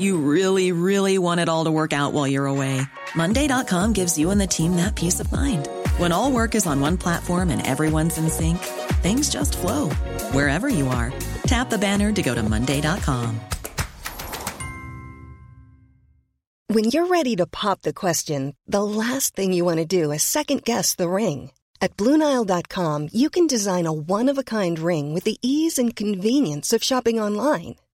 You really, really want it all to work out while you're away. Monday.com gives you and the team that peace of mind. When all work is on one platform and everyone's in sync, things just flow wherever you are. Tap the banner to go to Monday.com. When you're ready to pop the question, the last thing you want to do is second guess the ring. At Bluenile.com, you can design a one of a kind ring with the ease and convenience of shopping online.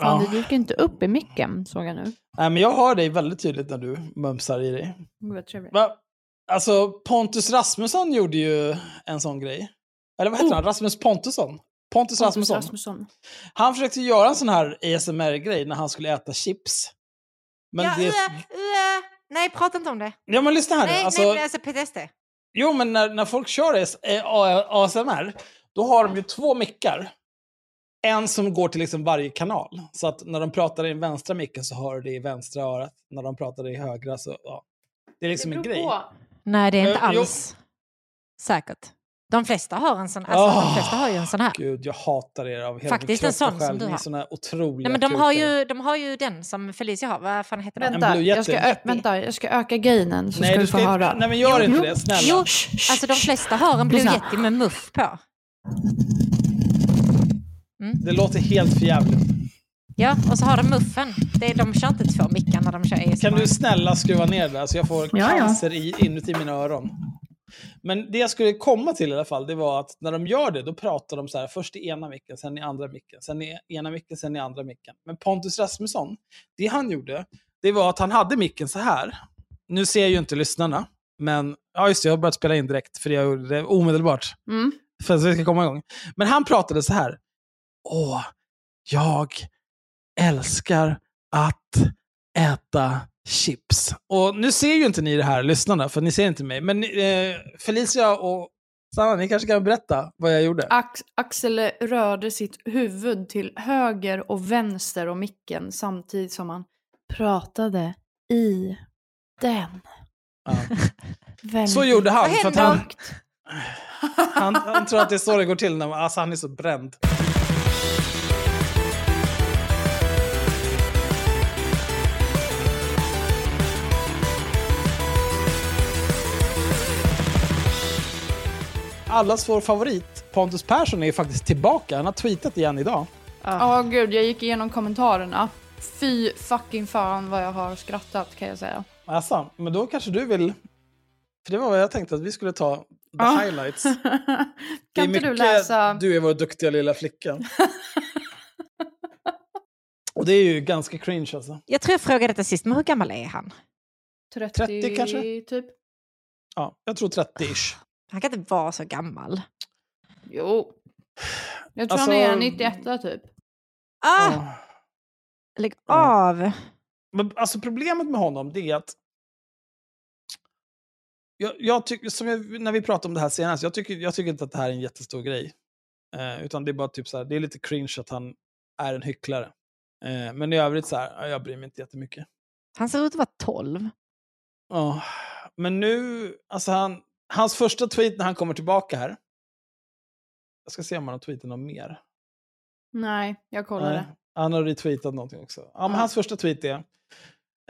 Fan, Ja. det gick inte upp i micken, såg jag nu. Nej, men jag hör dig väldigt tydligt när du mumsar i dig. Vad trevligt. Va? Alltså, Pontus Rasmusson gjorde ju en sån grej. Eller vad heter Oh. han? Rasmus Pontusson? Pontus, Rasmusson. Rasmusson. Han försökte göra en sån här ASMR-grej när han skulle äta chips. Men ja, det... uh, uh, nej, prata inte om det. Ja, men lyssna här nu. Nej, Alltså, nej, alltså PTSD. Jo, men när, när folk kör ASMR, då har de ju två mickar. En som går till liksom varje kanal. Så att när de pratar i den vänstra micken så hör du det i vänstra örat. När de pratar i högra så, ja. Det är liksom en grej. Nej, det är inte Eh, jo. alls säkert. De flesta har en sån, alltså, Åh, de flesta har ju en sån här. Gud, jag hatar er av hela Faktiskt min en sån som själ. du har. såna otroliga Nej, men de har, ju, de har ju den som Felicia har. Vad fan heter den? Vänta, jag ska, ö- vänta, jag ska öka gainen så Nej, ska du du få ska, höra. nej men gör Jo, inte jo. det, snälla. Jo, alltså de flesta har en Blue. Yeti med muff på. Det låter helt för jävligt. Ja, och så har de muffen. Det är, de kör inte två mickar när de kör ASMR. Kan du snälla skruva ner det så jag får Ja, ja. cancer i, inuti mina öron? Men det jag skulle komma till i alla fall, det var att när de gör det, då pratar de så här, först i ena micken, sen i andra micken, sen i ena micken, sen i andra micken. Men Pontus Rasmusson, det han gjorde, det var att han hade micken så här. Nu ser ju inte lyssnarna, men ja just det, jag har börjat spela in direkt, för jag gjorde det omedelbart. Mm. För att vi ska komma igång. Men han pratade så här. Åh, jag älskar att äta chips. Och nu ser ju inte ni det här, lyssnarna, för ni ser inte mig. Men eh, Felicia och Sanna, ni kanske kan berätta vad jag gjorde? Ax Axel rörde sitt huvud till höger och vänster om micken samtidigt som han pratade i den. Ja. Så gjorde han. För han, han, han tror att det är så det går till när man, alltså han är så bränd. Allas vår favorit, Pontus Persson, är ju faktiskt tillbaka. Han har tweetat igen idag. Ja, gud, jag gick igenom kommentarerna. Fy fucking fan vad jag har skrattat kan jag säga. Alltså, men då kanske du vill... För det var vad jag tänkte att vi skulle ta, the Ja. highlights. Det är kan inte du mycket läsa? Du är vår duktiga lilla flicka. Och det är ju ganska cringe alltså. Jag tror jag frågade detta sist, men hur gammal är han? 30, 30 kanske? typ. Ja, jag tror 30-ish. Han kan inte vara så gammal. Jo. Jag tror Alltså- han är 91 typ. Ah, Ja. lägg av! Men alltså problemet med honom det är att jag, jag tycker, som jag, när vi pratade om det här senast, jag tycker, jag tycker inte att det här är en jättestor grej. Eh, utan det är bara typ så här, det är lite cringe att han är en hycklare. Eh, men i övrigt så här, ja, jag bryr mig inte jättemycket. Han ser ut att vara 12. Ja, men nu, alltså han, hans första tweet när han kommer tillbaka här. Jag ska se om han har tweetat något mer. Nej, jag kollade. Nej, han har retweetat någonting också. Ja, men Ja. Hans första tweet är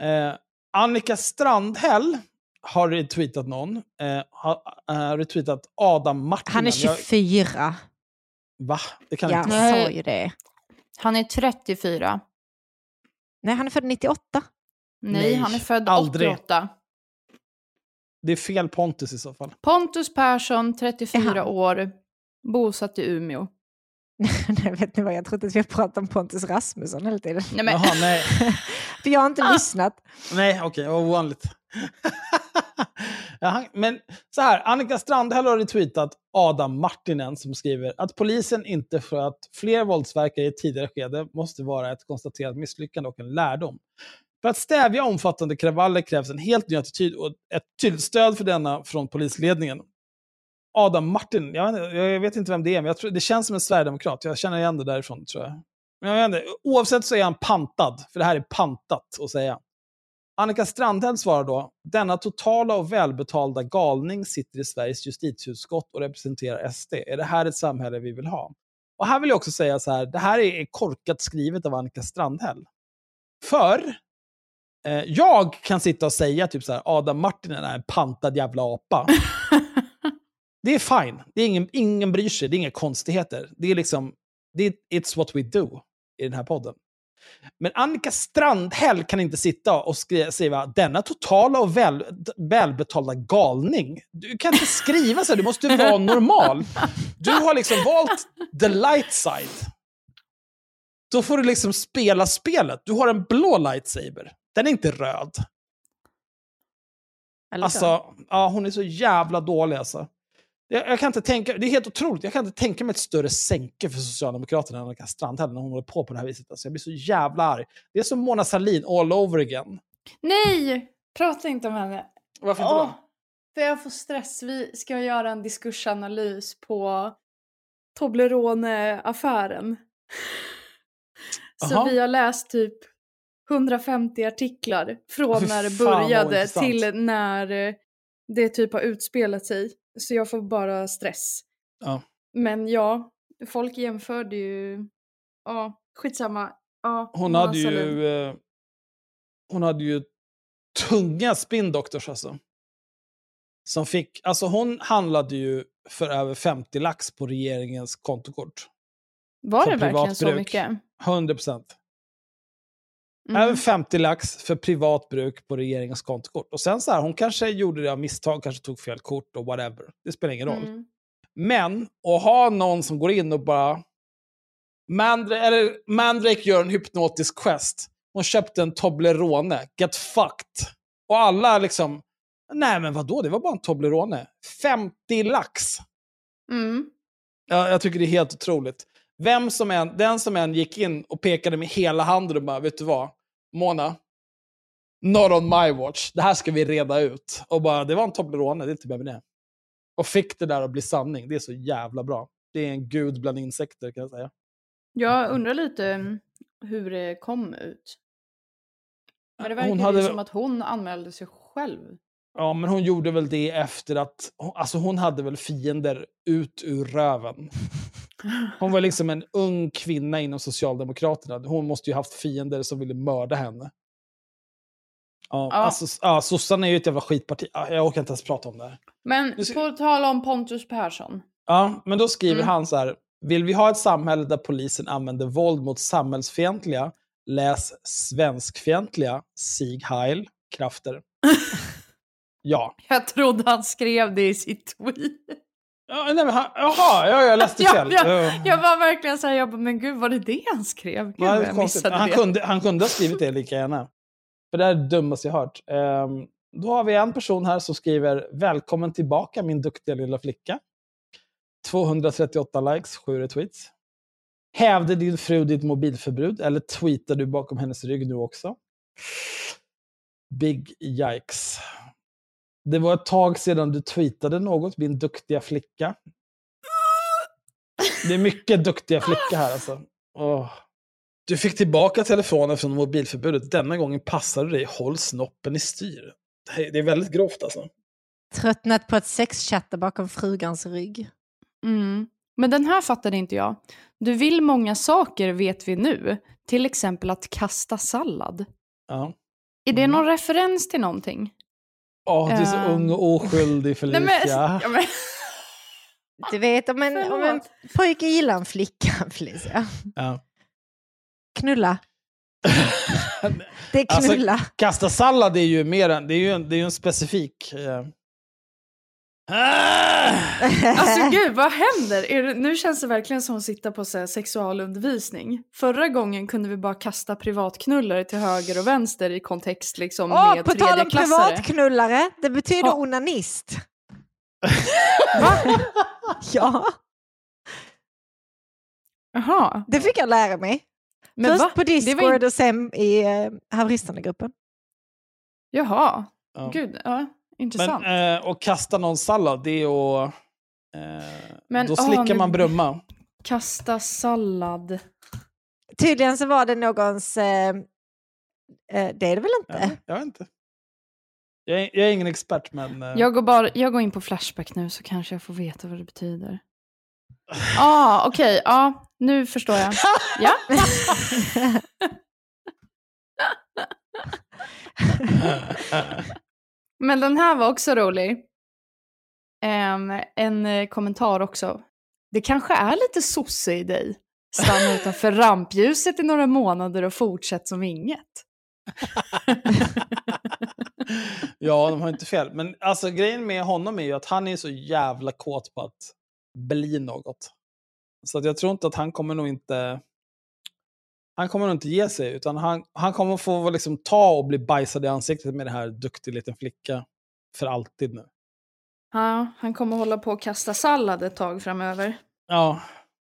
eh, Annika Strandhäll har retweetat någon. Eh, har eh, retweetat Adam Martinen. Han är 24. Jag, va? Det kan Ja, inte han Nej. sa ju det. Han är 34. Nej, han är född 98. Nej, Nej, han är född aldrig. 88. Det är fel Pontus i så fall. Pontus Persson, 34 Jaha. år, bosatt i Umeå. Nej, vet ni vad, jag trodde att vi pratade om Pontus Rasmusson hela tiden. Nej, men, Jaha, nej. För jag har inte Ah. lyssnat. Nej, okej, vad ovanligt. Jaha, men så här, Annika Strandhäll har retweetat Adam Martinen som skriver att polisen inte för att fler våldsverkare i tidigare skede måste vara ett konstaterat misslyckande och en lärdom. För att stävja omfattande kravaller krävs en helt ny attityd och ett tydligt stöd för denna från polisledningen. Adam Martin, jag vet, inte, jag vet inte vem det är, men jag tror, det känns som en sverigedemokrat. Jag känner igen det därifrån, tror jag. Men jag vet inte, oavsett så är han pantad, för det här är pantat att säga. Annika Strandhäll svarar då, denna totala och välbetalda galning sitter i Sveriges justitieutskott och representerar SD. Är det här ett samhälle vi vill ha? Och här vill jag också säga så här, det här är korkat skrivet av Annika Strandhäll. För eh, jag kan sitta och säga typ så här, Adam Martinen är en pantad jävla apa. det är fine. Det är ingen, ingen bryr sig, det är inga konstigheter. Det är liksom, det är, it's what we do i den här podden. Men Annika Strandhäll kan inte sitta och skri- säga denna totala och väl, välbetalda galning. Du kan inte skriva så, här, du måste vara normal. Du har liksom valt the light side. Då får du liksom spela spelet. Du har en blå lightsaber. Den är inte röd. Alltså, ja, hon är så jävla dålig alltså. Jag, jag kan inte tänka, det är helt otroligt, jag kan inte tänka mig ett större sänke för Socialdemokraterna än Annika Strandhäll när hon håller på på det här viset. Alltså, jag blir så jävla arg. Det är som Mona Sahlin all over again. Nej! Prata inte om henne. Varför inte Åh, då? för jag får stress. Vi ska göra en diskursanalys på Toblerone-affären. Så Jaha. vi har läst typ 150 artiklar från när det började till när eh, det typ har utspelat sig. Så jag får bara stress. Ja. Men ja, folk jämförde ju... Ja, skitsamma. Ja, Hon hade ju... Eh, hon hade ju tunga spindoktors alltså. Som fick, alltså hon handlade ju för över 50 lax på regeringens kontokort. Var för det verkligen så mycket? 100 procent. Mm. Över 50 lax för privat bruk på regeringens kontokort. Och sen så här, hon kanske gjorde det av misstag, kanske tog fel kort och whatever. Det spelar ingen roll. Mm. Men att ha någon som går in och bara... Mandra eller Mandrake gör en hypnotisk gest. Hon köpte en Toblerone. Get fucked. Och alla liksom... Nej men vadå, det var bara en Toblerone. 50 lax. Mm. Ja, jag tycker det är helt otroligt. Vem som än, den som än gick in och pekade med hela handen och bara, vet du vad? Mona, not on my watch. Det här ska vi reda ut. Och bara, det var en Toblerone, det är inte mer med det. Och fick det där att bli sanning. Det är så jävla bra. Det är en gud bland insekter kan jag säga. Jag undrar lite mm, hur det kom ut. Men det verkar Hon hade- som att hon anmälde sig själv. Ja, men hon gjorde väl det efter att... Alltså hon hade väl fiender ut ur röven. Hon var liksom en ung kvinna inom Socialdemokraterna. Hon måste ju haft fiender som ville mörda henne. Ja, Ja. Alltså, ja, sossarna är ju ett jävla skitparti. Ja, Jag orkar inte ens prata om det här. Men ser- på tal om Pontus Persson. Ja, men då skriver Mm. han så här. Vill vi ha ett samhälle där polisen använder våld mot samhällsfientliga, läs svenskfientliga, Sieg Heil, krafter? ja. Jag trodde han skrev det i sitt tweet. ja nej, men han, jaha, ja, jag läste fel. ja, Ja. Jag var verkligen såhär, jag bara, men gud var det det han skrev? Gud är jag missade Han, det. kunde, han kunde ha skrivit det lika gärna. För det är det dummaste jag hört. Ehm, då har vi en person här som skriver Välkommen tillbaka min duktiga lilla flicka. 238 likes, 7 retweets. Hävde din fru ditt mobilförbud eller tweetar du bakom hennes rygg nu också? Big yikes. Det var ett tag sedan du tweetade något, min duktiga flicka. Det är mycket duktiga flickor här alltså. Åh. Du fick tillbaka telefonen från mobilförbudet. Denna gången passade dig. Håll snoppen i styr. Det är- väldigt grovt alltså. Tröttnat på att sexchatta bakom frugans rygg. Mm. Men den här fattade inte jag. Du vill många saker vet vi nu. Till exempel att kasta sallad. Ja. Är det Mm. någon referens till någonting? Åh, du är så Ehm. ung och oskyldig Felicia. Nej, men, ja, men, Du vet om en, om en pojke gillar en flicka, Felicia. Ja. Knulla. Det är Alltså, knulla. Kasta sallad är ju mer en, det är ju en, det är ju en specifik... Eh! Alltså gud, vad händer? Är det, nu känns det verkligen som att sitta på så här, sexualundervisning. Förra gången kunde vi bara kasta privatknullare till höger och vänster i kontext liksom Åh, med på tal om privatknullare, det betyder Ja. onanist. Va? Ja, Jaha. det fick jag lära mig. Men Först va? på Discord in- och sen i uh, haveristerna-gruppen. Jaha. Ja. Gud, ja. Intressant. Men, eh, och kasta någon sallad, det är att... Eh, Men, då ah, slickar nu- man brumma. Kasta sallad. Tydligen så var det någons... eh, eh, det är det väl inte? Ja, jag vet inte. Jag är, jag är ingen expert, men... eh, Jag går, bara, jag går in på Flashback nu så kanske jag får veta vad det betyder. ah, okej. Ja, nu förstår jag. Ja. Men den här var också rolig. Ehm, en eh, kommentar också. Det kanske är lite sosse i dig. Stanna utanför rampljuset i några månader och fortsätt som inget. ja, de har inte fel. Men alltså, grejen med honom är ju att han är så jävla kåt på att bli något. Så att jag tror inte att han kommer nog inte... Han kommer nog inte ge sig, utan han, han kommer få liksom ta och bli bajsad i ansiktet med det här duktig liten flicka för alltid nu. Ja, han kommer hålla på och kasta sallad ett tag framöver. Ja,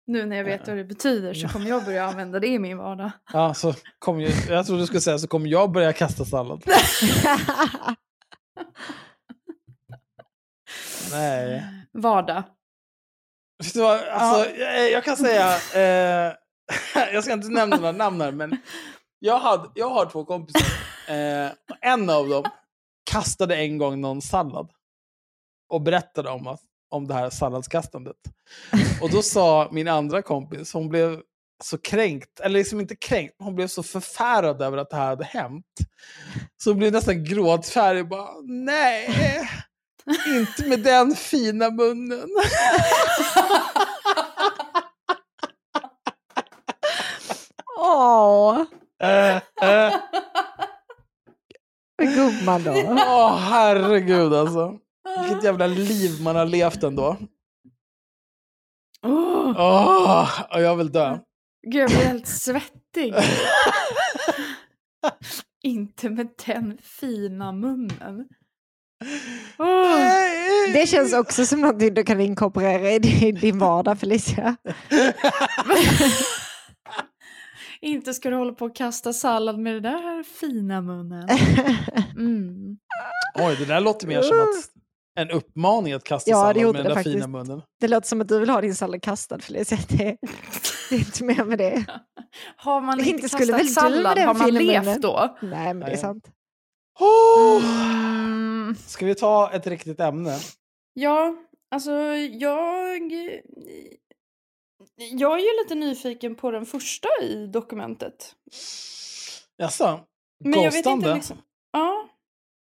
Nu när jag vet vad det betyder så kommer jag börja använda det i min vardag. ja så kom ju, jag trodde du skulle säga så kommer jag börja kasta sallad. Nej. Vardag. Alltså, jag, jag kan säga, eh, jag ska inte nämna några namn här, men jag, hade, jag har två kompisar. Eh, en av dem kastade en gång någon sallad och berättade om, att, om det här salladskastandet. Och då sa min andra kompis, hon blev så kränkt, eller liksom inte kränkt, hon blev så förfärad över att det här hade hänt. Så hon blev nästan gråtfärdig och bara, nej, inte med den fina munnen. Eh, eh. gumman då. Åh, herregud alltså. Vilket jävla liv man har levt ändå. Oh, Åh, och jag vill dö. gud, jag blir helt svettig. Inte med den fina munnen. Åh. Det känns också som någonting du kan inkorporera i din vardag Felicia. Inte ska du hålla på och kasta sallad med den där fina munnen. Mm. Oj, det där låter mer som att en uppmaning att kasta Ja, sallad med den där fina faktiskt. munnen. Det låter som att du vill ha din sallad kastad Felicia. Det, det är inte mer med det. Har man Inte inte skulle kastat väl sallad, den har man fina levt munnen? då? Nej men det är sant. Oh! Mm. Ska vi ta ett riktigt ämne? Ja, alltså jag... Jag är ju lite nyfiken på den första i dokumentet. Jaså? Men jag vet Ghostande? inte liksom... Ja,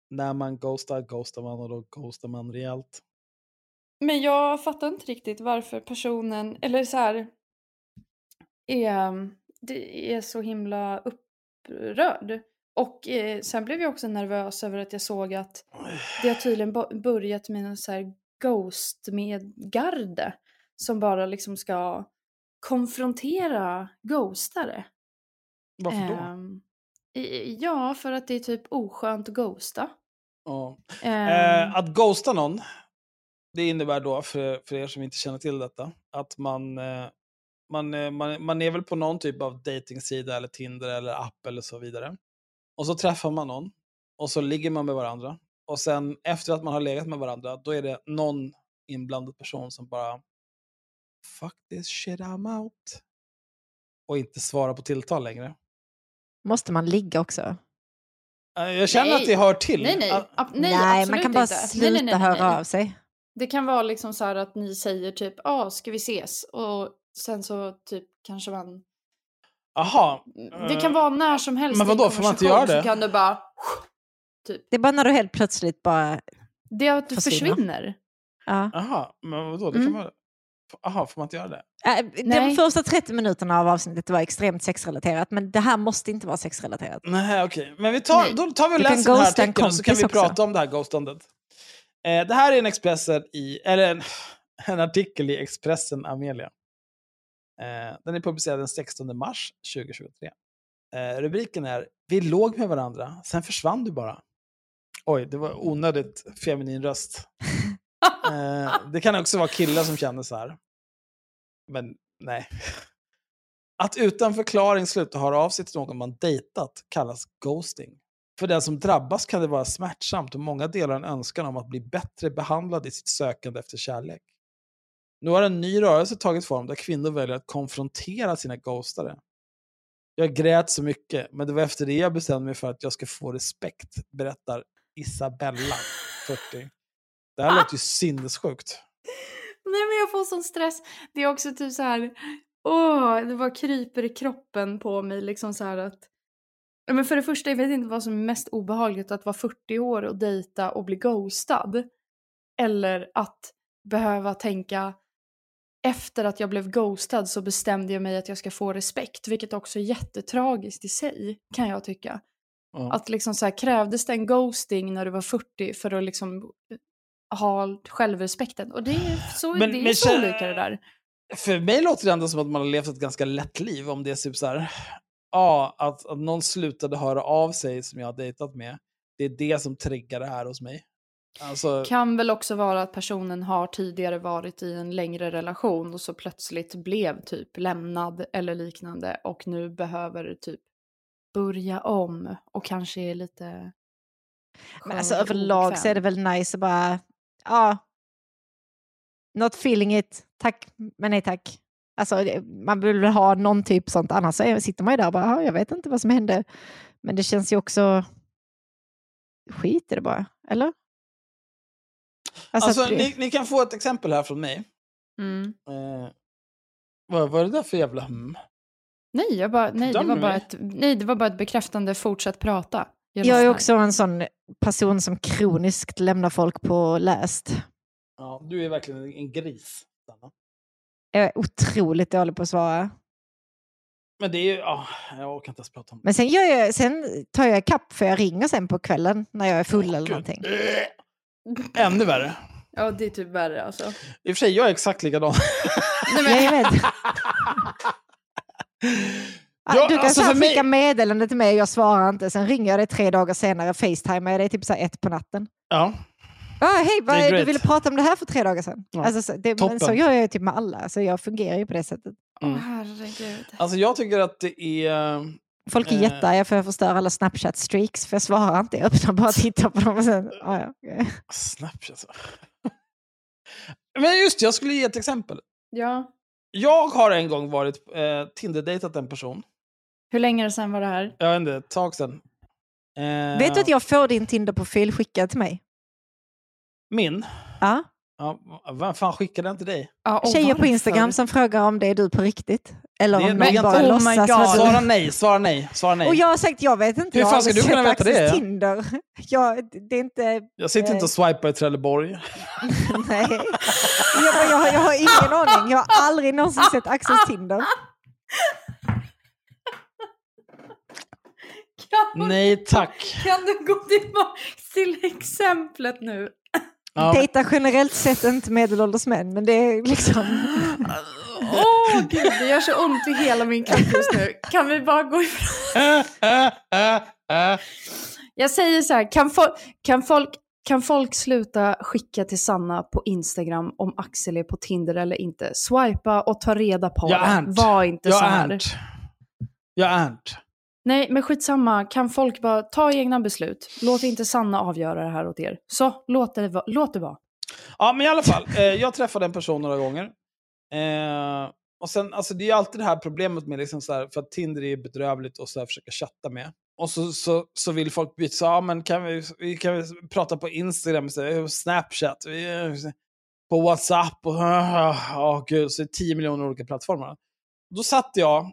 När man ghostar, ghostar man och då ghostar man rejält. men jag fattar inte riktigt varför personen, eller så här, är, det är så himla upprörd. Och eh, sen blev jag också nervös över att jag såg att det har tydligen börjat med en så här ghost med garde som bara liksom ska konfrontera ghostare. Varför då? I- ja, för att det är typ oskönt att ghosta. Ja. Ehm, Eh, att ghosta någon, det innebär då, för, för er som inte känner till detta, att man, eh, man, eh, man, man är väl på någon typ av datingsida eller Tinder eller app eller så vidare. Och så träffar man någon och så ligger man med varandra. Och sen efter att man har legat med varandra, då är det någon inblandad person som bara Fuck this shit I'm out. Och inte svarar på tilltal längre. Måste man ligga också? Eh, Jag känner Nej. att det hör till. nej, nej, Att- ab- nej, man absolut kan bara inte. Nej, sluta nej, nej, nej, höra nej. av sig. Det kan vara liksom så här att ni säger typ, ja, ah, ska vi ses? Och sen så typ kanske man... Aha. Det kan eh, vara när som helst men vadå, får man inte göra det? Så kan du bara... Typ. Det är bara när du helt plötsligt bara... Det är att du Försvinna. försvinner. Ja. Aha, men vadå, det kan Mm. vara... Aha, får man inte göra det? Äh, De Nej. första 30 minuterna av avsnittet var extremt sexrelaterat men det här måste inte vara sexrelaterat. Nej, okej. Men vi tar, Nej. då tar vi och läser den här artikeln så kan vi också. prata om det här ghostandet. Eh, det här är en Expressen i, eller en, en artikel i Expressen Amelia. Eh, den är publicerad den 16 mars 2023. Eh, rubriken är Vi låg med varandra, sen försvann du bara. Oj, det var onödigt feminin röst. Eh, det kan också vara killar som känner så här. Men nej. Att utan förklaring sluta höra av sig till någon man dejtat kallas ghosting. För den som drabbas kan det vara smärtsamt och många delar en önskan om att bli bättre behandlad i sitt sökande efter kärlek. Nu har en ny rörelse tagit form där kvinnor väljer att konfrontera sina ghostare. Jag grät så mycket, men det var efter det jag bestämde mig för att jag ska få respekt, berättar Isabella, 40. Det här låter ju sinnessjukt. Nej men jag får sån stress. Det är också typ så här. Åh, det bara kryper i kroppen på mig liksom så här att. Men för det första, jag vet inte vad som är mest obehagligt. Att vara 40 år och dejta och bli ghostad. Eller att behöva tänka efter att jag blev ghostad så bestämde jag mig att jag ska få respekt. Vilket också är jättetragiskt i sig, kan jag tycka. Ja. Att liksom så här, krävdes det en ghosting när du var 40 för att liksom ha självrespekten? Och det är så, Men- det är men så olika det där. För mig låter det ändå som att man har levt ett ganska lätt liv om det är typ så här. Ja, att, att någon slutade höra av sig som jag har dejtat med. Det är det som triggar det här hos mig. Alltså, Kan väl också vara att personen har tidigare varit i en längre relation och så plötsligt blev typ lämnad eller liknande och nu behöver typ börja om och kanske är lite Men alltså överlag så är det väl nice att bara, ja, not feeling it, tack men nej tack. Alltså man vill väl ha någon typ sånt, annars sitter man ju där och bara, "Ja, jag vet inte vad som hände. Men det känns ju också, skit i det bara, eller? Alltså, alltså det- ni, ni kan få ett exempel här från mig. Mm. Eh, vad var det där för jävla hmm? Nej, jag bara, nej, det var bara ett, nej, det var bara ett bekräftande fortsätt prata. Jag är lyssnar. också en sån person som kroniskt lämnar folk på läst. Ja, du är verkligen en, gris. Sanna. Jag är otroligt dålig på att svara. Men det är ju, ja, jag orkar inte ens prata om det. Men sen, gör jag, sen tar jag kapp för jag ringer sen på kvällen när jag är full Åh, eller gud. någonting. Ännu värre. Ja, det är typ värre alltså. I och för sig, jag är exakt likadan. Nej, men, Jag vet. Ja, du kan alltså för mig- skicka meddelande till mig och jag svarar inte. Sen ringer jag dig tre dagar senare, facetimar jag dig typ så här ett på natten. Ja, Ah, Hej, vad är du ville prata om det här för tre dagar sedan. Ja, Alltså, så, det, men toppen. så gör jag ju typ med alla, så jag fungerar ju på det sättet. Mm. herregud. alltså jag tycker att det är... Folk är Eh. jättearga för att jag förstör alla Snapchat-streaks, för jag svarar inte. Jag öppnar bara och tittar på dem och sen... Ah, ja. Snapchat. Men just jag skulle ge ett exempel. Ja. Jag har en gång varit eh, Tinder-dejtat en person. Hur länge sedan var det här? Jag vet inte, ett tag sedan. Eh, Vet du att jag får din Tinder-profil skickad till mig? Min? Ja. Ja, vem fan skickade den till dig? Ja, Tjejer på? Instagram som frågar om det är du på riktigt. Eller Det- om men de jag- bara oh låtsas vara Svara nej, svara nej, svara nej. Och jag har sagt, jag vet inte. Hur fan ska du kunna veta det? Tinder. Jag, det är inte... Jag sitter inte och swipar i Trelleborg. Nej. Jag, jag, har- jag har ingen aning. Jag har aldrig någonsin sett Axels Tinder. Kan, Nej tack. kan du gå tillbaka till exemplet nu? Ja. Dejtar generellt sett inte medelålders män, men det är liksom... Åh gud, det gör så ont i hela min kropp just nu. Kan vi bara gå ifrån? Jag säger så här, kan, fol- kan, folk, kan folk sluta skicka till Sanna på Instagram om Axel är på Tinder eller inte? Swipa och ta reda på Jag är det. Var inte så Jag är här. Ernst. Jag är Ernst. Nej, men skitsamma. Kan folk bara ta egna beslut? Låt inte Sanna avgöra det här åt er. Så, låt det, va- låt det vara. Ja, men i alla fall. Eh, jag träffade en person några gånger. Eh, och sen, alltså det är ju alltid det här problemet med, liksom så här, för att Tinder är bedrövligt och så här, försöka chatta med. Och så, så, så vill folk byta, så, ja men kan vi, vi kan vi prata på Instagram, så, här, eh, Snapchat, vi, eh, på WhatsApp och oh, gud, så är det 10 miljoner olika plattformar. Då satt jag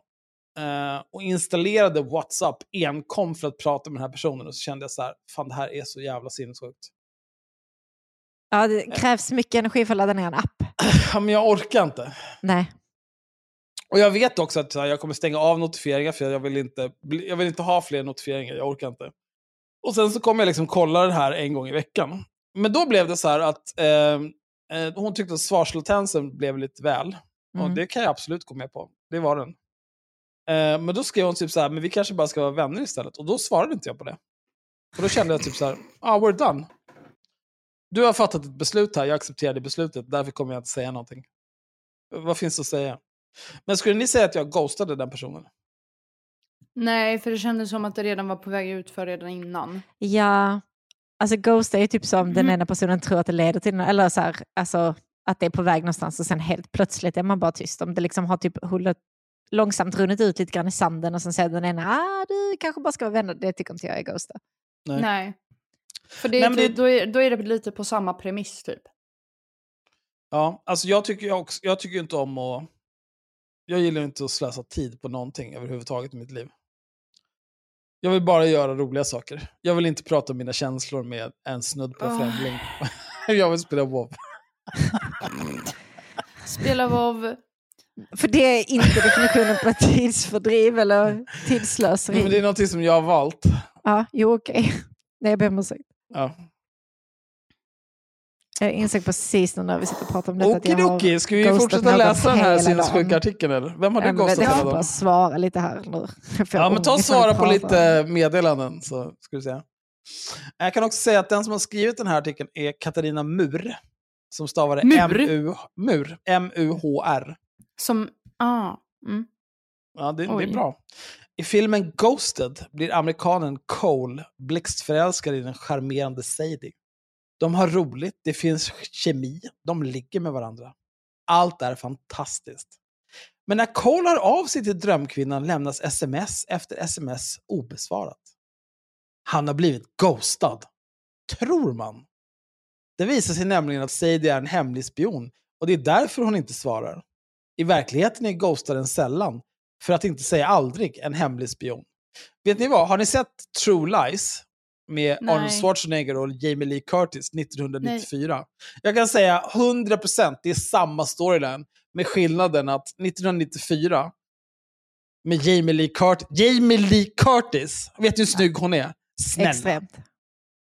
eh, och installerade WhatsApp enkom för att prata med den här personen och så kände jag så här, fan det här är så jävla sinnessjukt. Ja, det krävs mycket energi för att ladda ner en app. Ja, men jag orkar inte. Nej. Och jag vet också att här, jag kommer stänga av notifieringar för jag vill, inte, jag vill inte ha fler notifieringar, jag orkar inte. Och sen så kommer jag liksom kolla det här en gång i veckan. men då blev det så här att eh, eh, hon tyckte att svarslatensen blev lite väl. Och Mm. det kan jag absolut gå med på. Det var den. Eh, men då skrev hon typ så här, men vi kanske bara ska vara vänner istället. Och då svarade inte jag på det. Och då kände jag typ så här, ah, we're done. Du har fattat ett beslut här, jag accepterar det beslutet, därför kommer jag inte säga någonting. Vad finns det att säga? Men skulle ni säga att jag ghostade den personen? Nej, för det kändes som att det redan var på väg ut för redan innan. Ja, alltså ghost är ju typ som den Mhm. ena personen tror att det leder till, nå- eller så här, alltså att det är på väg någonstans och sen helt plötsligt är man bara tyst. Om det liksom har typ hullat, långsamt runnit ut lite grann i sanden och sen säger den ena, ah du kanske bara ska vara vänner, det tycker inte jag är ghosta. Nej. Nej. För det, Nej, men det- Då, då, är, då är det lite på samma premiss typ. Ja, alltså jag tycker ju också, jag tycker inte om att... Jag gillar inte att slösa tid på någonting överhuvudtaget i mitt liv. Jag vill bara göra roliga saker. Jag vill inte prata om mina känslor med en snudd på en Åh. främling. jag vill spela WoW. Spela WoW. För det är inte definitionen på tidsfördriv eller tidslöseri. Men det är någonting som jag har valt. Ja, jo okej. Nej, jag ber om ursäkt. Ja. Jag insåg precis nu när vi sitter och pratar om detta att jag har Okidoki, ska vi ghostat fortsätta läsa den här hela sinnessjuka dagen. artikeln eller? Vem har du Ja, men ghostat Jag hela får bara dagen? svara lite här nu. Ja, men ta och svara på lite meddelanden. Så ska du säga. Jag kan också säga att den som har skrivit den här artikeln är Katarina Mur. Som stavade Mur? M-U- Mur. M-U-H-R. Som, ah, mm. Ja, det, det är bra. I filmen Ghosted blir amerikanen Cole blixtförälskad i den charmerande Sadie. De har roligt, det finns kemi, de ligger med varandra. Allt är fantastiskt. Men när Cole hör av sig till drömkvinnan lämnas sms efter sms obesvarat. Han har blivit ghostad. Tror man. Det visar sig nämligen att Sadie är en hemlig spion och det är därför hon inte svarar. I verkligheten är ghostaren sällan, för att inte säga aldrig, en hemlig spion. Vet ni vad, har ni sett True Lies? Med Nej. Arnold Schwarzenegger och Jamie Lee Curtis 1994. Jag kan säga 100% det är samma storyline, med skillnaden att 1994 med Jamie Lee Curtis. Jamie Lee Curtis, vet du hur snygg hon är? Snälla. Extremt.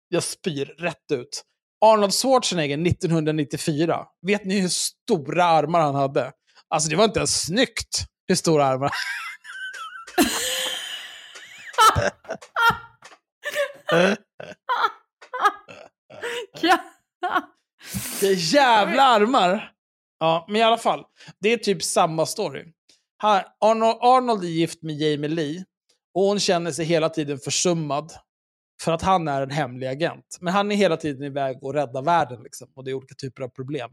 Jag spyr rätt ut. Arnold Schwarzenegger 1994. Vet ni hur stora armar han hade? Alltså det var inte ens snyggt hur stora armar Ja. Det är jävla armar! Ja, men i alla fall. Det är typ samma story. Här, Arnold, Arnold är gift med Jamie Lee och hon känner sig hela tiden försummad. För att han är en hemlig agent. Men han är hela tiden iväg och räddar världen. Liksom, och det är olika typer av problem.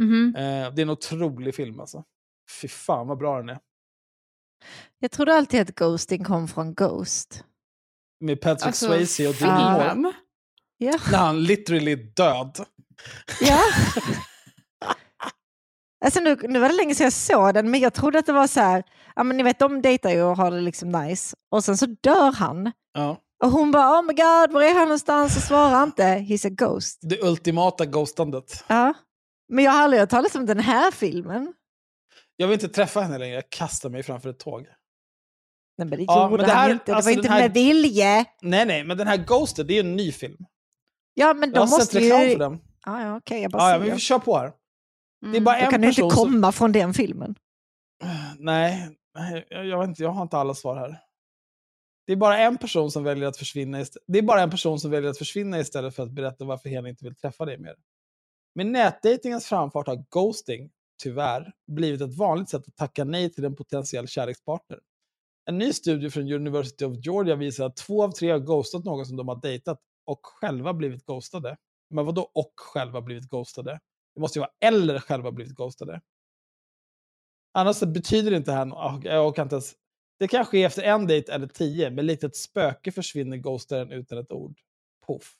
Mhm. Eh, det är en otrolig film alltså. Fy fan vad bra den är. Jag trodde alltid att ghosting kom från Ghost. Med Patrick Alltså, Swayze och Demi Moore. Ja. När han literally död. ja. Alltså nu, nu var det länge sedan jag såg den, men jag trodde att det var så här, ja men ni vet de dejtar ju och har det liksom nice. Och sen så dör han. Ja. Och hon bara, oh my god, var är han någonstans? Och svarar inte, he's a ghost. Det ultimata ghostandet. Ja. Men jag har aldrig hört talas om den här filmen. Jag vill inte träffa henne längre, jag kastar mig framför ett tåg. Nej, men det Ja, gjorde men det här- han inte, det alltså var inte här- med vilje. Nej, nej, men den här Ghosted, det är en ny film. Ja, men Jag de har sett måste reklam ju... för den. Ja, ja, okej, jag bara Ja, ja, men vi kör på här. Mm. Det är bara Då en kan du inte person som... komma från den filmen. Nej, nej, jag, jag, vet inte, jag har inte alla svar här. Det är bara en person som väljer att försvinna istället. Det är bara en person som väljer att försvinna istället för att berätta varför hen inte vill träffa dig mer. Med nätdatingens framfart har ghosting, tyvärr, blivit ett vanligt sätt att tacka nej till en potentiell kärlekspartner. En ny studie från University of Georgia visar att två av tre har ghostat någon som de har dejtat och själva blivit ghostade. Men vad då och själva blivit ghostade? Det måste ju vara eller själva blivit ghostade. Annars betyder det inte här något. Ah, jag kan inte ens, Det kan ske efter en dejt eller tio, men likt ett spöke försvinner ghostaren utan ett ord. Poff.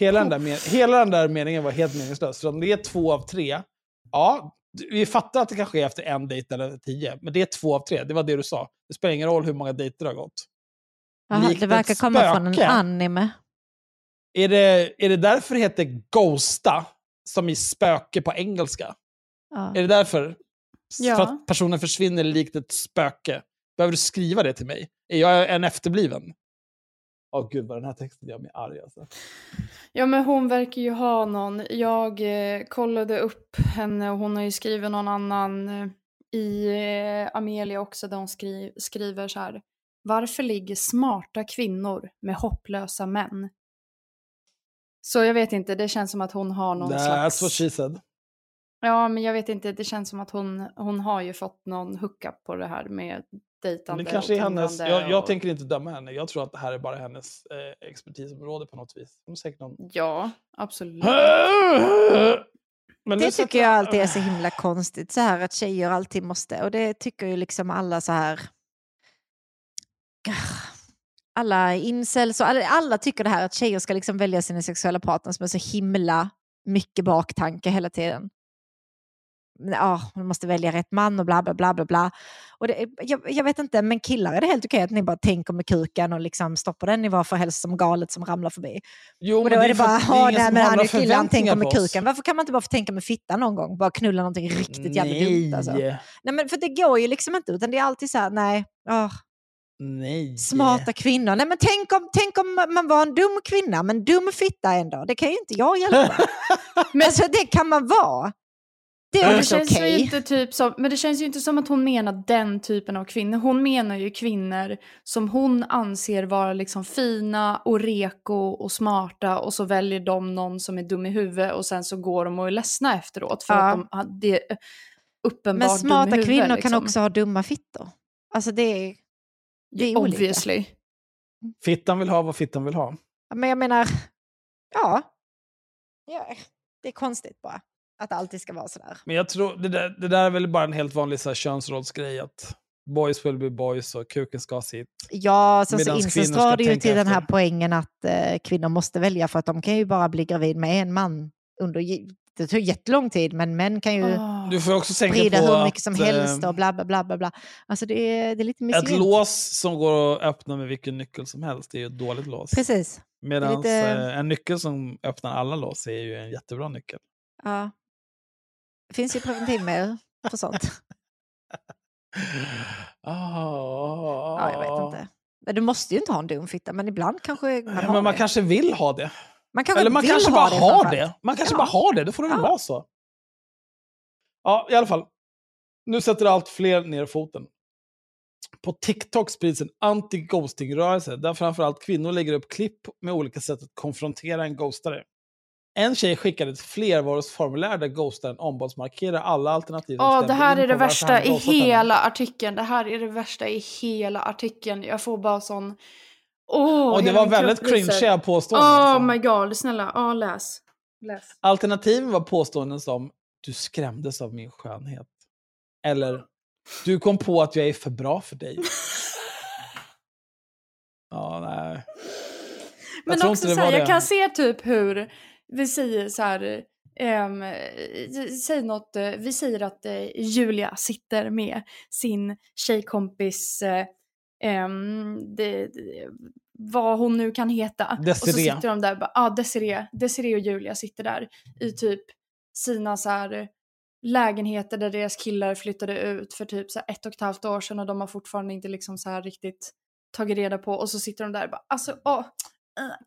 Hela, den där, hela den där meningen var helt meningslös. För om det är två av tre, ja, vi fattar att det kan ske efter en dejt eller tio, men det är två av tre. Det var det du sa. Det spelar ingen roll hur många dejter det har gått. Aha, Likt det verkar komma från en anime. Är det, är det därför det heter ghosta, som i spöke på engelska? Ja. Är det därför? Ja. För att personen försvinner likt ett spöke? Behöver du skriva det till mig? Är jag en efterbliven? Åh gud vad den här texten gör mig arg alltså. Ja men hon verkar ju ha någon. Jag eh, kollade upp henne och hon har ju skrivit någon annan eh, i eh, Amelia också där hon skri skriver så här. Varför ligger smarta kvinnor med hopplösa män? Så jag vet inte, det känns som att hon har någon That's slags... what she said. Ja, men jag vet inte, det känns som att hon, hon har ju fått någon hookup på det här med dejtande Det kanske är och hennes, jag, jag och... tänker inte döma henne. Jag tror att det här är bara hennes eh, expertisområde på något vis. Hon säkert någon... Ja, absolut. Men Det tycker jag alltid är så himla konstigt, så här att tjejer alltid måste, och det tycker ju liksom alla så här, alla incels och alla, alla tycker det här att tjejer ska liksom välja sina sexuella partners med så himla mycket baktanke hela tiden. Ja, man måste välja rätt man och bla bla bla bla bla. Och det, jag, jag vet inte, men killar är det helt okej att ni bara tänker med kuken och liksom stoppar den i varför helst som galet som ramlar förbi. Jo, Och men då är är det för bara, att det är ja ingen nej men han är kille, han tänker med kuken. Varför kan man inte bara få tänka med fittan någon gång? Bara knulla någonting riktigt jävla dumt alltså. Nej. Men för det går ju liksom inte, utan det är alltid så här, nej, åh, Nej. smarta kvinnor. Nej men tänk om, tänk om man var en dum kvinna, men dum fitta ändå. Det kan ju inte jag hjälpa. men alltså det kan man vara. Det är Men det också känns ju okej. inte typ som, men det känns ju inte som att hon menar den typen av kvinnor. Hon menar ju kvinnor som hon anser vara liksom fina och reko och smarta och så väljer de någon som är dum i huvudet och sen så går de och är ledsna efteråt för Ja. att de, det är uppenbart Men smarta huvudet, kvinnor liksom. kan också ha dumma fittor. Alltså det är, det är olika. Obviously. Fittan vill ha vad fittan vill ha. Men jag menar, ja. ja. Det är konstigt bara. Att det alltid ska vara sådär. Men jag tror, det där, det där är väl bara en helt vanlig så här, könsrollsgrej. Att boys will be boys och kuken ska sitt. Ja, sen så Medans incest kvinnor ska drar det ju till den här efter. poängen att eh, kvinnor måste välja för att de kan ju bara bli gravid med en man. Under, det tar jättelång tid, men män kan ju Ah. Du får också sprida hur att mycket som helst eh, och bla bla bla bla. bla. Alltså det är, det är lite ett missilent. lås som går att öppna med vilken nyckel som helst är ju ett dåligt lås. Precis. Medan lite- en nyckel som öppnar alla lås är ju en jättebra nyckel. Ja. Finns ju preventivmedel för sånt. Ah, Ja, jag vet inte. Men du måste ju inte ha en dum fitta, men ibland kanske man Ja, men man det. kanske vill ha det. Man kanske Eller man kanske bara har det. Man kanske Ja. bara har det, då får det väl Ja. vara så. Ja, i alla fall. Nu sätter allt fler ner foten. På TikTok sprids en anti-ghosting-rörelse där framförallt kvinnor lägger upp klipp med olika sätt att konfrontera en ghostare. En tjej skickade ett flervaruformulär där ghostaren ombudsmarkerar alla alternativ. Ja, det här är det värsta i ghostat henne. hela artikeln. Det här är det värsta i hela artikeln. Jag får bara sån... Åh, Och det hela var väldigt cringeiga påståenden. Oh alltså. my god, snälla. Ja, läs. läs. Alternativen var påståenden som “du skrämdes av min skönhet” eller “du kom på att jag är för bra för dig”. Ja, nej. Men tror också inte det så här, var jag det. kan se typ hur vi säger så här, ehm, säg något, eh, vi säger att eh, Julia sitter med sin tjejkompis, eh, ehm, det, det, vad hon nu kan heta. Och så Desiree. sitter de där, ja ah, Desiree, Desiree och Julia sitter där i typ sina så här lägenheter där deras killar flyttade ut för typ så ett och ett halvt år sedan och de har fortfarande inte liksom så här riktigt tagit reda på och så sitter de där och bara alltså åh,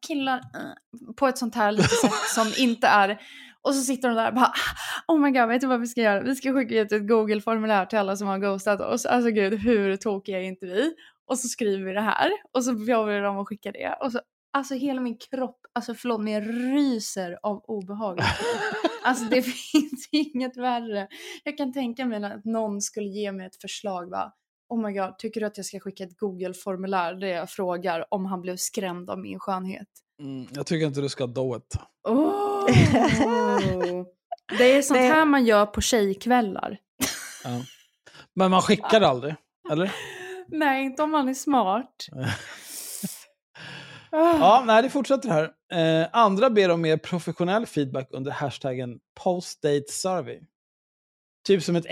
killar äh, på ett sånt här lite sätt som inte är och så sitter de där och bara oh my god vet du vad vi ska göra? Vi ska skicka ut ett google-formulär till alla som har ghostat oss. Alltså gud hur tokiga är inte vi? Och så skriver vi det här och så vi dem att skicka det och så Alltså hela min kropp, alltså förlåt men jag ryser av obehag. Alltså det finns inget värre. Jag kan tänka mig att någon skulle ge mig ett förslag va. Oh my god, tycker du att jag ska skicka ett Google-formulär där jag frågar om han blev skrämd av min skönhet? Mm, jag tycker inte du ska do it. Oh. Det är sånt Det- här man gör på tjejkvällar. Ja. Men man skickar aldrig, eller? Nej, inte om man är smart. Ja, nej, det fortsätter här. Eh, andra ber om mer professionell feedback under hashtaggen postdatesurvey. Typ som ett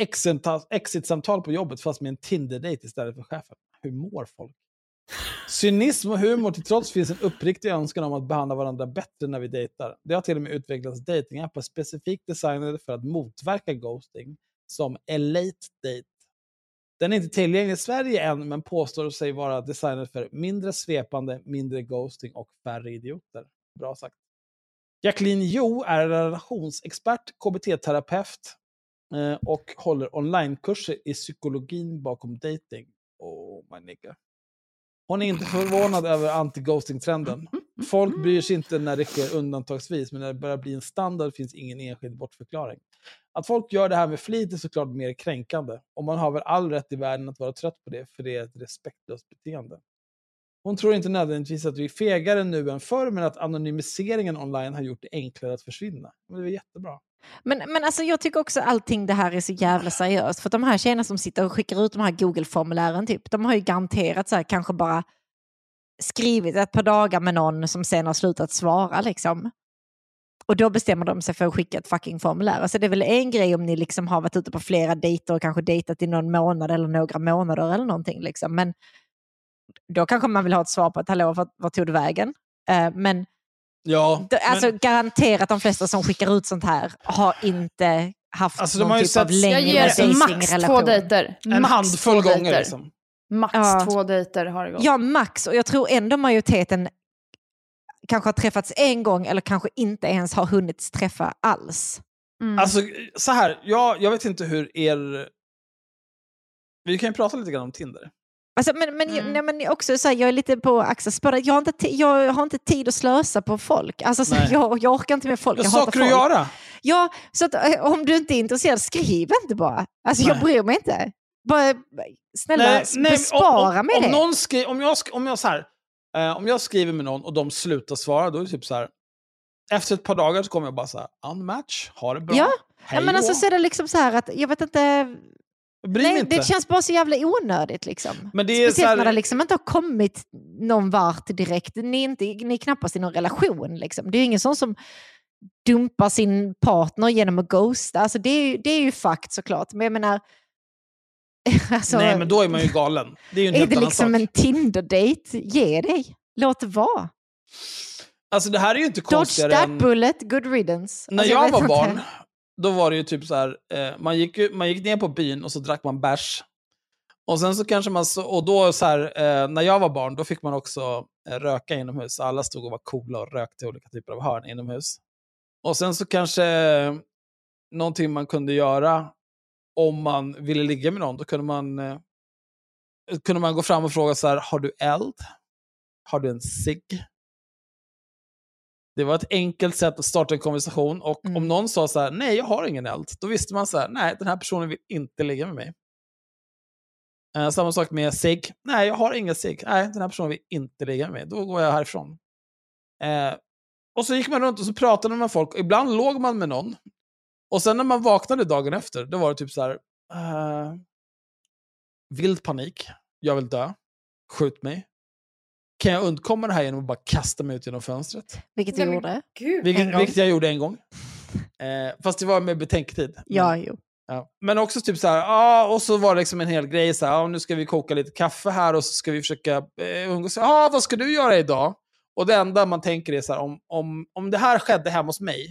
exit-samtal på jobbet fast med en Tinder-date istället för chefen. Hur mår folk? Cynism och humor till trots finns en uppriktig önskan om att behandla varandra bättre när vi dejtar. Det har till och med utvecklats dejtingappar specifikt designade för att motverka ghosting, som Elate Date. Den är inte tillgänglig i Sverige än, men påstår sig vara designad för mindre svepande, mindre ghosting och färre idioter. Bra sagt. Jacqueline Jo är relationsexpert, KBT-terapeut Eh, och håller onlinekurser i psykologin bakom dating. Oh my nigga. Hon är inte förvånad över anti-ghosting-trenden. Folk bryr sig inte när det sker undantagsvis, men när det börjar bli en standard finns ingen enskild bortförklaring. Att folk gör det här med flit är såklart mer kränkande, och man har väl all rätt i världen att vara trött på det, för det är ett respektlöst beteende. Hon tror inte nödvändigtvis att vi är fegare nu än förr, men att anonymiseringen online har gjort det enklare att försvinna. Men det är jättebra. Men, men alltså jag tycker också allting det här är så jävla seriöst. För de här tjejerna som sitter och skickar ut de här Google-formulären, typ, de har ju garanterat så här, kanske bara skrivit ett par dagar med någon som sen har slutat svara. Liksom. Och då bestämmer de sig för att skicka ett fucking formulär. Alltså det är väl en grej om ni liksom har varit ute på flera dejter och kanske dejtat i någon månad eller några månader eller någonting. Liksom. Men då kanske man vill ha ett svar på att hallå, vart, vart tog du vägen? Uh, men Ja, alltså men, garanterat de flesta som skickar ut sånt här har inte haft Alltså, de någon har ju typ av sett- Jag längre ger max två dejter. en Max handfull gånger liksom. Max Ja. två dejter har det gått. Ja, max. Och jag tror ändå majoriteten kanske har träffats en gång eller kanske inte ens har hunnit träffa alls. Mm. Alltså, så här, jag, jag vet inte hur er... Vi kan ju prata lite grann om Tinder. Alltså, men, men, Mm. nej, men också så här, jag är lite på Axels spår. Jag, har inte jag har inte tid att slösa på folk. Alltså, så, Nej. jag, jag orkar inte med folk. Jag Jag har saker att folk. göra. Ja, så att, eh, om du inte är intresserad, skriv inte bara. Alltså, jag Nej. bryr mig inte. Bara, snälla, bespara om, mig om, det. om, någon skri, om, jag, sk- om, jag, så här, eh, om jag skriver med någon och de slutar svara, då är det typ så här... Efter ett par dagar så kommer jag bara så här, unmatch, ha det bra, Ja, hej men alltså, så är det liksom så här att, jag vet inte, Bry mig nej, inte. det känns bara så jävla onödigt. Liksom. Men det är Speciellt här- när det liksom inte har kommit någon vart direkt. Ni är, inte, ni är knappast i någon relation. Liksom. Det är ju ingen sån som dumpar sin partner genom att ghosta. Alltså, det, är, det är ju fakt såklart. Men jag menar... Alltså, Nej, men då är man ju galen. Det är ju en är helt det liksom sak. en Tinder-date? Ge dig. Låt det vara. Alltså det här är ju inte Dodge konstigare that än... bullet, good riddance. När Alltså, jag vet var barn, då var det ju typ så här, eh, man, gick, man gick ner på byn och så drack man bärs. Och sen så kanske man, så, och då så här, eh, när jag var barn, då fick man också eh, röka inomhus. Alla stod och var coola och rökte i olika typer av hörn inomhus. Och sen så kanske eh, någonting man kunde göra om man ville ligga med någon, då kunde man, eh, kunde man gå fram och fråga så här, har du eld? Har du en cigg? Det var ett enkelt sätt att starta en konversation och Mm. om någon sa så här, nej jag har ingen eld, då visste man så här, nej den här personen vill inte ligga med mig. Eh, samma sak med cigg, nej jag har ingen cigg, nej den här personen vill inte ligga med mig, då går jag härifrån. Eh, och så gick man runt och så pratade man med folk, ibland låg man med någon. Och sen när man vaknade dagen efter, då var det typ så här, eh, vild panik, jag vill dö, skjut mig. Kan jag undkomma det här genom att bara kasta mig ut genom fönstret? Vilket du Nej, gjorde. Gud. Vilket, vilket jag gjorde en gång. Eh, fast det var med betänketid. Ja, Men, jo. ja. Men också typ så här, ah, och så var det liksom en hel grej så här, ah, nu ska vi koka lite kaffe här och så ska vi försöka eh, umgås. Ah, vad ska du göra idag? Och det enda man tänker är så här, om, om, om det här skedde hemma hos mig,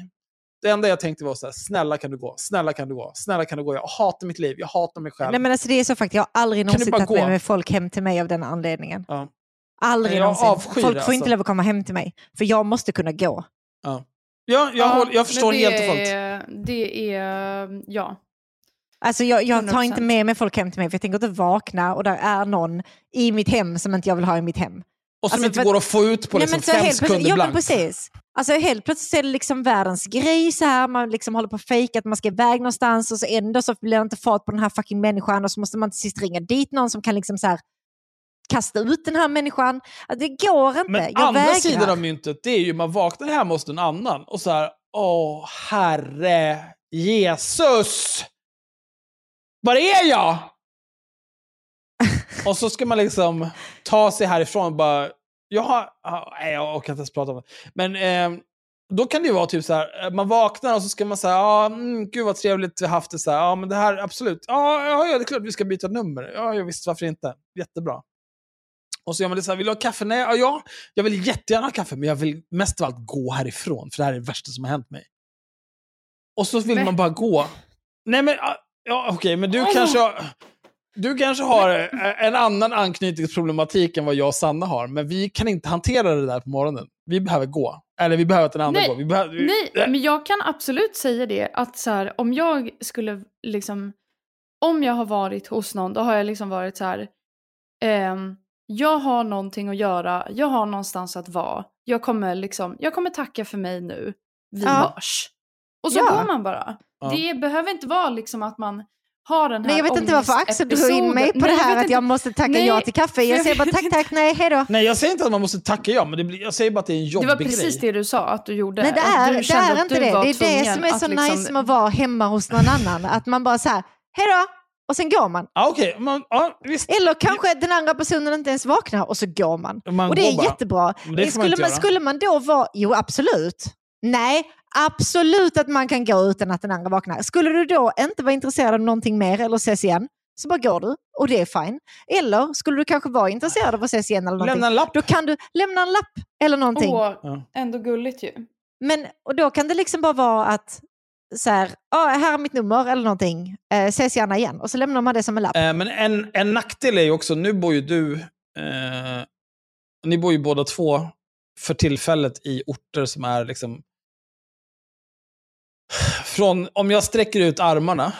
det enda jag tänkte var så här, snälla kan du gå, snälla kan du gå, snälla kan du gå, jag hatar mitt liv, jag hatar mig själv. Nej, men alltså, det är så faktiskt, jag har aldrig någonsin tagit med gå? mig folk hem till mig av den anledningen. Ja. Aldrig Jag någonsin. avskyr Folk får inte alltså. lov att komma hem till mig, för jag måste kunna gå. Ja. Ja, jag, håller, jag förstår det helt och fullt. Det är, ja. Alltså jag, jag tar 100%. inte med mig folk hem till mig, för jag tänker inte vakna och där är någon i mitt hem som inte jag vill ha i mitt hem. Och som alltså, inte för- går att få ut på Nej, liksom men så fem helt sekunder plötsligt- ja, men blankt. precis. Alltså helt plötsligt är det liksom världens grej så här, man liksom håller på att fejka att man ska iväg någonstans och så ändå så blir det inte fart på den här fucking människan och så måste man till sist ringa dit någon som kan liksom så här kasta ut den här människan. Det går inte, Men jag andra vägrar. sidan av myntet, det är ju man vaknar hemma hos någon annan och så här, åh herre Jesus! Var är jag? och så ska man liksom ta sig härifrån och bara, jag har, nej jag orkar inte ens prata om det. Men eh, då kan det ju vara typ så här, eh, man vaknar och så ska man säga, ja, mm, gud vad trevligt vi haft det så här, ja men det här, absolut, ja, ja, ja det är klart vi ska byta nummer, ja, ja visst, varför inte, jättebra. Och så gör man det så här, vill du ha kaffe? Nej, ja, ja, jag vill jättegärna ha kaffe, men jag vill mest av allt gå härifrån, för det här är det värsta som har hänt mig. Och så vill Men- man bara gå. Nej men, ja okej, men du Åh. kanske har... Du kanske har eh, en annan anknytningsproblematik än vad jag och Sanna har, men vi kan inte hantera det där på morgonen. Vi behöver gå. Eller vi behöver att den andra Nej, går. Vi behöver, vi- Nej, men jag kan absolut säga det att så här, om jag skulle liksom, om jag har varit hos någon, då har jag liksom varit så här, ehm, jag har någonting att göra, jag har någonstans att vara, jag kommer liksom, jag kommer tacka för mig nu, vi Ja. hörs. Och så Ja. går man bara. Ja. Det behöver inte vara liksom att man har den här Nej, jag vet inte varför Axel drog in mig på Nej, det jag här vet att jag måste tacka Nej, ja till kaffe. Jag jag säger bara tack, tack, nej, hej då. Nej, jag säger inte att man måste tacka ja, men det blir, jag säger bara att det är en jobbig Det var precis grej. det du sa att du gjorde. Nej, det är, det är inte det. Det är det som är så att liksom- nice med att vara hemma hos någon annan. Att man bara så här, hej då, och sen går man. Ja, okej. man- visst. Eller kanske den andra personen inte ens vaknar och så går man. Man och det är bara. jättebra. Men det man skulle, man, göra. skulle man då vara, jo absolut. Nej, absolut att man kan gå utan att den andra vaknar. Skulle du då inte vara intresserad av någonting mer eller ses igen, så bara går du och det är fine. Eller skulle du kanske vara intresserad av att ses igen eller någonting, Lämna en lapp. då kan du lämna en lapp eller någonting. Åh, ändå gulligt ju. Men och då kan det liksom bara vara att så här, ah, här är mitt nummer eller någonting, eh, ses gärna igen. Och så lämnar man det som en lapp. Eh, men en, en nackdel är ju också, nu bor ju du, eh, ni bor ju båda två för tillfället i orter som är liksom... Från, om jag sträcker ut armarna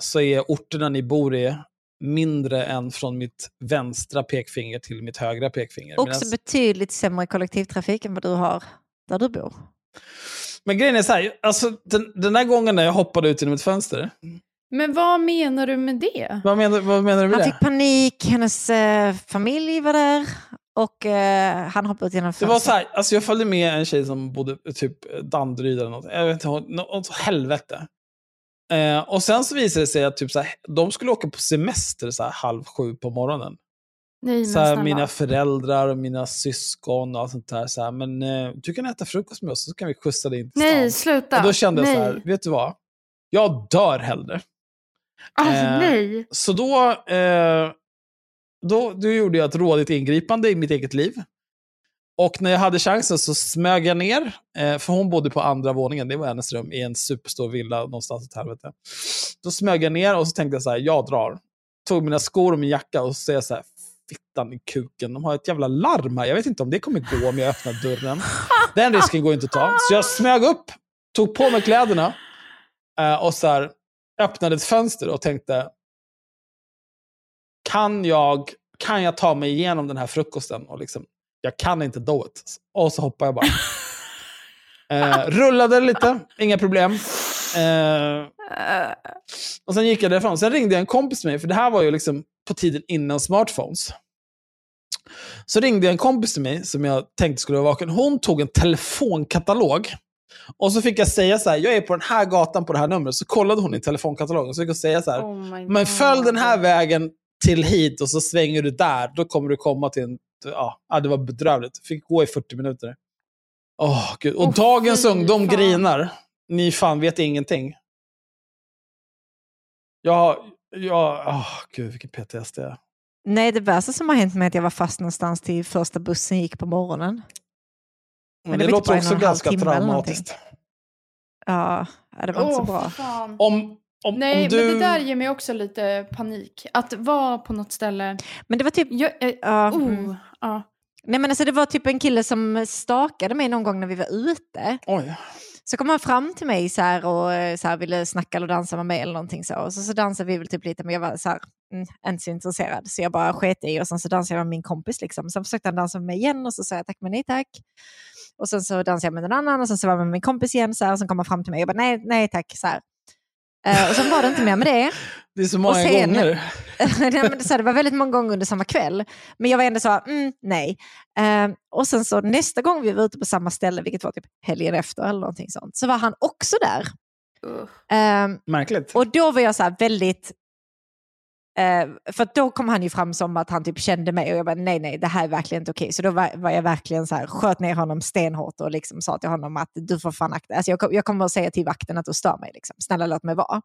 så är orterna ni bor i mindre än från mitt vänstra pekfinger till mitt högra pekfinger. Också Medans- betydligt sämre kollektivtrafik än vad du har där du bor. Men grejen är så här, alltså, den, den där gången när jag hoppade ut genom ett fönster, Men vad menar du med det? vad menar, vad menar du med Han det? fick panik, hennes eh, familj var där och eh, han hoppade ut genom Det var så här, alltså jag följde med en tjej som bodde typ Danderyd eller något. Jag vet inte, hon- något helvete. Eh, och sen så visade det sig att typ så här, de skulle åka på semester så här, halv sju på morgonen. Nej, Så här, mina föräldrar och mina syskon och allt sånt där. Så här, men eh, du kan äta frukost med oss så kan vi skjutsa dig in till Nej, stan. sluta. Och då kände jag nej. så här, vet du vad? Jag dör hellre. Alltså, eh, nej. Så då, eh, då, då gjorde jag ett rådigt ingripande i mitt eget liv. Och när jag hade chansen så smög jag ner, eh, för hon bodde på andra våningen, det var hennes rum, i en superstor villa någonstans åt helvete. Då smög jag ner och så tänkte jag så här, jag drar. Tog mina skor och min jacka och så säger jag så här, fittan i kuken, de har ett jävla larm här, jag vet inte om det kommer gå om jag öppnar dörren. Den risken går inte att ta. Så jag smög upp, tog på mig kläderna eh, och så här, öppnade ett fönster och tänkte, kan jag, kan jag ta mig igenom den här frukosten? Och liksom, jag kan inte do it. Och så hoppade jag bara. Eh, rullade lite, inga problem. Eh, och sen gick jag därifrån. Sen ringde jag en kompis till mig, för det här var ju liksom på tiden innan smartphones. Så ringde jag en kompis till mig som jag tänkte skulle vara vaken. Hon tog en telefonkatalog. Och så fick jag säga så här, jag är på den här gatan på det här numret. Så kollade hon i telefonkatalogen. Så fick jag säga så här, oh men följ den här vägen till hit och så svänger du där. Då kommer du komma till en... Ja, det var bedrövligt. Fick gå i 40 minuter. Åh, gud. Och Åh, dagens ungdom fan. grinar. Ni fan vet ingenting. Jag... jag åh, gud, vilken PTSD. Nej, det värsta som har hänt mig är att jag var fast någonstans till första bussen gick på morgonen. Men det det, var typ låter också ganska traumatiskt. Ja, ja, det var inte så Åh, bra. fan. Om, om, Nej, om du... men det där ger mig också lite panik. Att vara på något ställe. Men det var typ... Jag, Ja, oh, mm. ja. Nej, men alltså, det var typ en kille som stakade mig någon gång när vi var ute. Oj. Så kom han fram till mig så här och eh, så här, ville snacka eller dansa med mig eller någonting så. Och så, så dansade vi väl typ lite men jag var så här, mm, inte så intresserad. Så jag bara sket i och sen så dansade jag med min kompis liksom. Sen försökte han dansa med mig igen och så sa jag tack men nej tack. Och sen så dansade jag med någon annan och sen så var jag med min kompis igen så här, och sen kom han fram till mig och jag bara nej, nej tack. Så här. Eh, och sen var det inte mer med det. Det är så många sen- gånger. Nej, men så här, det var väldigt många gånger under samma kväll. Men jag var ändå så, mm, nej. Eh, och sen så nästa gång vi var ute på samma ställe, vilket var typ helgen efter eller någonting sånt, så var han också där. Usch. Eh, Märkligt. och då var jag så här väldigt... Eh, för då kom han ju fram som att han typ kände mig och jag bara nej, nej, det här är verkligen inte okej. Så då var, var jag verkligen så här, sköt ner honom stenhårt och liksom sa till honom att du får fan akta. Alltså jag, kom- jag kommer att säga till vakten att du stör mig. Liksom. Snälla låt mig vara.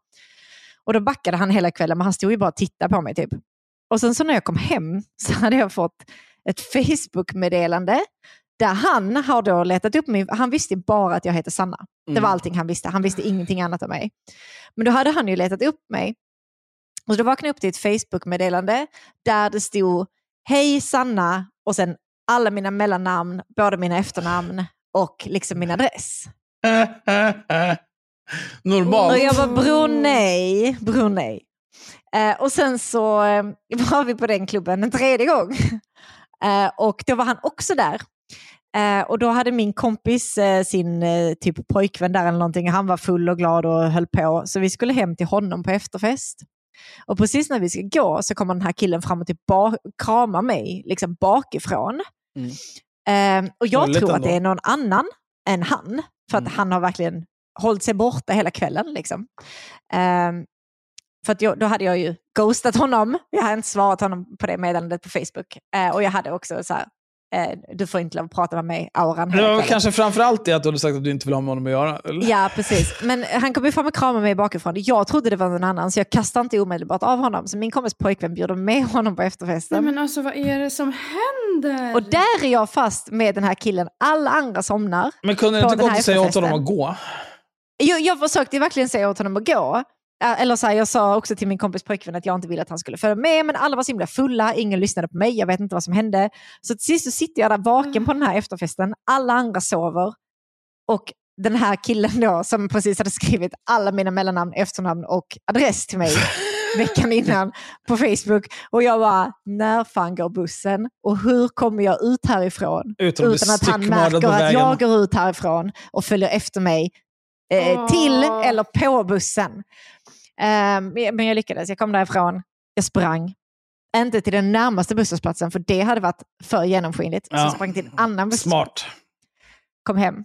Och då backade han hela kvällen, men han stod ju bara och tittade på mig typ. Och sen så när jag kom hem så hade jag fått ett Facebook-meddelande där han har då letat upp mig. Han visste bara att jag heter Sanna. Det var Mm. allting han visste. Han visste ingenting annat om mig. Men då hade han ju letat upp mig Och då vaknade jag upp till ett Facebook-meddelande där det stod Hej Sanna och sen alla mina mellannamn, båda mina efternamn och liksom min adress. Normalt. Och jag var bror nej. Eh, och sen så eh, var vi på den klubben en tredje gång. Eh, och då var han också där. Eh, och då hade min kompis eh, sin eh, typ pojkvän där eller någonting. Han var full och glad och höll på. Så vi skulle hem till honom på efterfest. Och precis när vi ska gå så kommer den här killen fram och typ kramar mig liksom bakifrån. Mm. Eh, och jag tror att det är någon annan än han. För att Mm. han har verkligen hållit sig borta hela kvällen. Liksom. Ehm, för jag, då hade jag ju ghostat honom. Jag hade inte svarat honom på det meddelandet på Facebook. Eh, och jag hade också så här, eh, du får inte lov att prata med mig, auran Det var kanske framförallt det att du hade sagt att du inte vill ha med honom att göra. Eller? Ja, precis. Men han kom ju fram och kramade mig bakifrån. Jag trodde det var någon annan, så jag kastade inte omedelbart av honom. Så min kompis pojkvän bjuder med honom på Nej, efterfesten. men alltså vad är det som händer? Och där är jag fast med den här killen. Alla andra somnar. Men kunde du inte gått och säga åt honom att gå? Jag, jag försökte verkligen säga åt honom att gå. Eller så här, jag sa också till min kompis pojkvän att jag inte ville att han skulle följa med, men alla var så himla fulla, ingen lyssnade på mig, jag vet inte vad som hände. Så till sist så sitter jag där vaken på den här efterfesten, alla andra sover och den här killen då som precis hade skrivit alla mina mellannamn, efternamn och adress till mig veckan innan på Facebook. Och jag bara, när fan går bussen? Och hur kommer jag ut härifrån? Utan utan att han märker att jag går ut härifrån och följer efter mig eh, till eller på bussen. Ehm, men jag lyckades, jag kom därifrån, jag sprang. Inte till den närmaste busshållplatsen för det hade varit för genomskinligt. Så Ja. jag sprang till en annan buss. Smart. Kom hem.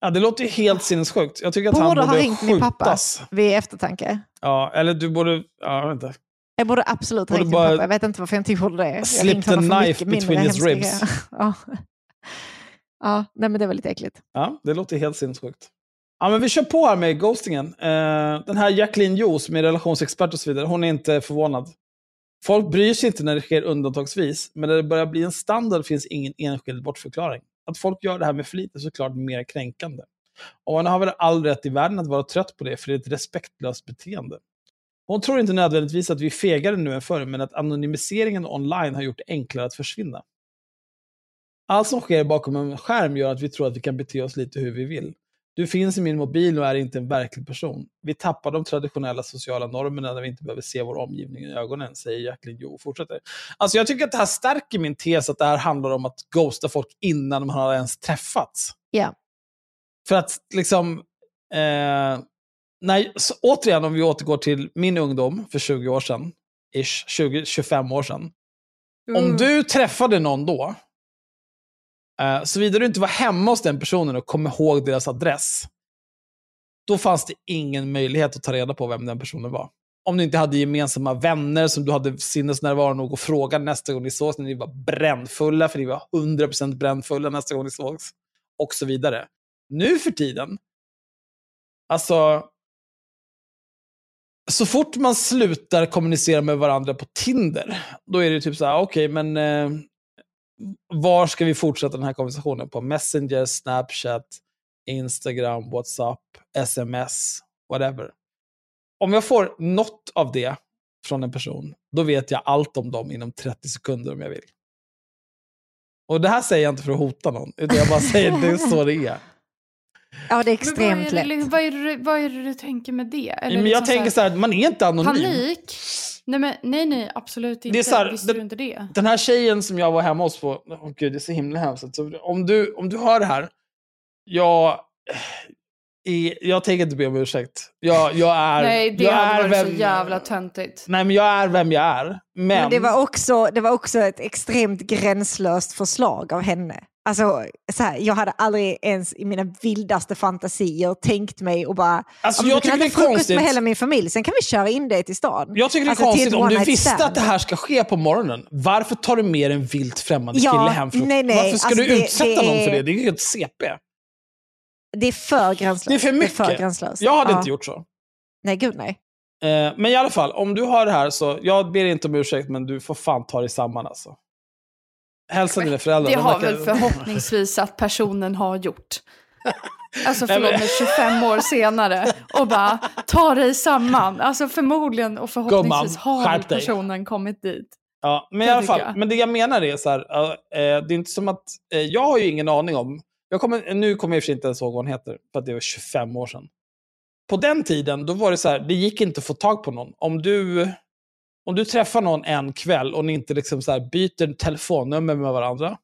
Ja, det låter ju helt sinnessjukt. Jag tycker att Borde han ha borde ringt min pappa. skjutas. Vid eftertanke. Ja, eller du borde... Ja, inte. Jag borde absolut ha Borde ringt min pappa. Jag vet inte varför jag inte gjorde det. Slip the knife between his ribs. ja. ja, nej men det var lite äckligt. Ja, det låter helt sinnessjukt. Ja, men vi kör på här med ghostingen. Uh, den här Jacqueline Jo, som är relationsexpert och så vidare, hon är inte förvånad. Folk bryr sig inte när det sker undantagsvis, men när det börjar bli en standard finns ingen enskild bortförklaring. Att folk gör det här med flit är såklart mer kränkande. Och man har väl all rätt i världen att vara trött på det, för det är ett respektlöst beteende. Hon tror inte nödvändigtvis att vi är fegare nu än förr, men att anonymiseringen online har gjort det enklare att försvinna. Allt som sker bakom en skärm gör att vi tror att vi kan bete oss lite hur vi vill. Du finns i min mobil och är inte en verklig person. Vi tappar de traditionella sociala normerna när vi inte behöver se vår omgivning i ögonen, säger Jacqueline Jo och fortsätter. Alltså jag tycker att det här stärker min tes att det här handlar om att ghosta folk innan man har ens träffats. Ja. För att liksom, eh, nej, återigen om vi återgår till min ungdom för 20 år sedan, ish, 20-25 år sedan. Om Mm. du träffade någon då, eh, såvida du inte var hemma hos den personen och kom ihåg deras adress, då fanns det ingen möjlighet att ta reda på vem den personen var. Om du inte hade gemensamma vänner som du hade sinnesnärvaro nog att fråga nästa gång ni sågs, när ni var brännfulla, för ni var 100% brännfulla nästa gång ni sågs, och så vidare. Nu för tiden, alltså, så fort man slutar kommunicera med varandra på Tinder, då är det typ så här, ah, okej, men eh, var ska vi fortsätta den här konversationen? På Messenger, Snapchat, Instagram, WhatsApp, sms, whatever. Om jag får något av det från en person, då vet jag allt om dem inom 30 sekunder om jag vill. Och det här säger jag inte för att hota någon, utan jag bara säger det är så det är. Ja, det är Men extremt vad lätt. Vad är, det, vad är det du tänker med det? Eller men jag liksom tänker så här, man är inte anonym. Panik? Nej, men, nej, nej, absolut inte. Det är så här, Visste du inte det? Den här tjejen som jag var hemma hos på, åh gud det är så himla hemskt. Så om, du, om du hör det här, jag, är, jag tänker inte be om ursäkt. Jag, jag är, nej, det jag hade är varit vem, så jävla töntigt. Nej men jag är vem jag är. Men, Men det var, också, det var också ett extremt gränslöst förslag av henne. Alltså, så här, jag hade aldrig ens i mina vildaste fantasier tänkt mig och bara... alltså, "Ja, men jag tycker det är konstigt. med hela min familj, sen kan vi köra in dig till stan. Jag tycker det är Alltså, konstigt om du visste stand. att det här ska ske på morgonen. Varför tar du med en vilt främmande Ja, kille hem? För att, nej, nej, varför ska alltså du det- utsätta det någon för är- det? Det är ju helt CP. Det är för gränslöst. Det är för mycket. för gränslöst. Jag hade Ja. inte gjort så. Nej, gud nej. Eh, men i alla fall, om du har det här så, jag ber inte om ursäkt, men du får fan ta dig samman alltså. Hälsa dina föräldrar. Det de har väl förhoppningsvis att personen har gjort. Alltså förlåt mig, 25 år senare och bara ta dig samman. Alltså förmodligen och förhoppningsvis har personen kommit dit. Ja, men i alla fall, jag. men det jag menar är så här, eh, det är inte som att, eh, jag har ju ingen aning om, jag kommer, nu kommer jag i och för sig inte ens ihåg vad hon heter, för att det var 25 år sedan. På den tiden, då var det så här, det gick inte att få tag på någon. Om du, om du träffar någon en kväll och ni inte liksom så byter telefonnummer med varandra,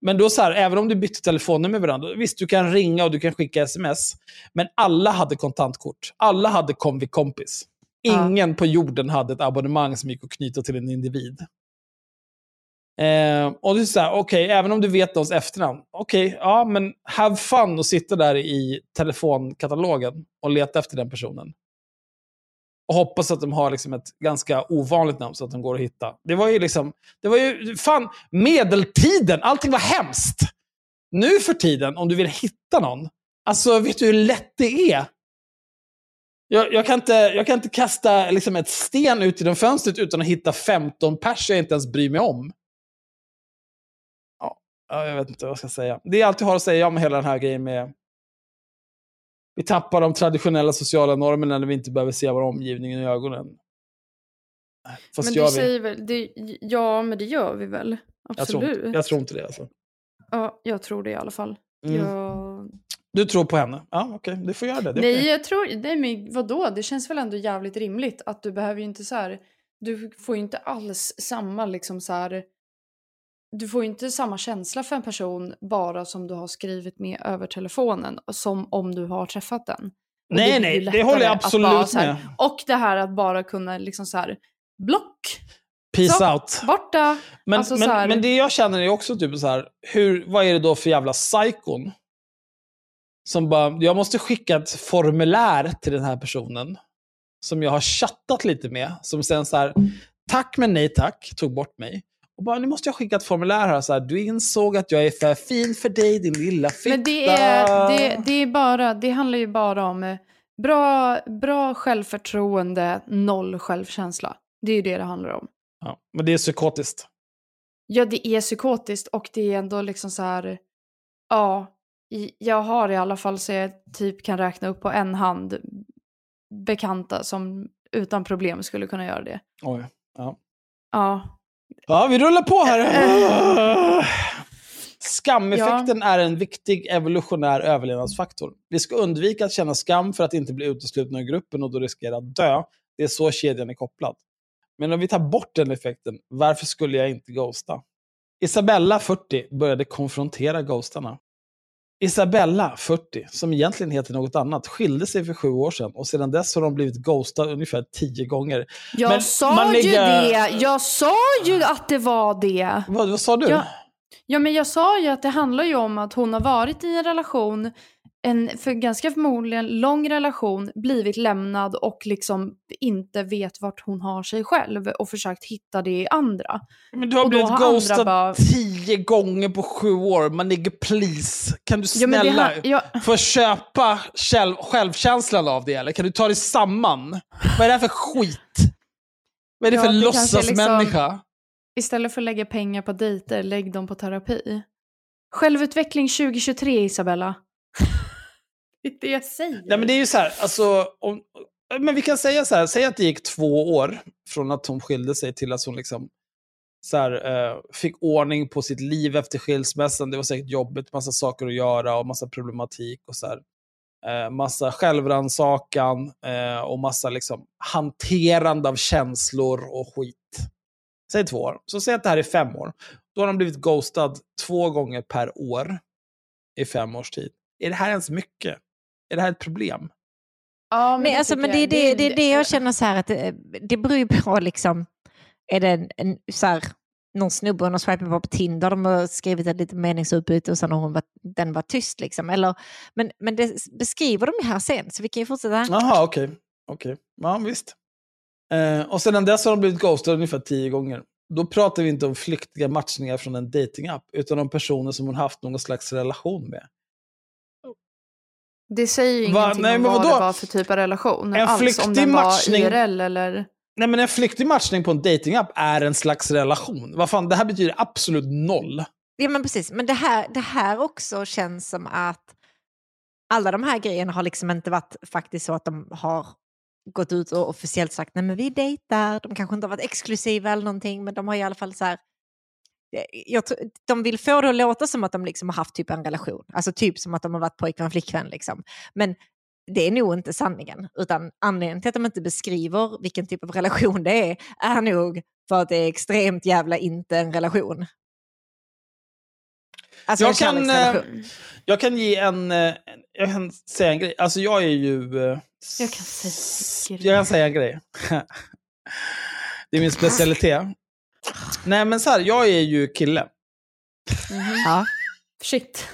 men då så här, även om du bytte telefonnummer med varandra, visst du kan ringa och du kan skicka sms, men alla hade kontantkort. Alla hade Comviq kompis. Ja. Ingen på jorden hade ett abonnemang som gick att knyta till en individ. Eh, och det är så här, okej, även om du vet någons efternamn, okej, ja, men have fun och sitta där i telefonkatalogen och leta efter den personen. Och hoppas att de har liksom ett ganska ovanligt namn så att de går att hitta. Det var ju liksom, det var ju, fan, medeltiden, allting var hemskt. Nu för tiden, om du vill hitta någon, alltså vet du hur lätt det är? Jag, jag, kan, inte, jag kan inte kasta liksom, ett sten ut genom fönstret utan att hitta 15 pers jag inte ens bryr mig om. Ja, ja, jag vet inte vad jag ska säga. Det är allt jag har att säga om hela den här grejen med... Vi tappar de traditionella sociala normerna när vi inte behöver se vår omgivning i ögonen. Fast men du vi. säger väl, det, ja men det gör vi väl. Jag tror, Absolut. inte, jag tror inte det. Alltså. Ja, jag tror det i alla fall. Mm. Jag... Du tror på henne? Ja, okej. Du får göra det. det Nej, okej. jag tror, nej men vadå, det känns väl ändå jävligt rimligt att du behöver ju inte så här, du får ju inte alls samma liksom så här, du får ju inte samma känsla för en person bara som du har skrivit med över telefonen som om du har träffat den. Och Nej, blir nej, det håller jag absolut med. Och det här att bara kunna liksom så här, block, Peace så, out. borta. Men, Alltså men, här- men det jag känner är också typ så här, hur, vad är det då för jävla psykon? Som bara, jag måste skicka ett formulär till den här personen. Som jag har chattat lite med. Som sen så här, tack men nej tack, tog bort mig. Och bara, nu måste jag skicka ett formulär här. Så här du insåg att jag är för fin för dig, din lilla fitta. Men det är, det, det är bara, det handlar ju bara om eh, bra, bra självförtroende, noll självkänsla. Det är ju det det handlar om. Ja, men det är psykotiskt. Ja, det är psykotiskt och det är ändå liksom så här, ja, jag har i alla fall så jag typ kan räkna upp på en hand bekanta som utan problem skulle kunna göra det. Oj. Ja. Ja, ja, vi rullar på här. Skameffekten är en viktig evolutionär överlevnadsfaktor. Vi ska undvika att känna skam för att inte bli uteslutna ur gruppen och då riskera att dö. Det är så kedjan är kopplad. Men om vi tar bort den effekten, varför skulle jag inte ghosta? Isabella, 40, började konfrontera ghostarna. Isabella, 40, som egentligen heter något annat, skilde sig för sju år sedan och sedan dess har de blivit ghostade ungefär tio gånger. jag Men sa ju det! Jag sa ju att det var det! Vad, vad sa du? Ja. Ja, men jag sa ju att det handlar ju om att hon har varit i en relation, en för ganska förmodligen lång relation, blivit lämnad och liksom inte vet vart hon har sig själv och försökt hitta det i andra. Men du har Och blivit har ghostad bara- tio gånger på sju år. Man ligger please. Kan du Ja, snälla ja, få köpa själv, självkänslan av det eller? Kan du ta dig samman? Vad är det här för skit? Vad är det Ja, för det kanske låtsasmänniska? istället för att lägga pengar på dejter, lägg dem på terapi. Självutveckling 2023, Isabella. det är det jag säger. Nej, men det är ju så här, alltså, om, men vi kan säga så här, säg att det gick två år från att hon skilde sig till att hon liksom så här, eh, fick ordning på sitt liv efter skilsmässan. Det var säkert jobbigt, massa saker att göra och massa problematik och så här. Eh, massa självrannsakan eh, och massa liksom, hanterande av känslor och skit. Säg två år. Så säg att det här är fem år. Då har de blivit ghostad två gånger per år i fem års tid. Är det här ens mycket? Är det här ett problem? ja, Nej, alltså, tycker men det är jag. det, det, är det jag känner så här att det, det beror ju på liksom, är det en, en så här, någon snubbe hon har swipat på på Tinder, de har skrivit ett litet meningsutbyte och sen har hon varit, den var tyst liksom. Eller, men, men det beskriver de här sen, så vi kan ju fortsätta. Jaha, okej. Okej, ja visst. Eh, och sedan dess har de blivit ghostade ungefär tio gånger. Då pratar vi inte om flyktiga matchningar från en datingapp, utan om personer som hon haft någon slags relation med. Det säger ju Va? ingenting Nej, om men vad det var för typ av relation. En alls, om flyktig var matchning- IRL eller... Nej, men en flyktig matchning på en datingapp är en slags relation. Vad fan, det här betyder absolut noll. Ja, men precis. Men det här, det här också känns som att alla de här grejerna har liksom inte varit faktiskt så att de har gått ut och officiellt sagt nej men vi dejtar. De kanske inte har varit exklusiva eller någonting men de har i alla fall så här jag, tror- de vill få det att låta som att de liksom har haft typ en relation. Alltså typ som att de har varit pojkvän och flickvän. Liksom. Men det är nog inte sanningen. Utan anledningen till att de inte beskriver vilken typ av relation det är, är nog för att det är extremt jävla inte en relation. Alltså Jag kan, kärleksrelation. Jag kan ge en... eh, Jag kan säga en grej. Alltså jag är ju... eh, Jag kan säga en grej. Jag kan säga en grej. Det är min specialitet. Nej men så här, jag är ju kille. Ja. Shit.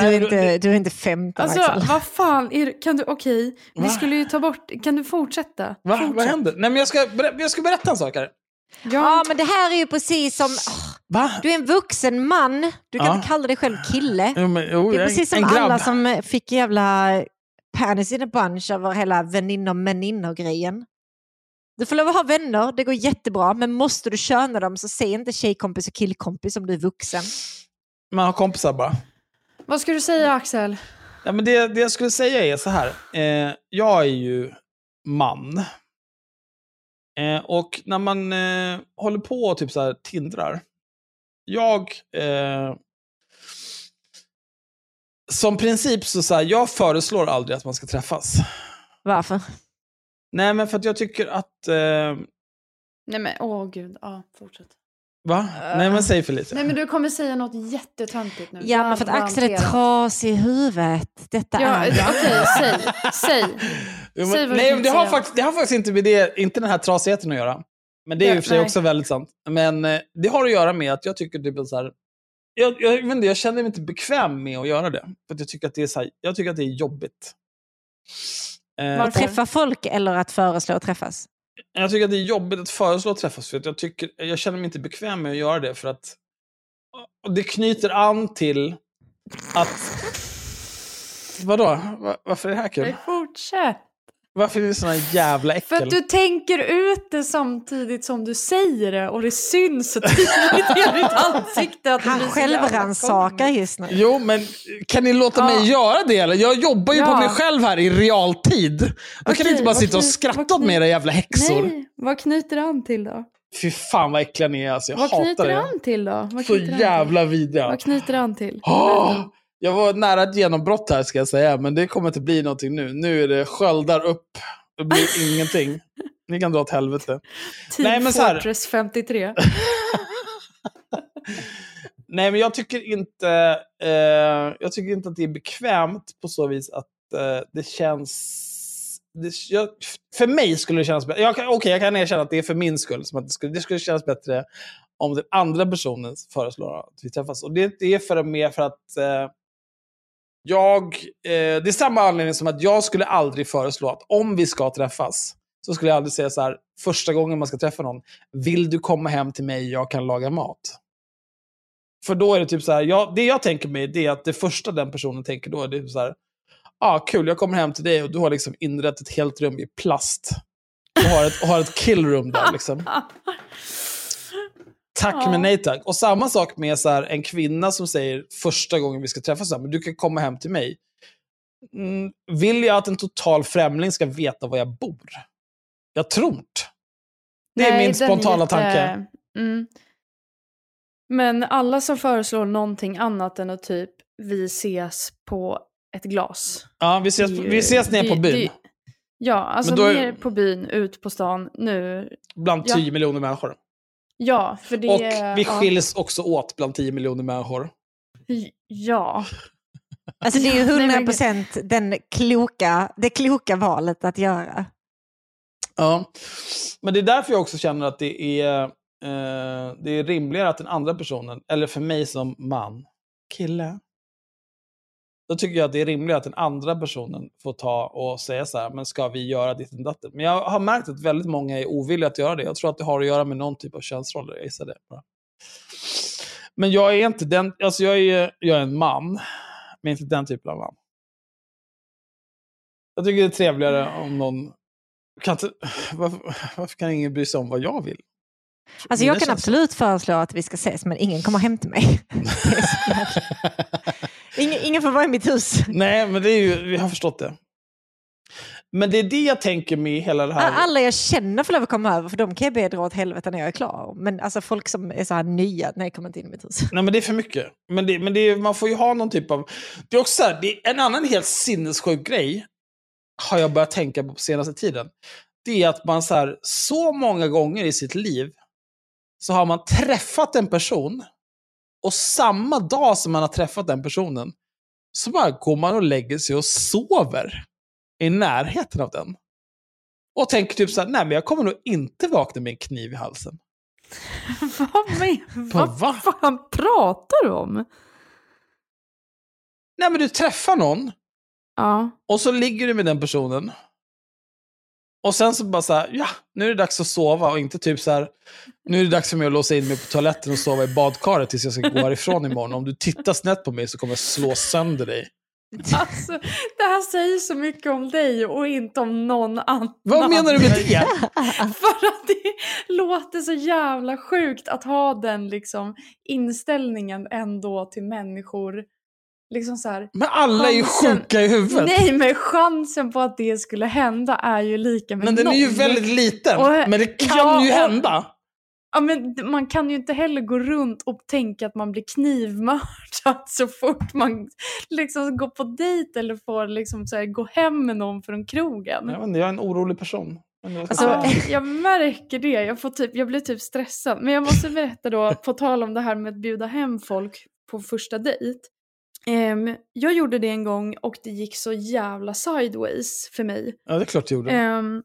Du, är inte, du är inte 15 Alltså Axel. vad fan, är, kan du, okej, vi Va? skulle ju ta bort, kan du fortsätta? Va? Vad Fortsätt. händer? Nej men jag ska, jag ska berätta en sak här. Ja, Ja, men det här är ju precis som... Va? Du är en vuxen man, du kan Ja. inte kalla dig själv kille. Jo, men, jo, Det är precis en som alla som fick jävla panis in a bunch över hela väninnor väninnor grejen. Du får lov att ha vänner, det går jättebra, men måste du köna dem så säg inte tjejkompis och killkompis om du är vuxen. Man har kompisar bara. vad ska du säga Axel? Ja, men det, det jag skulle säga är så här. Eh, jag är ju man. Eh, och när man eh, håller på och typ så här tindrar. Jag... Eh, som princip så, så här, jag föreslår aldrig att man ska träffas. Varför? Nej, men för att jag tycker att... Eh, Nej men åh gud, ja fortsätt. va? Nej, men säg Felicia. Nej men du kommer säga något jättetöntigt nu. Ja, men för att Axel är trasig i huvudet. Detta Ja, är... okej, säg, säg. Jo, Säg men, vad du nej, men det har, faktiskt, det har faktiskt inte med det, inte den här trasigheten att göra. Men det är Ja, ju för sig nej. också väldigt sant. Men eh, det har att göra med att jag tycker det blir så här. Jag, jag, vet inte, jag känner mig inte bekväm med att göra det. För att jag, tycker att det är så här, jag tycker att det är jobbigt. Eh, Varför? Att träffa folk eller att föreslå att träffas? jag tycker att det är jobbigt att föreslå att träffas. För att jag, tycker, jag känner mig inte bekväm med att göra det. För att det knyter an till att... Vadå? Va- Varför är det här kul? Nej, fortsätt. Varför är det såna jävla äckel? För att du tänker ut det samtidigt som du säger det och det syns så tydligt i ditt ansikte att det Han så självrannsakar just nu. Jo, men kan ni låta Ja. mig göra det eller? Jag jobbar ju på Ja. mig själv här i realtid. Då kan ni inte bara sitta och skratta åt mig era jävla häxor. Nej, vad knyter det an till då? Fy fan vad äckliga ni är alltså. Jag Vad hatar knyter det an till då? Vad Så knyter det an till? jävla vidriga. Vad knyter det an till? Åh! Jag var nära ett genombrott här ska jag säga, men det kommer inte bli någonting nu. Nu är det sköldar upp. Det blir ingenting. Ni kan dra åt helvete. Team Nej, men så här- Fortress 53. Nej, men jag tycker inte, eh, jag tycker inte att det är bekvämt på så vis att eh, det känns... Det, jag, för mig skulle det kännas bättre. Okej, jag kan erkänna att det är för min skull. Som att det, skulle, det skulle kännas bättre om den andra personen föreslår att vi träffas. Och det, det är för mer för att eh, jag... Eh, det är samma anledning som att jag skulle aldrig föreslå att om vi ska träffas, så skulle jag aldrig säga så här, första gången man ska träffa någon, vill du komma hem till mig, jag kan laga mat. För då är det typ så här, jag, det jag tänker mig det är att det första den personen tänker då är typ så här, ah, kul, jag kommer hem till dig och du har liksom inrett ett helt rum i plast. Och har ett, och har ett killroom där liksom. Tack Ja. men nej tack. Och samma sak med så här, en kvinna som säger första gången vi ska träffas, så här, men du kan komma hem till mig. Mm, vill jag att en total främling ska veta var jag bor? Jag tror inte. Det är Nej, min spontana jätte- tanke. Mm. Men alla som föreslår någonting annat än att typ vi ses på ett glas. Ja, vi ses, vi ses nere på byn. det- Ja, alltså är- ner på byn, ut på stan, nu. Bland Ja. 10 miljoner människor. Ja, för det... Och vi ja. skiljs också åt bland 10 miljoner människor. Ja. Alltså det är ju Nej, 100 men- procent den kloka, det kloka valet att göra. Ja. Men det är därför jag också känner att det är, eh, det är rimligare att den andra personen, eller för mig som man, kille, då tycker jag att det är rimligare att den andra personen får ta och säga så här, men ska vi göra ditt och datten? Men jag har märkt att väldigt många är ovilliga att göra det. Jag tror att det har att göra med någon typ av könsroller, jag gissar det. bara. Men jag är inte den, alltså jag är, jag är en man, men inte den typen av man. Jag tycker det är trevligare om någon kan inte, varför, varför kan ingen bry sig om vad jag vill? Alltså jag kan absolut föreslå att vi ska ses, men ingen kommer hem till mig. Ingen, ingen får vara i mitt hus. Nej, men det är ju, vi har förstått det. Men det är det jag tänker med hela det här. Alla jag känner får lov att komma över, för de kan jag be dra åt helvete när jag är klar. Men alltså folk som är så här nya, nej kom inte in i mitt hus. Nej, men det är för mycket. Men, det, men det man får ju ha någon typ av... Det är också så här, det är en annan helt sinnessjuk grej, har jag börjat tänka på på senaste tiden. Det är att man så, här, så många gånger i sitt liv så har man träffat en person och samma dag som man har träffat den personen så bara går man och lägger sig och sover i närheten av den. Och tänker typ så här, nej men jag kommer nog inte vakna med en kniv i halsen. Vad, men, Vad, vad va? fan pratar du om? Nej men du träffar någon Ja. Och så ligger du med den personen. Och sen så bara så här, ja, nu är det dags att sova och inte typ så här, nu är det dags för mig att låsa in mig på toaletten och sova i badkaret tills jag ska gå härifrån imorgon. Om du tittar snett på mig så kommer jag slå sönder dig. Alltså, det här säger så mycket om dig och inte om någon annan. Vad menar du med det? För att det låter så jävla sjukt att ha den liksom inställningen ändå till människor. Liksom så här, Men alla är ju Chansen- sjuka i huvudet. nej men chansen på att det skulle hända är ju lika med men den är ju väldigt liten. Och- men det kan ja, ju hända. Ja, men man kan ju inte heller gå runt och tänka att man blir knivmördad så fort man liksom går på dejt eller får liksom så här, gå hem med någon från krogen. Jag, inte, jag är en orolig person. Alltså- jag märker det. Jag, får typ, jag blir typ stressad. Men jag måste berätta då, på tal om det här med att bjuda hem folk på första dejt. Ehm, jag gjorde det en gång och det gick så jävla sideways för mig. ja, det är klart du gjorde. Ehm,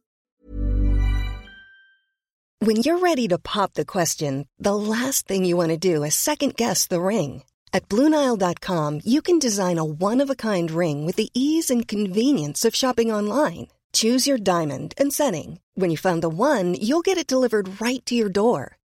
When you're ready to pop the question, the last thing you want to do is second guess the ring. At Bluenile.com, you can design a one of a kind ring with the ease and convenience of shopping online. Choose your diamond and setting. When you find the one, you'll get it delivered right to your door.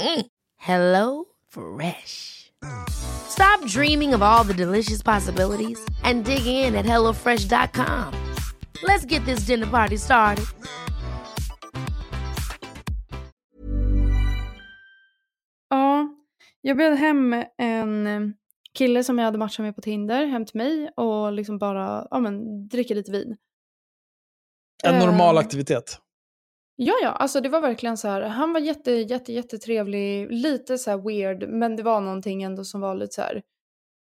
Mm. Hello Fresh. Stop dreaming of all the delicious possibilities and dig in at HelloFresh.com. Let's get this dinner party started. Ja, jag bjöd hem en kille som jag hade matchat med på Tinder hem till mig och liksom bara ja, men, dricka lite vin. En normal Ehm, aktivitet. Ja, ja, alltså det var verkligen så här. Han var jätte, jätte, jättetrevlig, lite så här weird, men det var någonting ändå som var lite så här.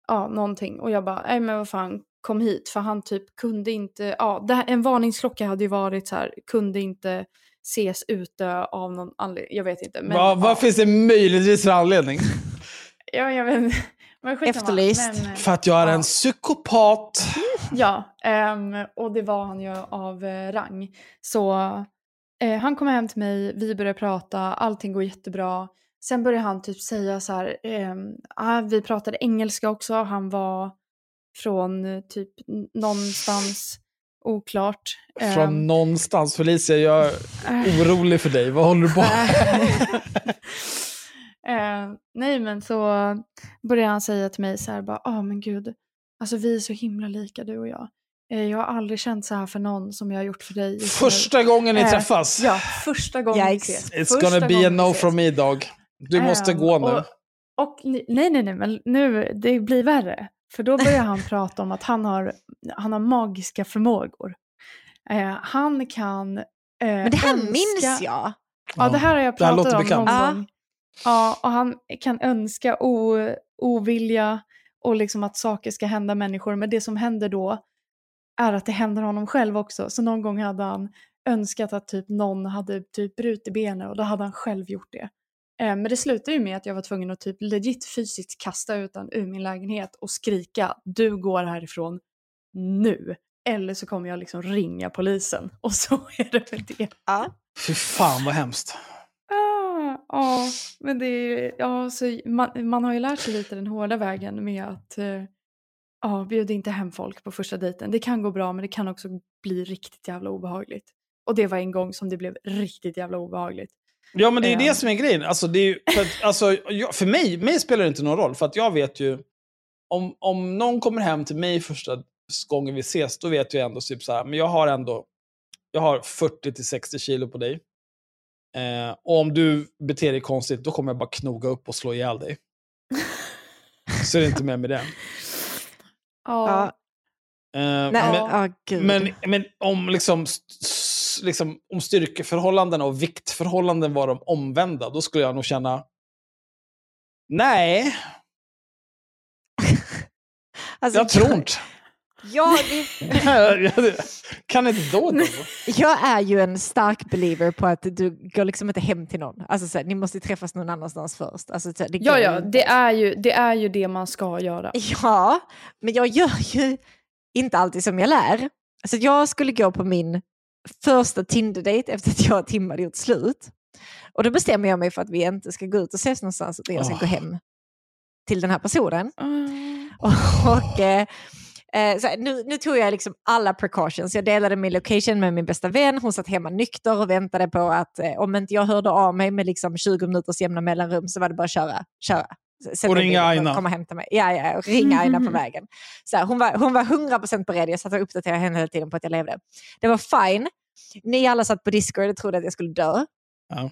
Ja, någonting. Och jag bara, nej men vad fan, kom hit. För han typ kunde inte, ja, det här, en varningsklocka hade ju varit så här, kunde inte ses ute av någon anledning. Jag vet inte. Men, vad vad ja, finns det möjligtvis för anledning? Ja, jag vet. Men. Efterlyst. Men, eh, För att jag är Ja. en psykopat. Ja, ehm, och det var han ju av eh, rang. Så eh, han kommer hem till mig, vi börjar prata, allting går jättebra. Sen börjar han typ säga så här, ehm, ah, vi pratade engelska också, han var från eh, typ någonstans oklart. Ehm, Från någonstans. Felicia, jag är äh. orolig för dig. Vad håller du på eh, nej men så börjar han säga till mig så här bara, ah men gud, alltså vi är så himla lika du och jag. Eh, jag har aldrig känt så här för någon som jag har gjort för dig. just nu." Första gången ni Eh, träffas. Ja, första gången vi Yikes. ses. It's Första gonna be a vi no from me dog. Du måste Ehm, gå nu. Och, och nej, nej, nej, men nu, det blir värre. För då börjar han prata om att han har, han har magiska förmågor. Eh, han kan eh, Men det här önska... minns jag. Ja, det här har jag pratat låter om bekant. någon Ja. gång. Ja, och han kan önska o, ovilja och liksom att saker ska hända människor. Men det som händer då är att det händer honom själv också. Så någon gång hade han önskat att typ någon hade typ brutit benet och då hade han själv gjort det. Eh, Men det slutade ju med att jag var tvungen att typ legit fysiskt kasta ut den ur min lägenhet och skrika du går härifrån nu. Eller så kommer jag liksom ringa polisen. Och så är det med det. Ja. Fy fan vad hemskt. Ah, Ja, men det är, ja, så man, man har ju lärt sig lite den hårda vägen med att eh, ja, bjud inte hem folk på första dejten. Det kan gå bra men det kan också bli riktigt jävla obehagligt. Och det var en gång som det blev riktigt jävla obehagligt. Ja, men det är ju det som är grejen. Alltså, det är ju, för, att, alltså, jag, för mig, mig spelar det inte någon roll, för att jag vet ju... Om, om någon kommer hem till mig första gången vi ses, då vet jag ändå typ så här, men jag har ändå jag har 40-60 kilo på dig. Eh, och om du beter dig konstigt, då kommer jag bara knoga upp och slå ihjäl dig. Så är det inte mer med det. Ja, Eh, nej, men, gud. Men, men om, liksom, liksom, om styrkeförhållanden och viktförhållanden var de omvända, då skulle jag nog känna... Nej, Alltså, jag tror inte. Ja, det, kan inte då då? jag är ju en stark believer på att du går liksom inte hem till någon. Alltså, så här, ni måste träffas någon annanstans först. Alltså, så här, det ja, ja inte. det, är ju, det är ju det man ska göra. Ja, men jag gör ju inte alltid som jag lär. Alltså jag skulle gå på min första Tinder-date efter att jag och Tim hade gjort slut. Och då bestämmer jag mig för att vi inte ska gå ut och ses någonstans utan jag ska Åh. gå hem till den här personen. Mm. Och, eh, eh, så nu, nu tog jag liksom alla precautions. Jag delade min location med min bästa vän. Hon satt hemma nykter och väntade på att eh, om inte jag hörde av mig med liksom 20 minuters jämna mellanrum så var det bara att köra. köra. Sätta Och ringa Aina. Komma hem till mig. Ja, ja, och ringa Aina på vägen. Så här, hon, var, hon var 100% beredd. Jag satt och uppdaterade henne hela tiden på att jag levde. Det var fine. Ni alla satt på Discord och trodde att jag skulle dö. Ja.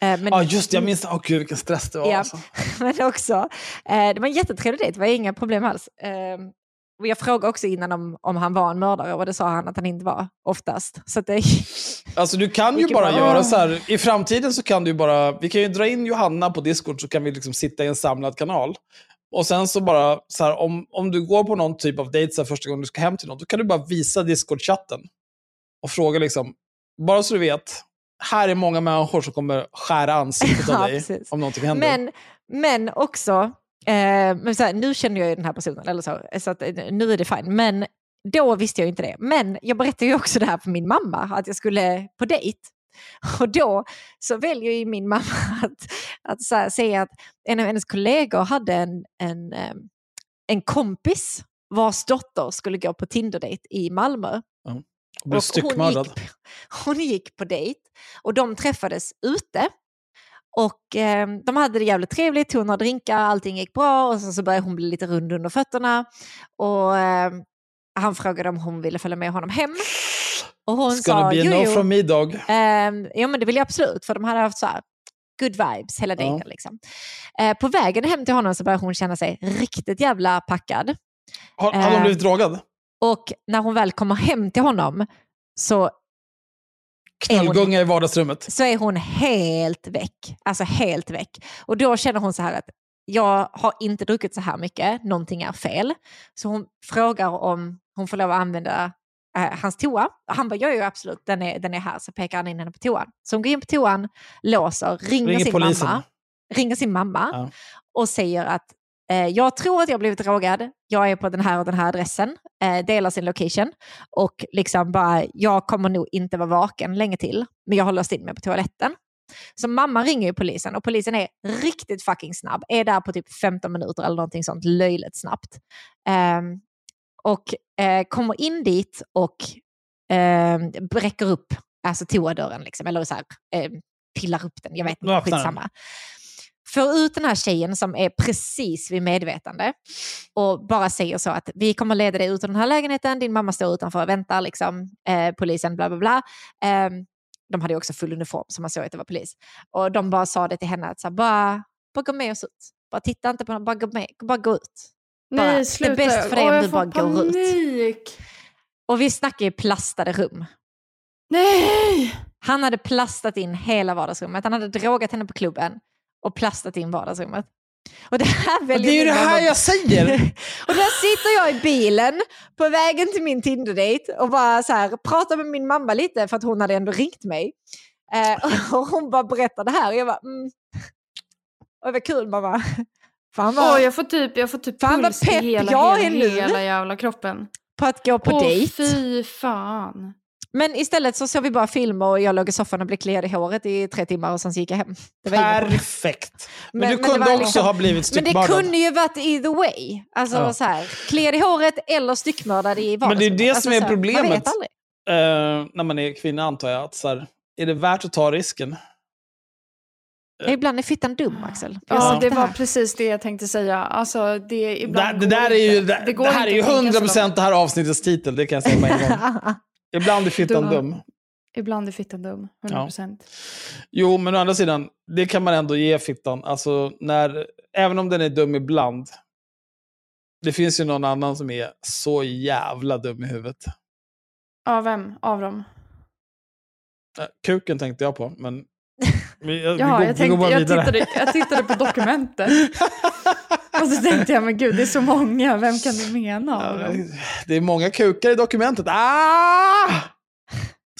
Eh, men Ja, just det. Jag minns Åh gud, vilken stress det var. Ja. Alltså. men också, eh, det var en jättetrevlig dejt, det var inga problem alls. Eh, och jag frågade också innan om, om han var en mördare och det sa han att han inte var oftast. Så det, Alltså du kan ju bara göra så här, i framtiden så kan du bara, vi kan ju dra in Johanna på Discord så kan vi liksom sitta i en samlad kanal. Och sen så bara, så här, om, om du går på någon typ av dejt så här, första gången du ska hem till någon, då kan du bara visa Discord-chatten. Och fråga liksom, bara så du vet, här är många människor som kommer skära ansiktet Ja, av dig precis. om någonting händer. men, men också, eh, men så här, nu känner jag ju den här personen, eller så, så att, eh, nu är det fine. Men då visste jag inte det. Men jag berättade ju också det här för min mamma, att jag skulle på dejt. Och då så väljer ju min mamma att, att så här, säga att en av hennes kollegor hade en, en, eh, en kompis vars dotter skulle gå på Tinder-dejt i Malmö. blir Och. Hon gick, hon gick på dejt och de träffades ute. Och eh, de hade det jävligt trevligt, tog några drinkar, allting gick bra och sen så började hon bli lite rund under fötterna. Och eh, han frågade om hon ville följa med honom hem. Och hon It's sa, be no from me dog. Eh, ja men det vill jag absolut, för de hade haft så här good vibes hela Ja. dejten. Liksom. Eh, på vägen hem till honom så började hon känna sig riktigt jävla packad. Har, har de Eh, blivit drogad? Och när hon väl kommer hem till honom så Knallgunga i vardagsrummet. så är hon helt väck. Alltså helt väck. Och då känner hon så här att jag har inte druckit så här mycket, någonting är fel. Så hon frågar om hon får lov att använda eh, hans toa. Han bara, ja, ja absolut, den är, den är här. Så pekar han in henne på toan. Så hon går in på toan, låser, ringer, Ringer sin polisen. mamma. Ringer sin mamma Ja. och säger att jag tror att jag blivit drogad. Jag är på den här och den här adressen. Eh, delar sin location. Och liksom bara, jag kommer nog inte vara vaken länge till. Men jag har låst in mig på toaletten. Så mamma ringer ju polisen och polisen är riktigt fucking snabb. Är där på typ 15 minuter eller någonting sånt löjligt snabbt. Ehm, och eh, kommer in dit och eh, bräcker upp alltså toadörren, liksom, eller så här, eh, pillar upp den. Jag vet inte, skitsamma. Får ut den här tjejen som är precis vid medvetande och bara säger så att vi kommer leda dig ut ur den här lägenheten, din mamma står utanför och väntar, liksom, eh, polisen, bla bla bla. Eh, de hade också full uniform så man såg att det var polis. Och de bara sa det till henne att så här, bara, bara gå med oss ut. Bara titta inte på dem, bara gå, med, bara gå ut. Bara, det är Nej, sluta. bäst för dig om du bara går ut. panik. Och vi snackar ju plastade rum. Nej! Han hade plastat in hela vardagsrummet. Han hade drogat henne på klubben och plastat in vardagsrummet. Och det här Det väljer är ju det här jag säger! och där sitter jag i bilen på vägen till min Tinder-date och bara så här, pratar med min mamma lite för att hon hade ändå ringt mig. Eh, och hon bara berättar det här och jag bara, mm. Oj vad kul mamma. Fan vad, Åh, jag får typ, jag får typ Fan, puls i hela, jag hela, hela jävla kroppen. på att gå på Åh, dejt. fy fan. Men istället så såg vi bara film och jag låg i soffan och blev kliad i håret i tre timmar och sen gick jag hem. Det. Perfekt. Men, Men- du men det kunde var också liksom- ha blivit Men det styckmördad. kunde ju varit either way. Alltså Ja. så här, kliad i håret eller styckmördad i Men det är vardagsrummet. det alltså, som är så här, Man problemet. vet aldrig. Eh, när man är kvinna antar jag. Att, så här, är det värt att ta risken? Ibland är fittan dum, Axel. Ja, sagt det var precis det jag tänkte säga. Alltså, det, Det, ibland det går där är ju, det, går det här är ju att tänka så 100% långt. det här avsnittets titel, det kan jag säga på en gång. Ibland är fittan Dum. dum. Ibland är fittan dum, 100%. Jo, men å andra sidan, det kan man ändå ge fittan. Alltså, när, även om den är dum ibland. Det finns ju någon annan som är så jävla dum i huvudet. Ja, vem av dem? Kuken tänkte jag på, men... Vi, vi Ja, går, jag, vi går tänkte, bara jag, tittade, jag tittade på dokumentet. Och så tänkte jag, men gud, det är så många. Vem kan du mena Ja? Det är många kukar i dokumentet. Ah!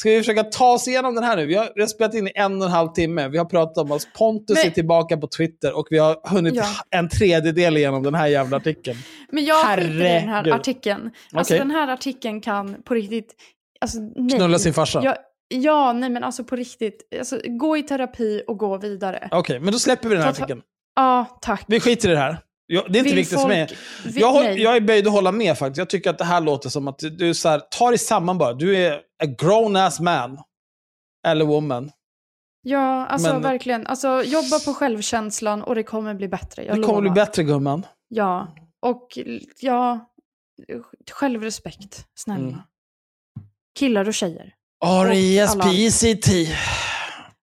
Ska vi försöka ta oss igenom den här nu? Vi har, vi har spelat in i en och en halv timme. Vi har pratat om oss. Pontus Men- är tillbaka på Twitter och vi har hunnit Ja. en tredjedel igenom den här jävla artikeln. Men jag skiter i den här artikeln. Alltså Okej. den här artikeln kan på riktigt... Alltså, nej. Knulla sin farsa. Ja, ja, nej men alltså på riktigt. Alltså, gå i terapi och gå vidare. Ja, Okej, men då släpper vi den här artikeln. tack. Vi skiter i det här. Jag, det är inte Vill viktigt för mig. folk- Jag, håll, jag är böjd att hålla med faktiskt. Jag tycker att det här låter som att du, är så här, tar dig samman bara. Du är a grown ass man. Eller woman. Ja, alltså Men- verkligen. Alltså, jobba på självkänslan och det kommer bli bättre. Jag det kommer bli lovar. bättre gumman. Ja, och ja, självrespekt, snälla. Mm. Killar och tjejer. R-E-S-P-C-T.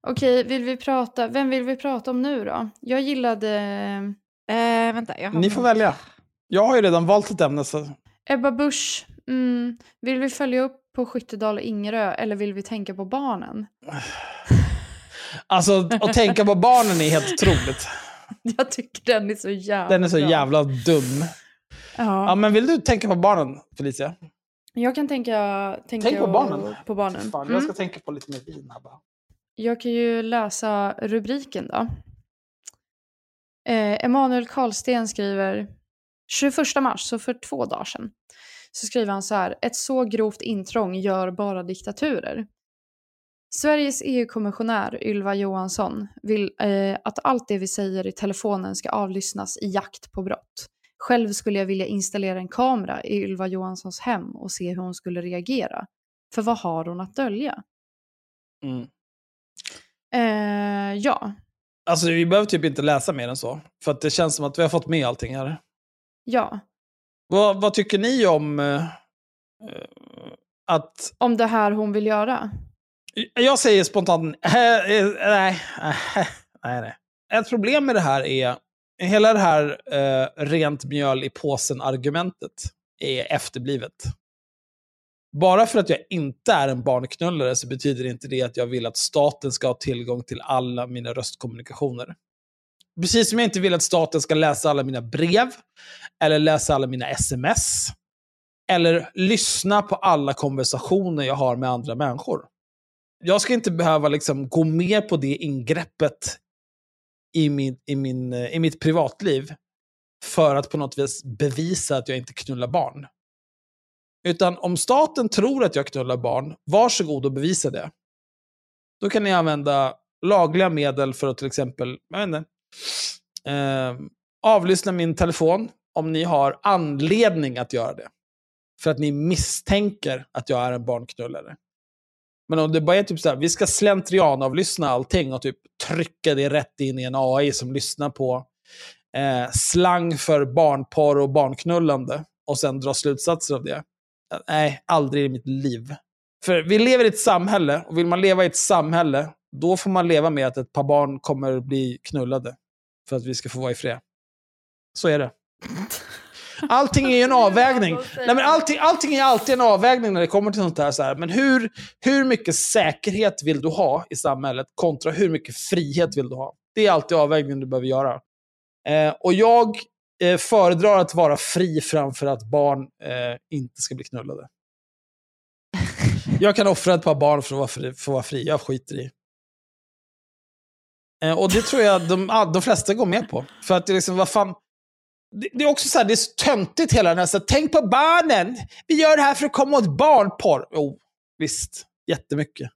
Okej, vill vi prata, vem vill vi prata om nu då? Jag gillade Eh, vänta, jag har Ni får välja. Jag har ju redan valt ett ämne. Så... Ebba Busch. Mm, vill vi följa upp på Skyttedal och Ingerö eller vill vi tänka på barnen? Alltså, att tänka på barnen är helt otroligt. Jag tycker den är så jävla Den är så jävla dum. Ja. Ja, men vill du tänka på barnen, Felicia? Jag kan tänka, tänka Tänk på barnen. på barnen. Fan, Mm. Jag ska tänka på lite mer vin här bara. Jag kan ju läsa rubriken då. Eh, Emanuel Karlsten skriver 21 mars, så för två dagar sedan, så skriver han så här. Ett så grovt intrång gör bara diktaturer. Sveriges EU-kommissionär Ylva Johansson vill eh, att allt det vi säger i telefonen ska avlyssnas i jakt på brott. Själv skulle jag vilja installera en kamera i Ylva Johanssons hem och se hur hon skulle reagera. För vad har hon att dölja? Mm. Eh, ja, Alltså, vi behöver typ inte läsa mer än så. För att det känns som att vi har fått med allting här. ja. Vad, vad tycker ni om eh, eh, att... Om det här hon vill göra. Jag säger spontant eh, eh, nej, nej, nej. Ett problem med det här är hela det här eh, rent mjöl i påsen-argumentet är efterblivet. Bara för att jag inte är en barnknullare så betyder inte det att jag vill att staten ska ha tillgång till alla mina röstkommunikationer. Precis som jag inte vill att staten ska läsa alla mina brev, eller läsa alla mina sms, eller lyssna på alla konversationer jag har med andra människor. Jag ska inte behöva liksom gå med på det ingreppet i, min, i, min, i mitt privatliv för att på något vis bevisa att jag inte knullar barn. Utan om staten tror att jag knullar barn, varsågod och bevisa det. Då kan ni använda lagliga medel för att till exempel, jag vet inte, eh, avlyssna min telefon om ni har anledning att göra det. För att ni misstänker att jag är en barnknullare. Men om det bara är typ så här, vi ska slentrianavlyssna allting och typ trycka det rätt in i en AI som lyssnar på eh, slang för barnporr och barnknullande och sen dra slutsatser av det. Nej, aldrig i mitt liv. För vi lever i ett samhälle, och vill man leva i ett samhälle, då får man leva med att ett par barn kommer bli knullade. För att vi ska få vara i fred. Så är det. Allting är ju en avvägning. Nej, men allting, allting är alltid en avvägning när det kommer till sånt här. Så här. Men hur, hur mycket säkerhet vill du ha i samhället kontra hur mycket frihet vill du ha? Det är alltid avvägningen du behöver göra. Eh, och jag eh, föredrar att vara fri framför att barn eh, inte ska bli knullade. Jag kan offra ett par barn för att vara fri. För att vara fri. Jag skiter i. Eh, och det tror jag de, ah, de flesta går med på. För att det är liksom, vad fan. Det, det är också så här, det är så töntigt hela den här, så här, tänk på barnen. Vi gör det här för att komma åt barnporr. Jo, visst. jättemycket.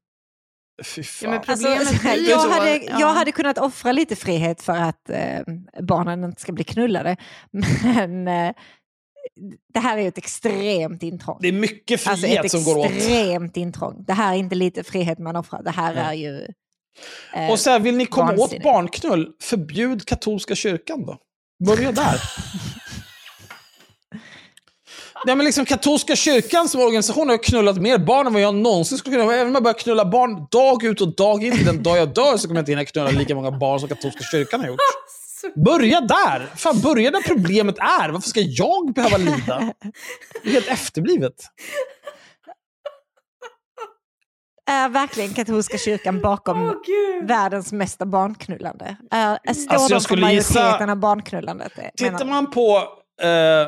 Ja, men Alltså, Problemet ju jag, hade, ja. jag hade kunnat offra lite frihet för att eh, barnen inte ska bli knullade. Men eh, det här är ju ett extremt intrång. det är mycket frihet Alltså ett som går åt. extremt intrång. Det här är inte lite frihet man offrar. Det här Nej. är ju... eh, Och så här, vill ni komma åt vansinnigt. barnknull, förbjud katolska kyrkan då. Börja där. Nej, men liksom katolska kyrkan som organisation har knullat mer barn än vad jag någonsin skulle kunna. Även om jag börjar knulla barn dag ut och dag in, den dag jag dör så kommer jag inte hinna knulla lika många barn som katolska kyrkan har gjort. Börja där! Fan, börja där problemet är. Varför ska jag behöva lida? Det är helt efterblivet. Är verkligen katolska kyrkan bakom gud. världens mesta barnknullande? Är, står Alltså, jag de för skulle majoriteten gissa- av barnknullandet? Det Tittar man på eh,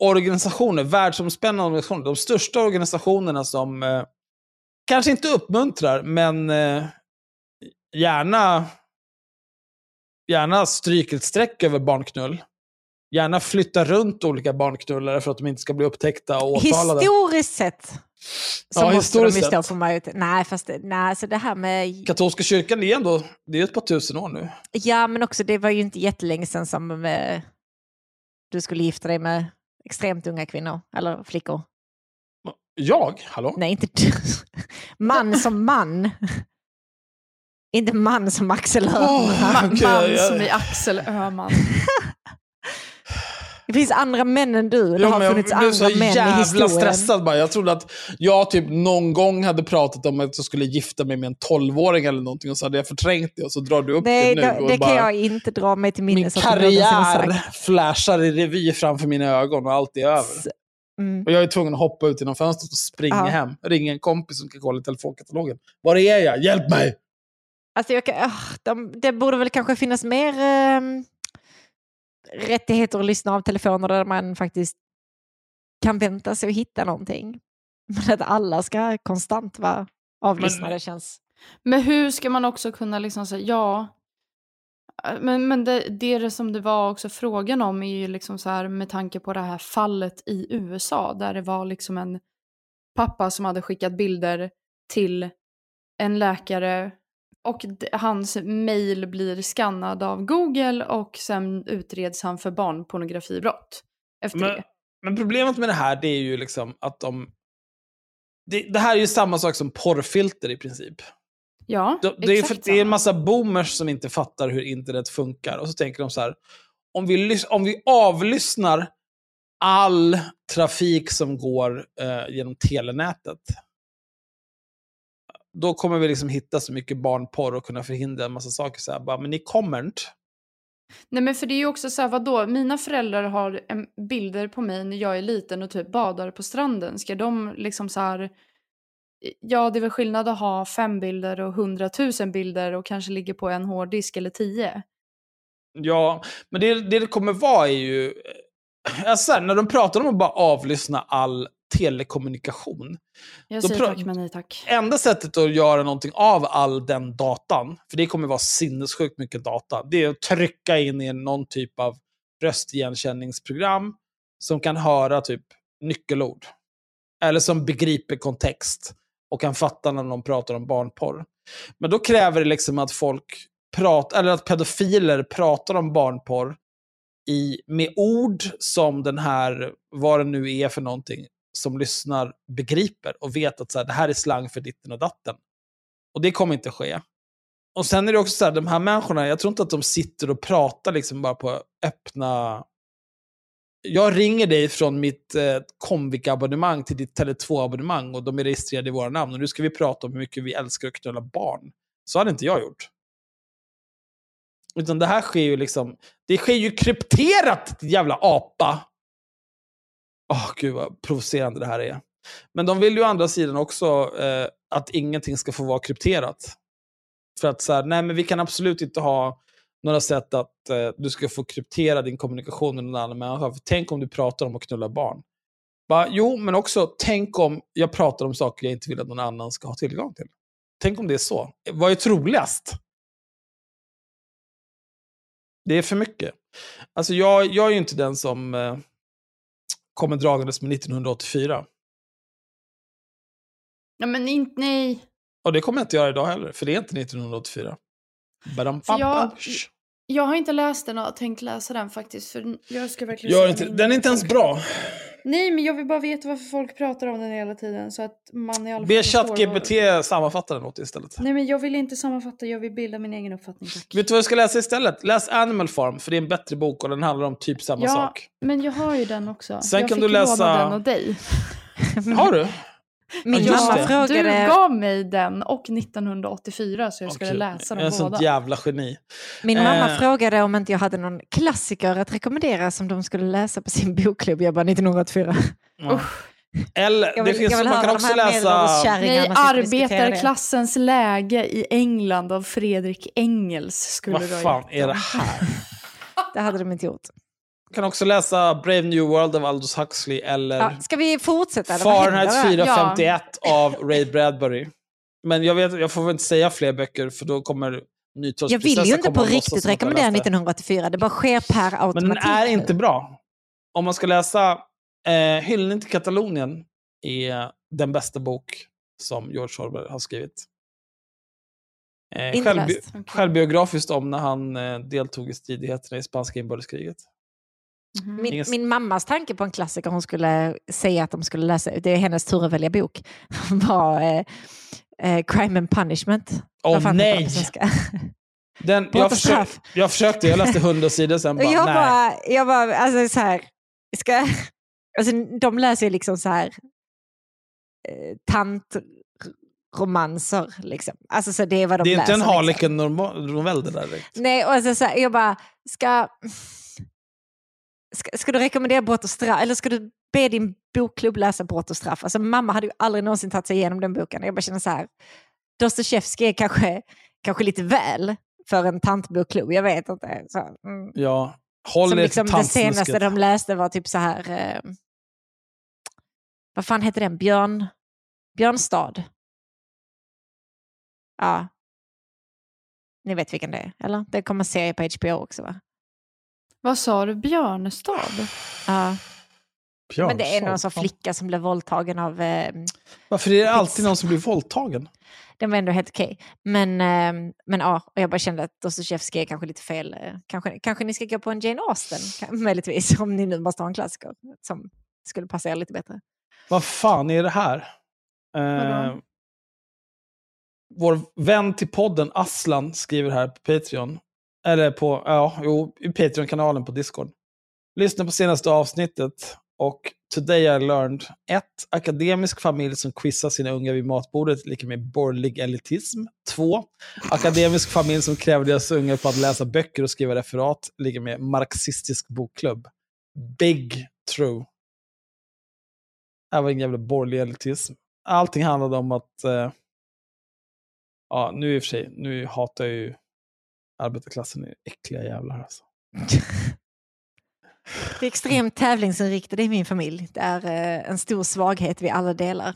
organisationer, världsomspännande organisationer, de största organisationerna som eh, kanske inte uppmuntrar, men eh, gärna, gärna stryker ett streck över barnknull. Gärna flyttar runt olika barnknullare för att de inte ska bli upptäckta och åtalade. Historiskt sett så Ja, måste historiskt de ju stå för majoritet. Nej, fast det, nej, så det här med... Katolska kyrkan, är ändå det är ett par tusen år nu. Ja, men också det var ju inte jättelänge sedan som eh, du skulle gifta dig med extremt unga kvinnor, eller flickor. Jag? Hallå? Nej, inte du. Man som man. Inte man som Axel Öhman. Ma- Okej, man jag- som i Axel Öhman. Det finns andra män än du. Det Jo, har funnits jag blev andra så män i jävla historien. stressad bara. Jag trodde att jag typ någon gång hade pratat om att jag skulle gifta mig med en 12-åring eller någonting och så hade jag förträngt det och så drar du upp Nej, det nu. det, och det kan bara, jag inte dra mig till min minnes. har karriär flashar i revy framför mina ögon och allt är över. Mm. Och jag är tvungen att hoppa ut genom fönstret och springa Ja. hem. Ringa en kompis som kan kolla i telefonkatalogen. Var är jag? Hjälp mig! Alltså jag kan, ah, de, det borde väl kanske finnas mer ehm, rättigheter att lyssna av telefoner där man faktiskt kan vänta sig att hitta någonting. Men att alla ska konstant vara avlyssnade Men- känns... Men hur ska man också kunna liksom säga ja? Äh, Men, men det, det som det var också frågan om är ju liksom så här med tanke på det här fallet i USA där det var liksom en pappa som hade skickat bilder till en läkare och hans mail blir skannad av Google och sen utreds han för barnpornografibrott efter Men, det. men problemet med det här det är ju liksom att de... Det, det här är ju samma sak som porrfilter i princip. Ja, De, det, är för, exakt det är en massa boomers som inte fattar hur internet funkar. Och så tänker de så här, om vi, om vi avlyssnar all trafik som går eh, genom telenätet, då kommer vi liksom hitta så mycket barnporr och kunna förhindra en massa saker. Så här, bara, men ni kommer inte. Nej men för det är ju också så här, vadå, mina föräldrar har en, bilder på mig när jag är liten och typ badar på stranden. Ska de liksom så här, ja det är väl skillnad att ha fem bilder och hundratusen bilder och kanske ligger på en hårddisk eller tio. Ja, men det, det det kommer vara är ju... eh, Alltså, så här, när de pratar om att bara avlyssna all telekommunikation, Jag säger tack men nej tack. enda sättet att göra någonting av all den datan, för det kommer vara sinnessjukt mycket data, det är att trycka in i någon typ av röstigenkänningsprogram som kan höra typ nyckelord. Eller som begriper kontext och kan fatta när någon pratar om barnporr. Men då kräver det liksom att folk pratar, eller att pedofiler pratar om barnporr i, med ord som den här, vad det nu är för någonting, som lyssnar begriper och vet att så här, det här är slang för ditten och datten. Och det kommer inte ske. Och sen är det också så här, de här människorna, jag tror inte att de sitter och pratar liksom bara på öppna... Jag ringer dig från mitt eh, Comviq-abonnemang till ditt Tele2-abonnemang och de är registrerade i våra namn. Och nu ska vi prata om hur mycket vi älskar att knulla barn. Så hade inte jag gjort. Utan det här sker ju liksom, det sker ju krypterat, jävla apa. Åh, gud vad provocerande det här är. Men de vill ju å andra sidan också eh, att ingenting ska få vara krypterat. För att så här, nej men vi kan absolut inte ha några sätt att eh, du ska få kryptera din kommunikation med någon annan människa. För tänk om du pratar om att knulla barn. Bara, jo, men också tänk om jag pratar om saker jag inte vill att någon annan ska ha tillgång till. Tänk om det är så. Vad är troligast? Det är för mycket. Alltså jag, jag är ju inte den som eh, kommer dragandes med 1984. Nej, men inte, nej. Och det kommer jag inte göra idag heller, för det är inte 1984. Badam, jag- bam, bam. Jag har inte läst den och tänkt läsa den faktiskt. För jag ska verkligen Gör inte, den är inte ens bra. Nej, men jag vill bara veta varför folk pratar om den hela tiden. Så att man i alla fall Be ChatGPT vad- sammanfatta den åt dig istället. Nej, men jag vill inte sammanfatta. Jag vill bilda min egen uppfattning. Tack. Vet du vad du ska läsa istället? Läs Animal Farm, för det är en bättre bok och den handlar om typ samma Ja, sak. men jag har ju den också. Sen jag kan fick du läsa- låna den av dig. Har du? Min Ja, mamma det. frågade... Du gav mig den och 1984 så jag skulle läsa Jag är dem en båda. sånt jävla geni. Min mamma Eh. frågade om inte jag hade någon klassiker att rekommendera som de skulle läsa på sin bokklubb. Jag bara 1984. Ja. Eller, Jag det vill, finns, jag vill man höra kan också läsa... Nej, det. arbetarklassens läge i England av Fredrik Engels skulle Vad fan är det dem. här? Det hade de inte gjort. Kan också läsa Brave New World av Aldous Huxley eller Ja, ska vi fortsätta? eller Fahrenheit händer där? 451 av Ray Bradbury. Men jag, vet, jag får väl inte säga fler böcker för då kommer Jag vill ju inte på riktigt rekommendera läste det. 1984. Det bara sker per automatik. Men den är inte bra. Om man ska läsa eh, Hyllning till Katalonien är den bästa bok som George Orwell har skrivit. Eh, självbi-. Okej. Självbiografiskt om när han eh, deltog i stridigheterna i spanska inbörgeskriget. Mhm. Min, min mammas tanke på en klassiker hon skulle säga att de skulle läsa, det är hennes tur att välja bok, var eh, eh, Crime and Punishment. Åh nej! Den, jag, och försök, straff. jag försökte, jag läste hundra sidor sen bara, jag nej. bara, jag bara, alltså så här, ska, alltså, de läser ju liksom så här eh, tantromanser liksom. Alltså så det är vad de det är läser. inte en liksom. Harlequin-novell det där direkt. Nej, och alltså, så här, jag bara, ska, ska, ska du rekommendera brott och straff, eller ska du be din bokklubb läsa brott och straff? Alltså mamma hade ju aldrig någonsin tagit sig igenom den boken. Jag bara känner så här, Dostojevskij är kanske, kanske lite väl för en tantbokklubb, jag vet inte. Så, mm. Ja, håll Som liksom det senaste de läste var typ så här, eh, vad fan heter den, Björn, Björnstad? Ja. Ni vet vilken det är, eller? Det kommer en serie på HBO också va? Vad sa du? Björnestad? Ja. Men det är någon sån fan. flicka som blev våldtagen av, eh, Varför är det alltid någon som blir våldtagen? den var ändå helt okej. Men, eh, men ja, och jag bara kände att Dostojevskij är kanske lite fel. Eh, kanske, kanske ni ska gå på en Jane Austen, möjligtvis, om ni nu måste ha en klassiker som skulle passa er lite bättre. Vad fan är det här? Eh, vår vän till podden Aslan skriver här på Patreon. Eller på, ja, jo, i Patreon-kanalen på Discord. Lyssna på senaste avsnittet och Today I learned 1. Akademisk familj som quizar sina unga vid matbordet, lika med borgerlig elitism. 2. Akademisk familj som kräver deras ungar på att läsa böcker och skriva referat, lika med marxistisk bokklubb. Big true. Det här var ingen jävla borgerlig elitism. Allting handlade om att... Eh, ja, nu i och för sig, nu hatar jag ju arbetarklassen, är äckliga jävlar alltså. Det är extremt tävlingsinriktade i min familj. Det är eh, en stor svaghet vi alla delar.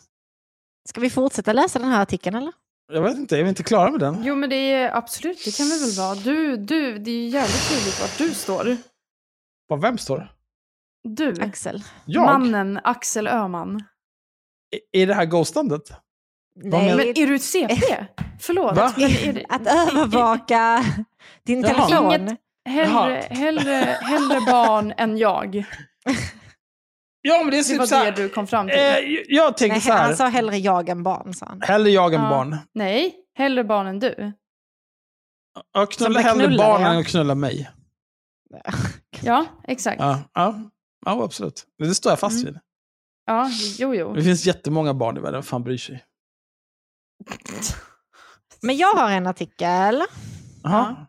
Ska vi fortsätta läsa den här artikeln eller? Jag vet inte, är vi inte klara med den? Jo men det är absolut, det kan vi väl vara. Du, du, det är ju jävligt tydligt vart du står. Vad, vem står? Du, Axel? Jag? mannen Axel Öhman. I- Är det här ghostandet? Nej, Men är du ett CP? Förlåt. Va? Men är det, att övervaka din Jaha. telefon. Inget- hellre, hellre, hellre barn än jag. Ja, men det är Det typ var så här, det du kom fram till. eh, Jag tänker Nej, så här. han sa hellre jag än barn. Sa han. Hellre jag än Ja. barn. Nej, hellre barn än du. Jag knullar hellre knullade, barn ja. än att knulla mig. Ja, exakt. Ja, Ja, ja, ja absolut. Det står jag fast Mm. vid. jo, jo. Det finns jättemånga barn i världen, vem fan bryr sig? Men jag har en artikel, Jaha.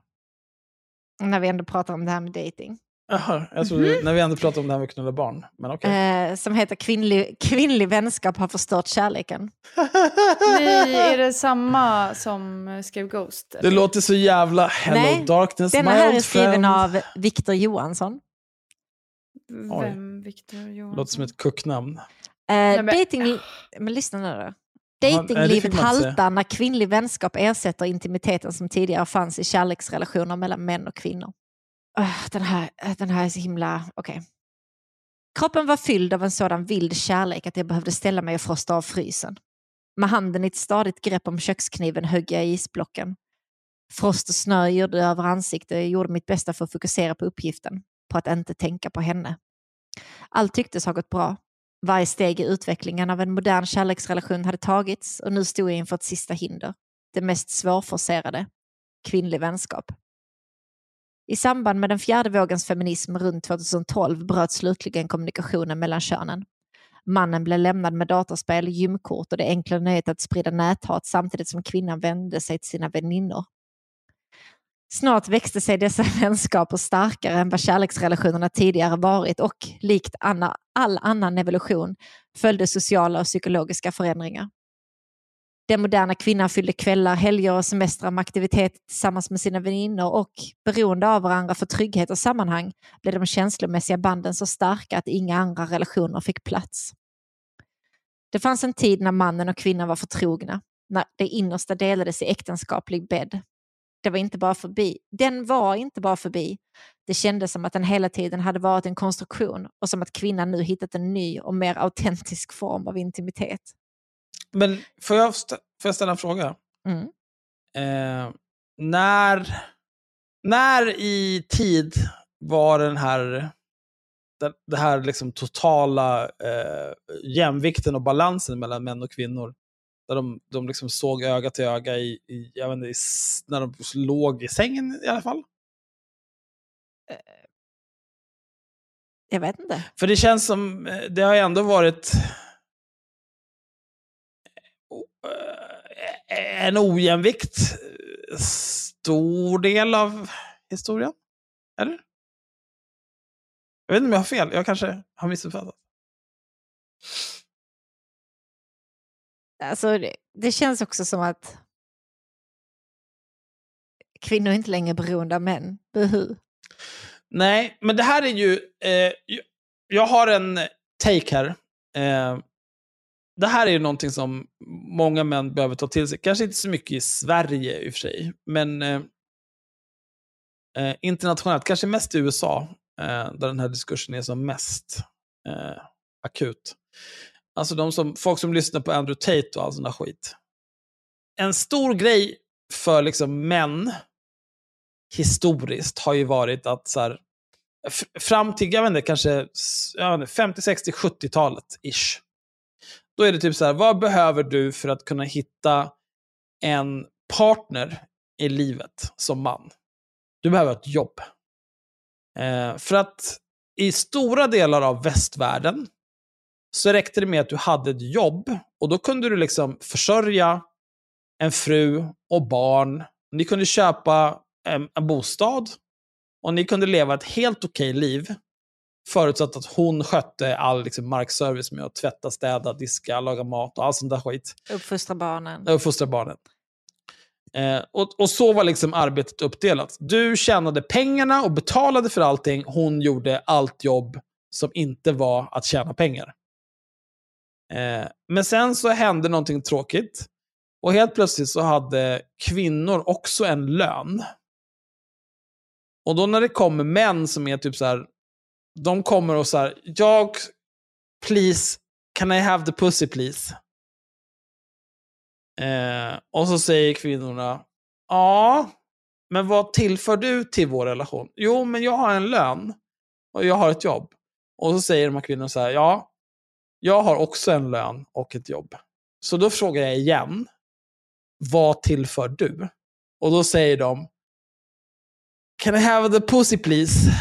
När vi ändå pratar om det här med dating. Jaha, jag trodde, när vi ändå pratade om det här med att knulla barn. Men okej. Eh, som heter kvinnlig, kvinnlig vänskap har förstört kärleken. Nej, är det samma som skrev Ghost? Det låter så jävla hello Nej, darkness Denna my här old är skriven friend. av Viktor Johansson. Vem? Victor Johansson? Låter som ett kucknamn. Eh, men- dating, men lyssna nu då. Datinglivet haltar när kvinnlig vänskap ersätter intimiteten som tidigare fanns i kärleksrelationer mellan män och kvinnor. Öh, den, här, den här är så himla... Okej. Kroppen var fylld av en sådan vild kärlek att jag behövde ställa mig och frosta av frysen. Med handen i ett stadigt grepp om kökskniven högg jag i isblocken. Frost och snö gjorde över ansiktet och jag gjorde mitt bästa för att fokusera på uppgiften, på att inte tänka på henne. Allt tycktes ha gått bra. Varje steg i utvecklingen av en modern kärleksrelation hade tagits och nu stod jag inför ett sista hinder. Det mest svårforcerade. Kvinnlig vänskap. I samband med den fjärde vågens feminism runt 2012 bröt slutligen kommunikationen mellan könen. Mannen blev lämnad med datorspel, gymkort och det enkla nöjet att sprida näthat samtidigt som kvinnan vände sig till sina väninnor. Snart växte sig dessa vänskaper starkare än vad kärleksrelationerna tidigare varit och likt Anna, all annan evolution följde sociala och psykologiska förändringar. Den moderna kvinnan fyllde kvällar, helger och semestrar med aktivitet tillsammans med sina väninnor och beroende av varandra för trygghet och sammanhang blev de känslomässiga banden så starka att inga andra relationer fick plats. Det fanns en tid när mannen och kvinnan var förtrogna, när det innersta delades i äktenskaplig bädd. Det var inte bara förbi. Den var inte bara förbi. Det kändes som att den hela tiden hade varit en konstruktion och som att kvinnan nu hittat en ny och mer autentisk form av intimitet. Men får jag, st- får jag ställa en fråga? Mm. Eh, när, när i tid var den här, den, det här liksom totala eh, jämvikten och balansen mellan män och kvinnor? Där de, de liksom såg öga till öga i, i, jag vet inte, i, när de låg i sängen i alla fall. Jag vet inte. För det känns som, eh, det har ju ändå varit eh, en ojämvikt eh, stor del av historien. Eller? Jag vet inte om jag har fel, jag kanske har missuppfattat. Alltså, det, känns också som att kvinnor är inte längre beroende av män. Buhu. Nej, men det här är ju... Eh, jag har en take här. Eh, det här är ju någonting som många män behöver ta till sig. Kanske inte så mycket i Sverige i och för sig, men eh, eh, internationellt. Kanske mest i USA, eh, där den här diskursen är som mest eh, akut. Alltså de som, folk som lyssnar på Andrew Tate och all sån där skit. En stor grej för liksom män historiskt har ju varit att så här, fram till, jag vet inte, kanske jag vet inte, 50, 60, 70-talet ish. Då är det typ så här, vad behöver du för att kunna hitta en partner i livet som man? Du behöver ett jobb. Eh, för att i stora delar av västvärlden så räckte det med att du hade ett jobb och då kunde du liksom försörja en fru och barn. Ni kunde köpa en, en bostad och ni kunde leva ett helt okej liv. Förutsatt att hon skötte all liksom, markservice med att tvätta, städa, diska, laga mat och all sånt där skit. Uppfostra barnen. Och fostra barnen. Eh, och, och så var liksom arbetet uppdelat. Du tjänade pengarna och betalade för allting. Hon gjorde allt jobb som inte var att tjäna pengar. Eh, men sen så hände någonting tråkigt. Och helt plötsligt så hade kvinnor också en lön. Och då när det kommer män som är typ så här, de kommer och så här, jag, please, can I have the pussy please? Eh, och så säger kvinnorna, ja, men vad tillför du till vår relation? Jo, men jag har en lön och jag har ett jobb. Och så säger de här kvinnorna så här, ja, jag har också en lön och ett jobb. Så då frågar jag igen, vad tillför du? Och då säger de, can I have the pussy please?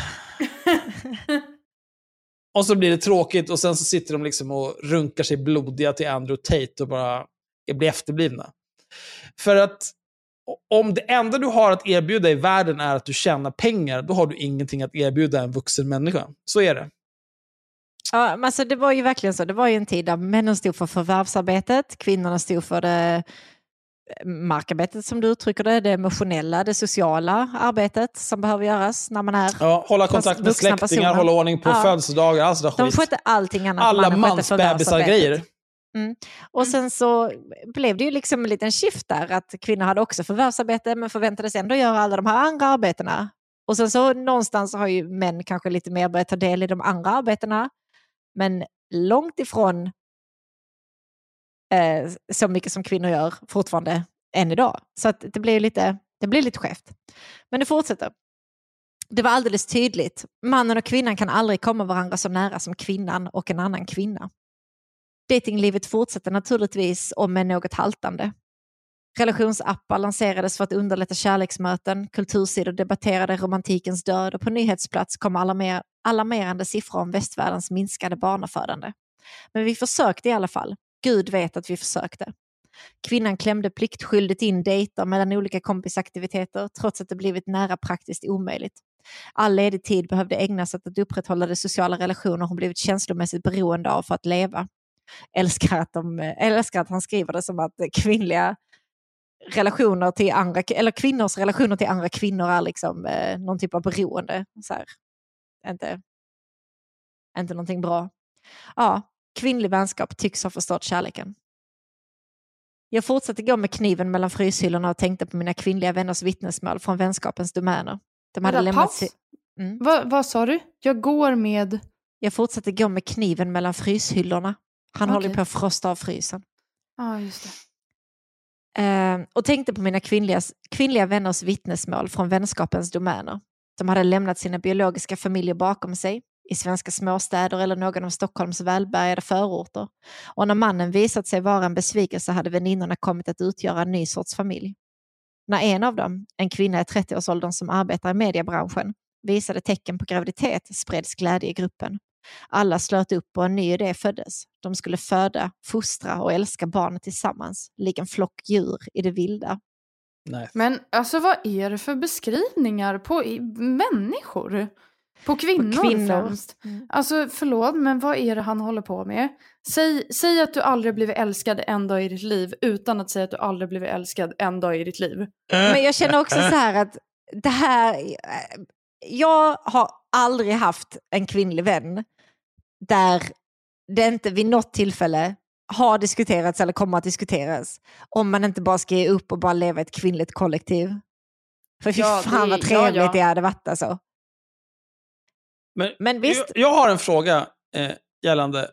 och så blir det tråkigt och sen så sitter de liksom och runkar sig blodiga till Andrew Tate och bara blir efterblivna. För att om det enda du har att erbjuda i världen är att du tjänar pengar, då har du ingenting att erbjuda en vuxen människa. Så är det. Ja, men alltså det var ju verkligen så. Det var ju en tid där männen stod för förvärvsarbetet, kvinnorna stod för det eh, markarbetet som du uttrycker det, det emotionella, det sociala arbetet som behöver göras när man är... Ja, hålla kontakt med släktingar, personer. hålla ordning på Ja. födelsedagar, all sån där De skit. skötte allting annat. Alla mansbebisar-grejer. Och sen så blev det ju liksom en liten shift där, att kvinnor hade också förvärvsarbete men förväntades ändå göra alla de här andra arbetena. Och sen så någonstans har ju män kanske lite mer börjat ta del i de andra arbetena, men långt ifrån eh, så mycket som kvinnor gör fortfarande än idag. Så att det blir lite, det blir lite skevt. Men det fortsätter. Det var alldeles tydligt. Mannen och kvinnan kan aldrig komma varandra så nära som kvinnan och en annan kvinna. Datinglivet fortsätter naturligtvis om med något haltande. Relationsappar lanserades för att underlätta kärleksmöten, kultursidor debatterade romantikens död och på nyhetsplats kom alarmer alarmerande siffror om västvärldens minskade barnafödande. Men vi försökte i alla fall. Gud vet att vi försökte. Kvinnan klämde pliktskyldigt in dejter mellan olika kompisaktiviteter trots att det blivit nära praktiskt omöjligt. All ledig tid behövde ägnas åt att upprätthålla de sociala relationer hon blivit känslomässigt beroende av för att leva. Älskar att, de, eh, älskar att han skriver det som att kvinnliga relationer till andra, eller kvinnors relationer till andra kvinnor är liksom eh, någon typ av beroende. Så här. Inte, inte någonting bra. Ja, kvinnlig vänskap tycks ha förstått kärleken. Jag fortsatte gå med kniven mellan fryshyllorna och tänkte på mina kvinnliga vänners vittnesmål från vänskapens domäner. De hade Vänta, lämnat paus. Mm. Va, vad sa du? Jag går med... Jag fortsatte gå med kniven mellan fryshyllorna. Han håller Okej. på att frosta av frysen. Ja, just det. Eh, och tänkte på mina kvinnliga, kvinnliga vänners vittnesmål från vänskapens domäner. De hade lämnat sina biologiska familjer bakom sig i svenska småstäder eller någon av Stockholms välbärgade förorter. Och när mannen visat sig vara en besvikelse hade väninnorna kommit att utgöra en ny sorts familj. När en av dem, en kvinna i 30-årsåldern som arbetar i mediebranschen, visade tecken på graviditet spreds glädje i gruppen. Alla slöt upp och en ny idé föddes. De skulle föda, fostra och älska barnet tillsammans, lik en flock djur i det vilda. Nej. Men alltså vad är det för beskrivningar på i- människor? På kvinnor, kvinnor. främst. Alltså förlåt, men vad är det han håller på med? Säg, säg att du aldrig blivit älskad en dag i ditt liv utan att säga att du aldrig blivit älskad en dag i ditt liv. Men jag känner också så här att det här... eh, Jag har aldrig haft en kvinnlig vän där det inte vid något tillfälle har diskuterats eller kommer att diskuteras om man inte bara ska ge upp och bara leva ett kvinnligt kollektiv. För fy Ja, fan det- vad trevligt ja, ja. det hade varit alltså. Men, Men visst, Jag, jag har en fråga eh, gällande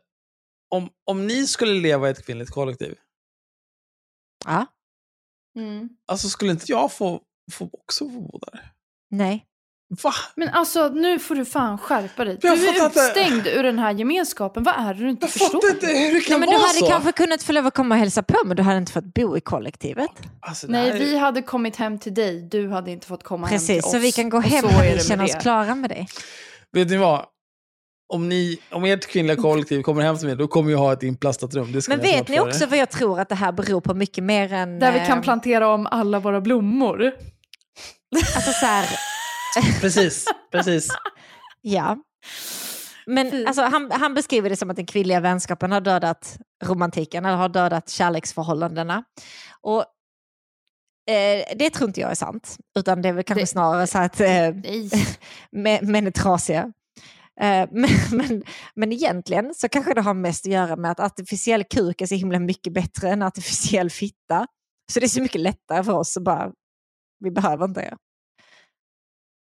om, om ni skulle leva i ett kvinnligt kollektiv, ja, alltså skulle inte jag få, få också få bo där? nej. Va? Men alltså nu får du fan skärpa dig. Du Jag är fattar inte. utstängd ur den här gemenskapen. Vad är det du inte Jag förstår? fattar inte hur det kan Ja, men du vara hade så. kanske kunnat få lov att komma och hälsa på men du hade inte fått bo i kollektivet. Alltså, Nej, är- vi hade kommit hem till dig. Du hade inte fått komma hem till Precis, oss. så vi kan gå Och hem när är vi känner oss klara med det. Vet ni vad? Om, ni, om ert kvinnliga kollektiv kommer hem till mig, då kommer jag ha ett inplastat rum. Det ska Men vet ni också vad jag tror att det här beror på mycket mer än... Där vi kan eh, plantera om alla våra blommor. Alltså så här, Precis, precis. ja. Men alltså, han, han beskriver det som att den kvinnliga vänskapen har dödat romantiken eller har dödat kärleksförhållandena. Och eh, det tror inte jag är sant, utan det är väl kanske Det- snarare så att eh, män är trasiga. Eh, men, men, men egentligen så kanske det har mest att göra med att artificiell kuk är så himla mycket bättre än artificiell fitta. Så det är så mycket lättare för oss att bara, vi behöver inte er.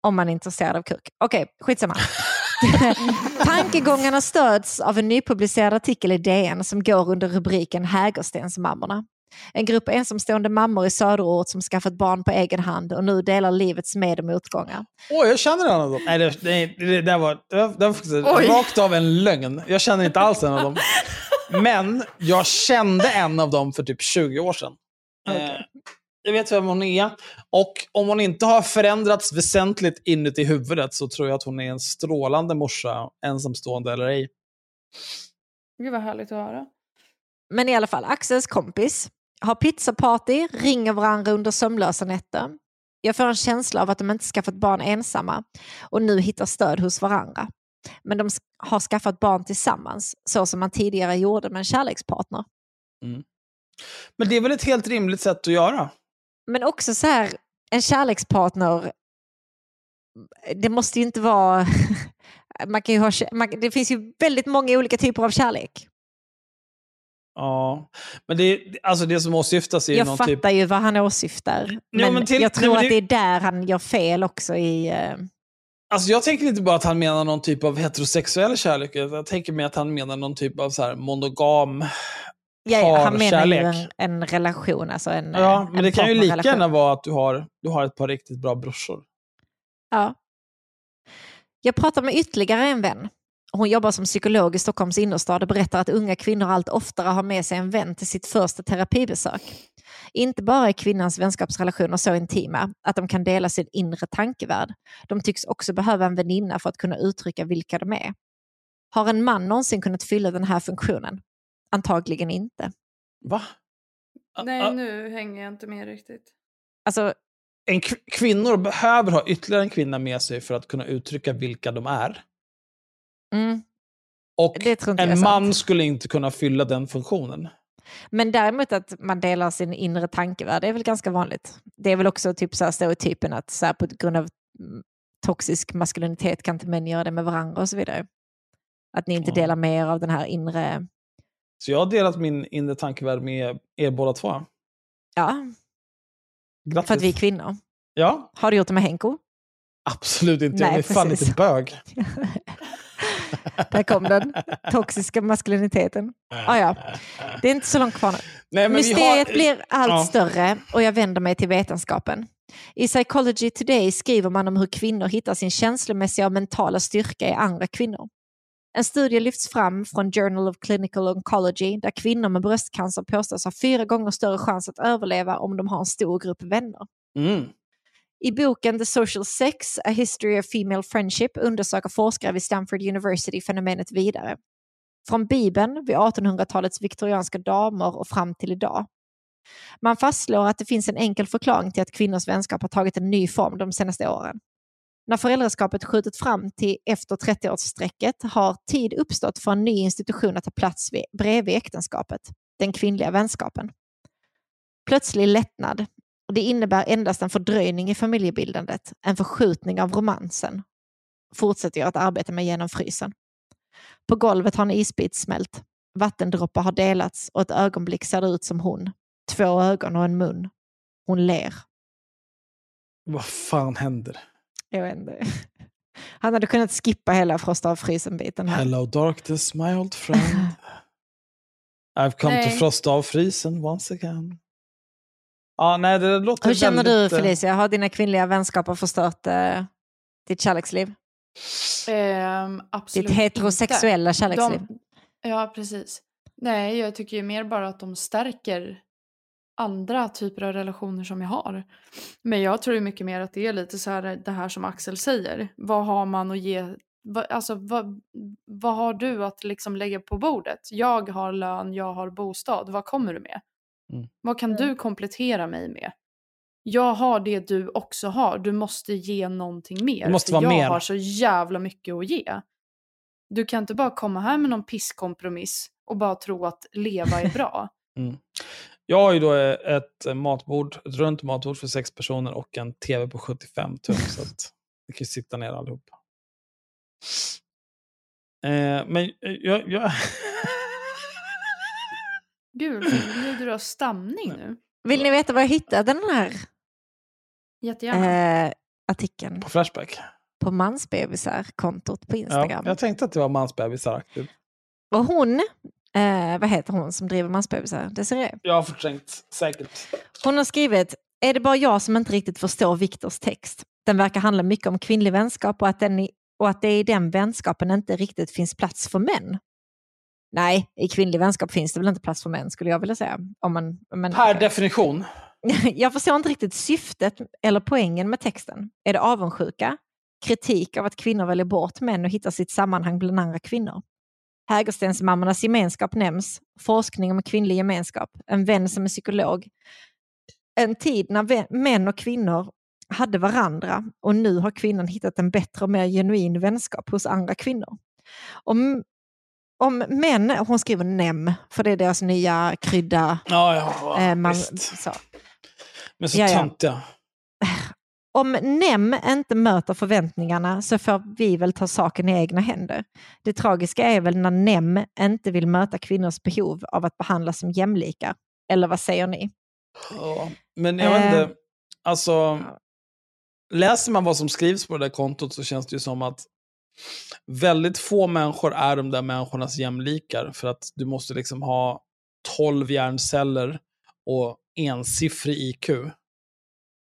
Om man är intresserad av kuk. Okej, skitsamma. Tankegångarna stöds av en nypublicerad artikel i DN som går under rubriken Hägerstensmammorna. En grupp ensamstående mammor i söderort som skaffat barn på egen hand och nu delar livets med och motgångar. Åh, jag känner en av dem. Nej, det, nej, det, det där var, det var, det var faktiskt rakt av en lögn. Jag känner inte alls en av dem. Men jag kände en av dem för typ 20 år sedan. Eh, jag vet vem hon är. Och om hon inte har förändrats väsentligt inuti huvudet så tror jag att hon är en strålande morsa, ensamstående eller ej. Gud vad härligt att höra. Men i alla fall, Axels kompis har pizzaparty, ringer varandra under sömnlösa nätter. Jag får en känsla av att de inte skaffat barn ensamma och nu hittar stöd hos varandra. Men de har skaffat barn tillsammans, så som man tidigare gjorde med en kärlekspartner. Men det är väl ett helt rimligt sätt att göra? Men också så här, en kärlekspartner, det måste ju inte vara... Man kan ju ha, man, det finns ju väldigt många olika typer av kärlek. Ja. Men det, alltså det som åsyftas är ju Jag någon fattar typ... ju vad han åsyftar. Ja, Men, men till- jag tror men att det- är där han gör fel också i... eh, Alltså jag tänker inte bara att han menar någon typ av heterosexuell kärlek, jag tänker mer att han menar någon typ av så monogam Ja, ja, han menar ju parkärlek. en, en relation, alltså en Ja, en men det kan ju lika gärna vara att du har, du har ett par riktigt bra brorsor. Ja. Jag pratar med ytterligare en vän. Hon jobbar som psykolog i Stockholms innerstad och berättar att unga kvinnor allt oftare har med sig en vän till sitt första terapibesök. Inte bara är kvinnans vänskapsrelationer så intima att de kan dela sin inre tankevärld. De tycks också behöva en väninna för att kunna uttrycka vilka de är. Har en man någonsin kunnat fylla den här funktionen? Antagligen inte. Va? Nej, nu hänger jag inte med riktigt. Alltså, En kv- kvinnor behöver ha ytterligare en kvinna med sig för att kunna uttrycka vilka de är. mm, Och en man skulle inte kunna fylla den funktionen. Men däremot att man delar sin inre tankevärld det är väl ganska vanligt. Det är väl också typ så här stereotypen att så här på grund av toxisk maskulinitet kan inte män göra det med varandra och så vidare. Att ni inte delar med er av den här inre... Så jag har delat min inre tankevärld med er båda två. Ja, Grattis. för att vi är kvinnor. Ja, Har du gjort det med Henko? absolut inte. Nej, jag är fan precis. inte bög. Där kom den. Toxiska maskuliniteten. Ah, ja. Det är inte så långt kvar nu. Nej, Mysteriet har... blir allt ja. större och jag vänder mig till vetenskapen. I Psychology Today skriver man om hur kvinnor hittar sin känslomässiga och mentala styrka i andra kvinnor. En studie lyfts fram från Journal of Clinical Oncology där kvinnor med bröstcancer påstås ha fyra gånger större chans att överleva om de har en stor grupp vänner. Mm. I boken The Social Sex, A History of Female Friendship undersöker forskare vid Stanford University fenomenet vidare. Från Bibeln, vid 1800-talets viktorianska damer och fram till idag. Man fastslår att det finns en enkel förklaring till att kvinnors vänskap har tagit en ny form de senaste åren. När föräldraskapet skjutit fram till efter 30-årsstrecket har tid uppstått för en ny institution att ta plats vid, bredvid äktenskapet, den kvinnliga vänskapen. Plötslig lättnad, och det innebär endast en fördröjning i familjebildandet, en förskjutning av romansen. Fortsätter jag att arbeta med genom frysen. På golvet har en isbit smält. Vattendroppar har delats och ett ögonblick ser det ut som hon. Två ögon och en mun. Hon ler. Vad fan händer? Jag vet inte. Han hade kunnat skippa hela frosta av frysen-biten här. Hello darkness my old friend. I've come to Nej. frost av frysen once again. Ja, nej, det låter Hur känner väldigt, du eh, Felicia? Har dina kvinnliga vänskaper förstört eh, ditt kärleksliv? Ehm, absolut Ditt heterosexuella inte. kärleksliv? De, ja, precis. Nej, jag tycker ju mer bara att de stärker andra typer av relationer som jag har. Men jag tror mycket mer att det är lite så här det här som Axel säger. Vad har man att ge? Vad, alltså vad, vad har du att liksom lägga på bordet? Jag har lön, jag har bostad. Vad kommer du med? Mm. Vad kan du komplettera mig med? Jag har det du också har. Du måste ge någonting mer. Det måste för vara jag mer. har så jävla mycket att ge. Du kan inte bara komma här med någon pisskompromiss och bara tro att leva är bra. Jag har ju då eh, ett matbord, ett runt matbord för sex personer och en tv på 75 tum. så att vi kan ju sitta ner allihopa. Eh, men eh, jag... jag Gud, lider du av stamning nu? Vill ni veta var jag hittade den här Jättegärna. eh, artikeln? på Flashback. På mansbebisar-kontot på Ja, Instagram. jag tänkte att det var mansbebisar-aktigt. Och hon, eh, vad heter hon som driver mansbebisar? Desiree. Jag har förträngt, säkert. Hon har skrivit, är det bara jag som inte riktigt förstår Viktors text? Den verkar handla mycket om kvinnlig vänskap och att, den och att det i den vänskapen inte riktigt finns plats för män. Nej, i kvinnlig vänskap finns det väl inte plats för män skulle jag vilja säga. Om man, men, Per definition. Jag förstår inte riktigt syftet eller poängen med texten. Är det avundsjuka? Kritik av att kvinnor väljer bort män och hittar sitt sammanhang bland andra kvinnor? Hägerstensmammornas gemenskap nämns, forskning om kvinnlig gemenskap, en vän som är psykolog. En tid när män och kvinnor hade varandra och nu har kvinnan hittat en bättre och mer genuin vänskap hos andra kvinnor. Om, om män, hon skriver NEM, för det är deras nya krydda. Ja, ja, eh, man, så. Men så Ja, ja. Om NEM inte möter förväntningarna så får vi väl ta saken i egna händer. Det tragiska är väl när NEM inte vill möta kvinnors behov av att behandlas som jämlikar. Eller vad säger ni? Ja, men jag vet Eh. inte, alltså läser man vad som skrivs på det där kontot så känns det ju som att väldigt få människor är de där människornas jämlikar. För att du måste liksom ha 12 hjärnceller och ensiffrig IQ.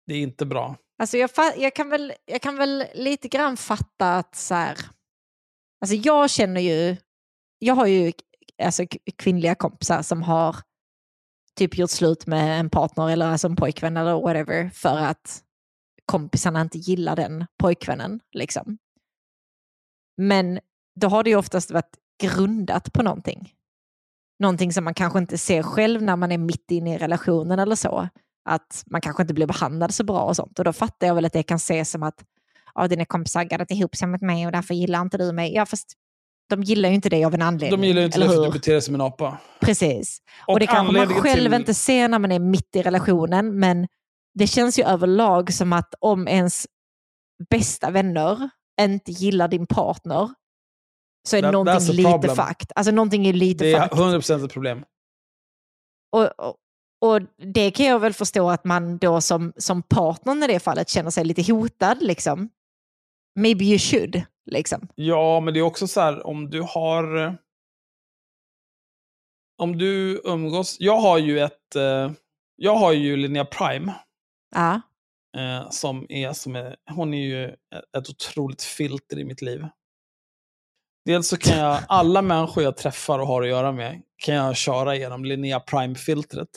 Det är inte bra. Alltså jag, jag, kan väl, jag kan väl lite grann fatta att så här, alltså jag känner ju, jag har ju alltså, kvinnliga kompisar som har typ gjort slut med en partner eller alltså en pojkvän eller whatever för att kompisarna inte gillar den pojkvännen. Liksom. Men då har det ju oftast varit grundat på någonting. Någonting som man kanske inte ser själv när man är mitt inne i relationen eller så. Att man kanske inte blir behandlad så bra och sånt. Och då fattar jag väl att det kan ses som att ja, dina kompisar har gaddat ihop sig med mig och därför gillar inte du mig. Ja, fast de gillar ju inte dig av en anledning. De gillar ju inte det för att du beter dig som en apa. Precis. Och, det kanske man själv till- inte ser när man är mitt i relationen, men det känns ju överlag som att om ens bästa vänner inte gillar din partner så är That- någonting lite problem. fucked. Alltså någonting är lite Det är fucked. 100% ett problem. Och, och, och det kan jag väl förstå att man då som, som partner i det fallet känner sig lite hotad. Liksom. Maybe you should. Liksom. Ja, men det är också så här om du har... eh, Om du umgås... Jag har ju ett... eh, Jag har ju Linnea Prime. Ja. eh, som är som är, hon är ju ett otroligt filter i mitt liv. Dels så kan jag, alla människor jag träffar och har att göra med, kan jag köra genom Linnea Prime-filtret.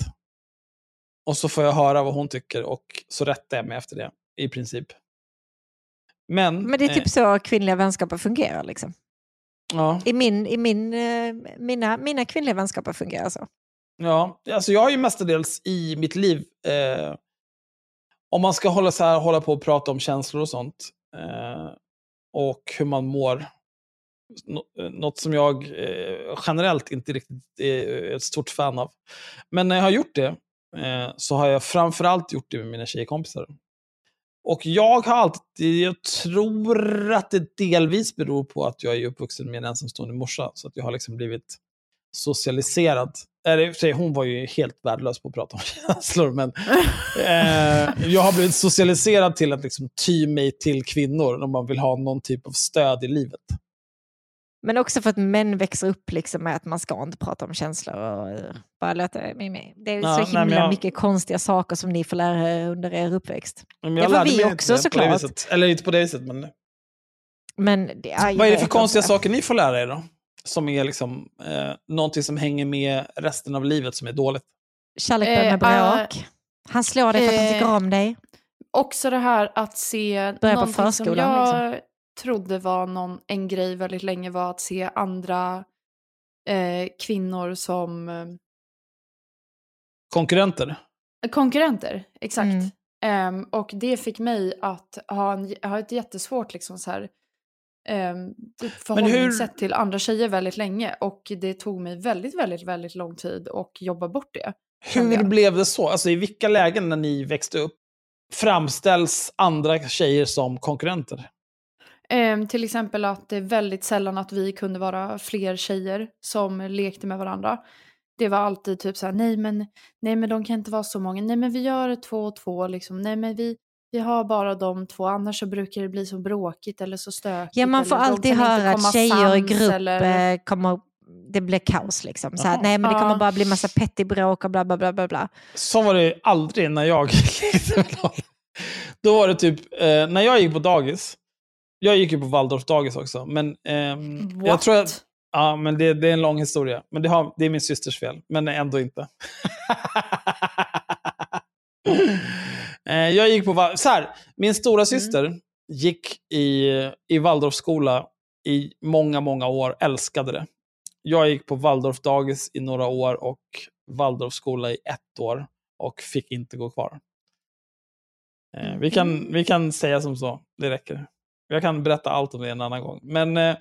Och så får jag höra vad hon tycker och så rättar jag mig efter det, i princip. Men, Men det är typ eh, så kvinnliga vänskaper fungerar. Liksom. ja, I, min, i min, eh, mina, mina kvinnliga vänskaper fungerar så. ja, alltså jag har ju mestadels i mitt liv, eh, om man ska hålla, så här, hålla på och prata om känslor och sånt, eh, och hur man mår, Nå- eh, något som jag eh, generellt inte riktigt är ett stort fan av. Men när jag har gjort det eh, så har jag framförallt gjort det med mina tjejkompisar. Och jag har alltid, jag tror att det delvis beror på att jag är uppvuxen med en ensamstående morsa, så att jag har liksom blivit socialiserad. Eller, i och för sig, hon var ju helt värdelös på att prata om känslor, men eh, jag har blivit socialiserad till att liksom ty mig till kvinnor om man vill ha någon typ av stöd i livet. Men också för att män växer upp liksom med att man ska inte prata om känslor. Och eh, bara låta, mig med. det är Ja, så nej, himla jag- mycket konstiga saker som ni får lära er under er uppväxt. Men Det jag får vi också, inte såklart. viset. Eller inte på det viset, men... Men det, jag Vad är det för konstiga saker ni får lära er då? Som är liksom eh, någonting som hänger med resten av livet som är dåligt. Kärlek börjar med Eh, bråk. Han slår dig för att han tycker eh, om dig. Också det här att se Börja på förskolan, liksom. Trodde var någon, en grej väldigt länge var att se andra eh, kvinnor som eh, Konkurrenter. konkurrenter. Exakt. Mm. Ehm, och det fick mig att ha, en, ha ett jättesvårt liksom så här, um, förhållningssätt till andra tjejer väldigt länge. Och det tog mig väldigt, väldigt, väldigt lång tid att jobba bort det. Hur blev det så? Alltså i vilka lägen när ni växte upp framställs andra tjejer som konkurrenter? Ehm, till exempel att det är väldigt sällan att vi kunde vara fler tjejer som lekte med varandra. Det var alltid typ så här, nej men, nej men de kan inte vara så många, nej men vi gör två och två liksom, nej men vi, vi har bara de två, annars så brukar det bli så bråkigt eller så stökigt. Ja, man får alltid höra att tjejer i grupp eller- eh, kommer, det blir kaos. Liksom. Så här, nej, men det kommer bara bli massa petty-bråk och bla bla bla. bla, bla. Så var det aldrig när jag lekte med någon. Då var det typ, eh, när jag gick på dagis, jag gick ju på Waldorf-dagis också, men ehm, jag tror att, ja men det, det är en lång historia. Men det, har, det är min systers fel, men ändå inte. eh, jag gick på, så här, min stora syster gick i, i Waldorfskola i många, många år, älskade det. Jag gick på Waldorf-dagis i några år och Waldorfskola i ett år och fick inte gå kvar. Eh, vi, kan, vi kan säga som så, det räcker. Jag kan berätta allt om det en annan gång. Men eh,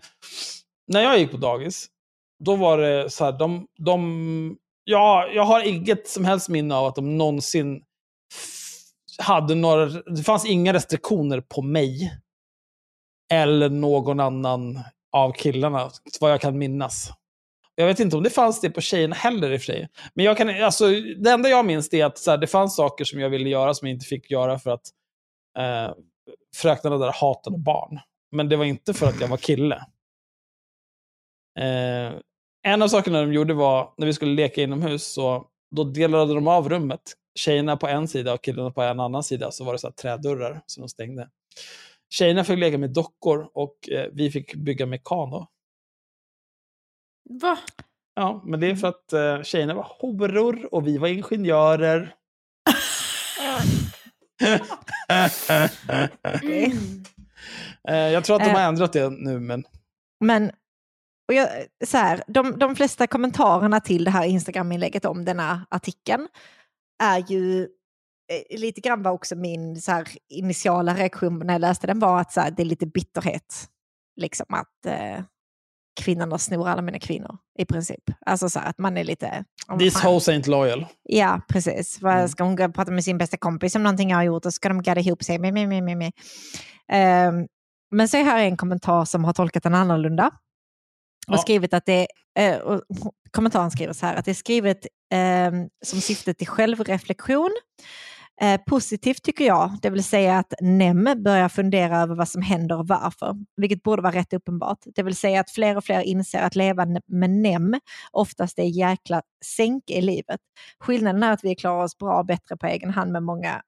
när jag gick på dagis, då var det så här, de, de, ja, jag har inget som helst minne av att de någonsin hade några, det fanns inga restriktioner på mig. Eller någon annan av killarna, vad jag kan minnas. Jag vet inte om det fanns det på tjejerna heller i och för sig. Men jag kan, alltså, det enda jag minns är att så här, det fanns saker som jag ville göra som jag inte fick göra för att eh, fröknarna där hatade barn. Men det var inte för att jag var kille. Eh, En av sakerna de gjorde var, när vi skulle leka inomhus, så då delade de av rummet. Tjejerna på en sida och killarna på en annan sida, så var det så här trädörrar som de stängde. Tjejerna fick leka med dockor och eh, vi fick bygga mekano. Va? Ja, men det är för att eh, tjejerna var horor och vi var ingenjörer. Mm. Eh, jag tror att de har Eh. ändrat det nu, men Men och jag, så här, de, de flesta kommentarerna till det här Instagram-inlägget om denna artikeln är ju eh, lite grann var också min så här, initiala reaktion när jag läste den var att så här, det är lite bitterhet. Liksom att eh, kvinnorna snor alla mina kvinnor i princip. Alltså så här, att man är lite... "Åh, vad this fan." house ain't loyal. Ja, precis. Mm. Ska hon prata med sin bästa kompis om någonting jag har gjort och ska de gadda ihop sig. Me, me, me, me, me. Ehm, men så är här en kommentar som har tolkat den annorlunda. Och Ja. skrivit att det, och kommentaren skriver så här, att det är skrivet eh, som syfte till självreflektion. Eh, positivt tycker jag, det vill säga att NEM börjar fundera över vad som händer och varför, vilket borde vara rätt uppenbart. Det vill säga att fler och fler inser att leva med NEM oftast är jäkla sänk i livet. Skillnaden är att vi klarar oss bra och bättre på egen hand med många,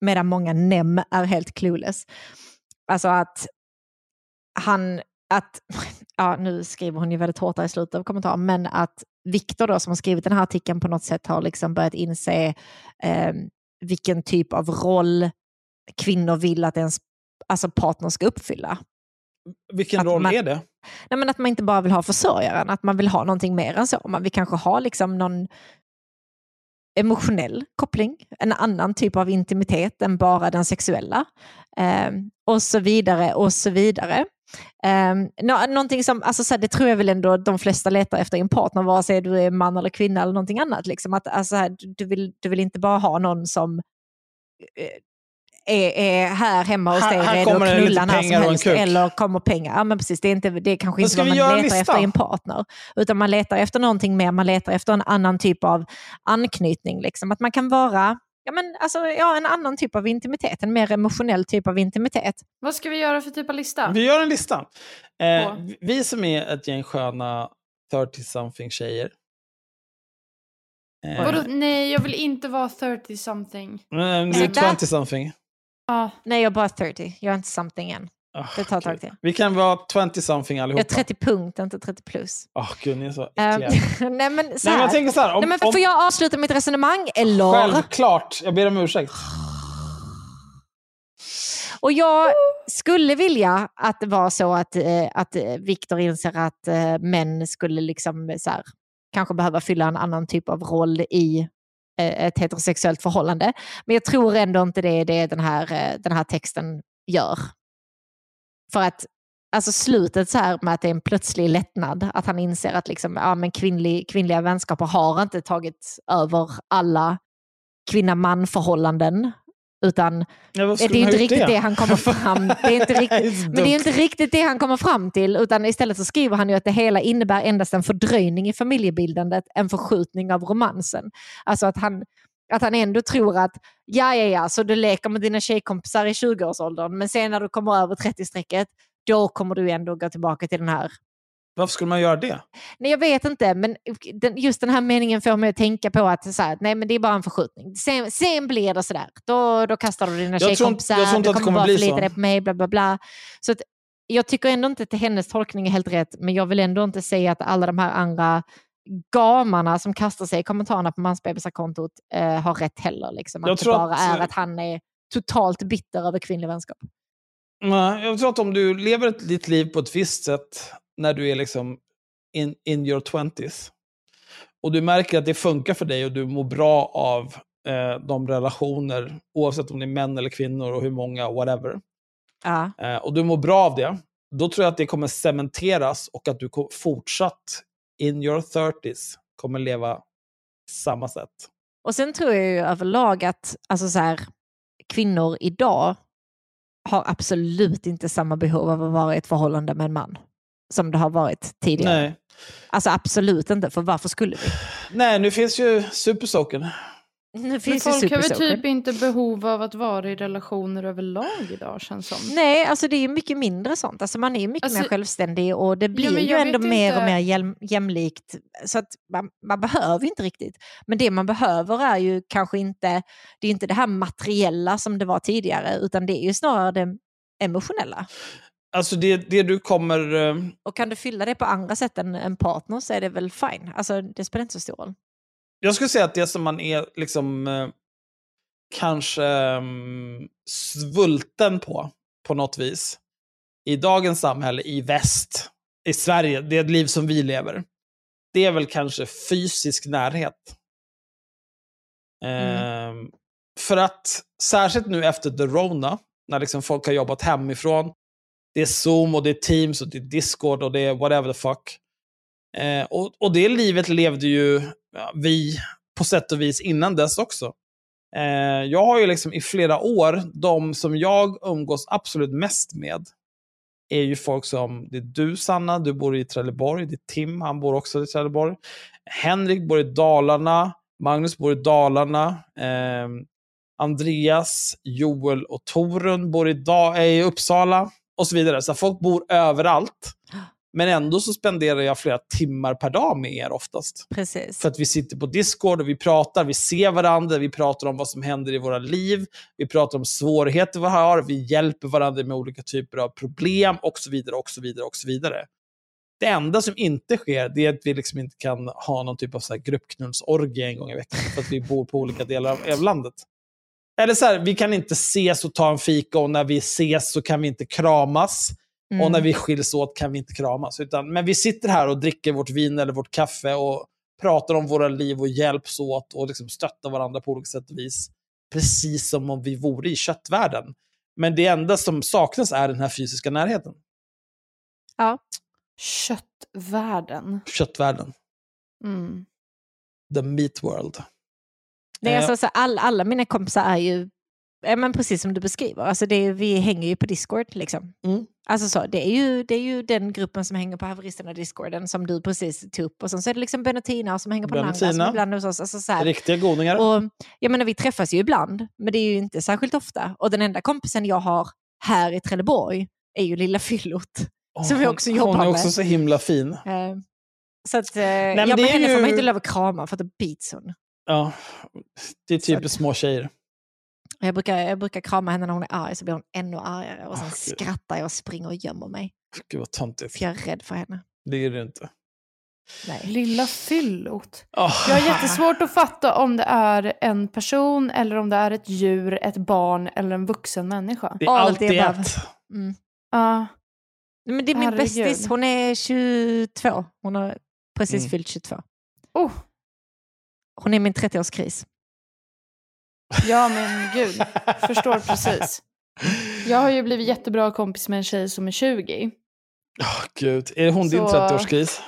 medan många NEM är helt clueless. Alltså att han, att, ja nu skriver hon ju väldigt hårt i slutet av kommentaren, men att Viktor då som har skrivit den här artikeln på något sätt har liksom börjat inse eh, vilken typ av roll kvinnor vill att ens alltså partner ska uppfylla. Vilken Att roll man- är det? Nej, men att man inte bara vill ha försörjaren, att man vill ha någonting mer än så. Man vill kanske ha liksom någon emotionell koppling, en annan typ av intimitet än bara den sexuella. Eh, och så vidare och så vidare. Eh, nå- någonting som, alltså, så här, det tror jag väl ändå de flesta letar efter i en partner, vare sig du är man eller kvinna eller någonting annat. Liksom. Att, alltså, här, du- vill, du vill inte bara ha någon som eh, är, är här hemma hos dig redo att knulla när som helst. Eller kommer pengar. Ja, men precis, det, är inte, det är kanske inte vad man letar lista? efter i en partner. Utan man letar efter någonting mer, man letar efter en annan typ av anknytning. Liksom. Att man kan vara ja, men, alltså, ja, en annan typ av intimitet, en mer emotionell typ av intimitet. Vad ska vi göra för typ av lista? Vi gör en lista. Eh, vi som är ett gäng sköna 30-something tjejer. Eh, Vadå? Nej, jag vill inte vara 30 something. eh, du är Så där- 20-something. Ja. Nej, jag är bara 30, jag är inte something än. Oh, Det tar ett tag till. Vi kan vara 20-something allihopa. Jag är 30 punkt, inte 30 plus. Åh, gud, ni är så äckliga. nej, men, så Nej, men här. jag tänker så här. Om, nej, men om, får jag avsluta mitt resonemang? Eller? Självklart. Jag ber om ursäkt. Och jag skulle vilja att det var så att, eh, att eh, Viktor inser att eh, män skulle liksom så här, kanske behöva fylla en annan typ av roll i eh, ett heterosexuellt förhållande. Men jag tror ändå inte det är det den här, den här texten gör. För att alltså slutet så här med att det är en plötslig lättnad, att han inser att liksom, ja, men kvinnlig, kvinnliga vänskaper har inte tagit över alla kvinna-man-förhållanden. Utan Ja, det är inte riktigt det han kommer fram det är inte riktigt, Men det är inte riktigt det han kommer fram till, utan istället så skriver han ju att det hela innebär endast en fördröjning i familjebildandet, en förskjutning av romansen. Alltså att han, att han ändå tror att, ja ja ja, så du leker med dina tjejkompisar i 20-årsåldern, men sen när du kommer över 30-strecket, då kommer du ändå gå tillbaka till den här Varför skulle man göra det? Nej, jag vet inte, men den, just den här meningen får mig att tänka på att så här, nej, men det är bara en förskjutning. Sen, sen blir det sådär. Då, då kastar du dina tror inte- tjejkompisar, jag tror inte du kommer kommer bara förlita dig på mig, bla bla bla. Så att, jag tycker ändå inte att hennes tolkning är helt rätt, men jag vill ändå inte säga att alla de här andra gamarna som kastar sig i kommentarerna på mansbebisar-kontot eh, har rätt heller. Liksom. Att Jag det bara att- är att han är totalt bitter över kvinnlig vänskap. Nej, Jag tror att om du lever ett- ditt liv på ett visst sätt när du är liksom in, in your twenties och du märker att det funkar för dig och du mår bra av eh, de relationer, oavsett om det är män eller kvinnor och hur många, whatever, Ja. eh, och du mår bra av det, då tror jag att det kommer cementeras och att du fortsatt in your 30s kommer leva samma sätt. Och sen tror jag ju överlag att alltså så här, kvinnor idag har absolut inte samma behov av att vara i ett förhållande med en man som det har varit tidigare. Nej. Alltså absolut inte, för varför skulle vi? Nej, nu finns ju supersoken. Men finns ju folk har väl typ inte behov av att vara i relationer överlag idag känns som. Nej, alltså det är mycket mindre sånt. Alltså man är mycket Alltså- mer självständig och det blir men ju ändå mer och inte. mer jäm, jämlikt. Så att man, man behöver inte riktigt. Men det man behöver är ju kanske inte det, är inte det här materiella som det var tidigare, utan det är ju snarare det emotionella. Alltså det, det du kommer... eh, Och kan du fylla det på andra sätt än en partner så är det väl fine. Alltså det spelar inte så stor roll. Jag skulle säga att det som man är liksom eh, kanske mm, svulten på, på något vis, i dagens samhälle, i väst, i Sverige, det liv som vi lever, det är väl kanske fysisk närhet. Mm. Eh, för att, särskilt nu efter the Rona, när liksom folk har jobbat hemifrån, det är Zoom och det är Teams och det är Discord och det är whatever the fuck. Eh, och, och det livet levde ju ja, vi på sätt och vis innan dess också. Eh, jag har ju liksom i flera år, de som jag umgås absolut mest med, är ju folk som, det är du Sanna, du bor i Trelleborg, det är Tim, han bor också i Trelleborg. Henrik bor i Dalarna, Magnus bor i Dalarna, eh, Andreas, Joel och Torun bor i, da- är i Uppsala och så vidare. Så folk bor överallt. Ah. Men ändå så spenderar jag flera timmar per dag med er oftast. Precis. För att vi sitter på Discord och vi pratar, vi ser varandra, vi pratar om vad som händer i våra liv, vi pratar om svårigheter vi har, vi hjälper varandra med olika typer av problem och så vidare. och så vidare och så vidare. Det enda som inte sker det är att vi liksom inte kan ha någon typ av så här gruppknullsorgie en gång i veckan för att vi bor på olika delar av, av landet. Eller så här, vi kan inte ses och ta en fika och när vi ses så kan vi inte kramas. Mm. Och när vi skiljs åt kan vi inte kramas. Utan, men vi sitter här och dricker vårt vin eller vårt kaffe och pratar om våra liv och hjälps åt och liksom stöttar varandra på olika sätt och vis. Precis som om vi vore i köttvärlden. Men det enda som saknas är den här fysiska närheten. Ja. Köttvärlden. Köttvärlden. Mm. The meat world. Nej, Eh, alltså, så all, alla mina kompisar är ju ja, men precis som du beskriver. Alltså, det är, vi hänger ju på Discord. Liksom. Mm. Alltså, så, det, är ju, det är ju den gruppen som hänger på haveristerna-discorden som du precis tog upp. Och sen så är det liksom Ben och Tina som hänger på Tina. ibland hos oss. Alltså, så här. Riktiga godingar. Och, jag menar, vi träffas ju ibland, men det är ju inte särskilt ofta. Och den enda kompisen jag har här i Trelleborg är ju lilla Fyllot. Åh, som vi hon- också jobbar Hon är med. också så himla fin. Eh, så att, men ja, det men är henne får ju- man inte lov att krama för att då bits hon. Ja, det är Så typiskt att- små tjejer. Jag brukar, jag brukar krama henne när hon är arg så blir hon ännu argare och sen Gud. skrattar jag och springer och gömmer mig. Gud vad töntigt. För jag är rädd för henne. Det är det inte. Nej. Lilla fyllot. Oh, Jag har jättesvårt att fatta om det är en person eller om det är ett djur, ett barn eller en vuxen människa. det är All alltid the above. ett. Mm. Ja. Men det är min bästis, hon är 22. Hon har precis Mm. fyllt 22. Oh, Hon är min 30-årskris. Ja men gud, förstår precis. Jag har ju blivit jättebra kompis med en tjej som är 20. Åh, Gud, är hon din Så- 30-årskris?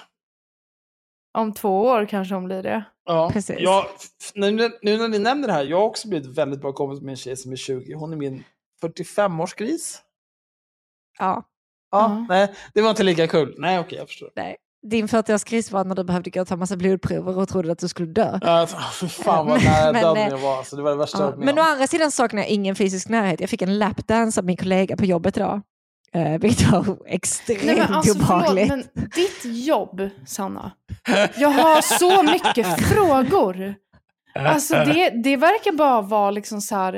Om två år kanske hon blir det. Ja, Precis. Jag, nu, nu när ni nämner det här, jag har också blivit väldigt bra kompis med en tjej som är 20. Hon är min 45-årsgris. Ja. Ja, Ja. nej, det var inte lika kul. Nej, okej, jag förstår. Nej. Din 40-årskris var när du behövde gå och ta massa blodprover och trodde att du skulle dö. Ja, fy fan vad Men- nära men, döden eh, jag var. Alltså, det var det värsta jag Ja. Men å andra sidan saknar jag ingen fysisk närhet. Jag fick en lapdance av min kollega på jobbet idag. Eh, vilket var extremt Nej men alltså förlåt, obehagligt. men ditt jobb, Sanna. Jag har så mycket frågor. Alltså det, det verkar bara vara liksom så här,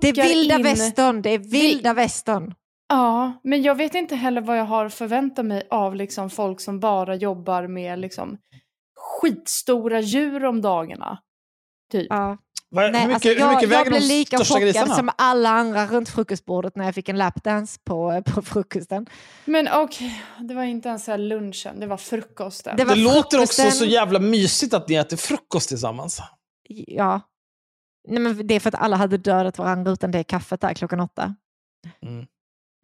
Det är vilda in... västern, det är vilda västern. Ja, men jag vet inte heller vad jag har förväntat mig av liksom folk som bara jobbar med liksom skitstora djur om dagarna. Typ. Ja. Vad- Nej, hur mycket, alltså, hur jag, mycket jag väger blev lika chockad grisarna? som alla andra runt frukostbordet när jag fick en lapdance på, på frukosten. Men okej, det var inte ens här lunchen, det var frukosten. Det var Det låter också frukosten- så jävla mysigt att ni äter frukost tillsammans. Ja. Nej, men det är för att alla hade dödat varandra utan det kaffet där klockan åtta. Mm.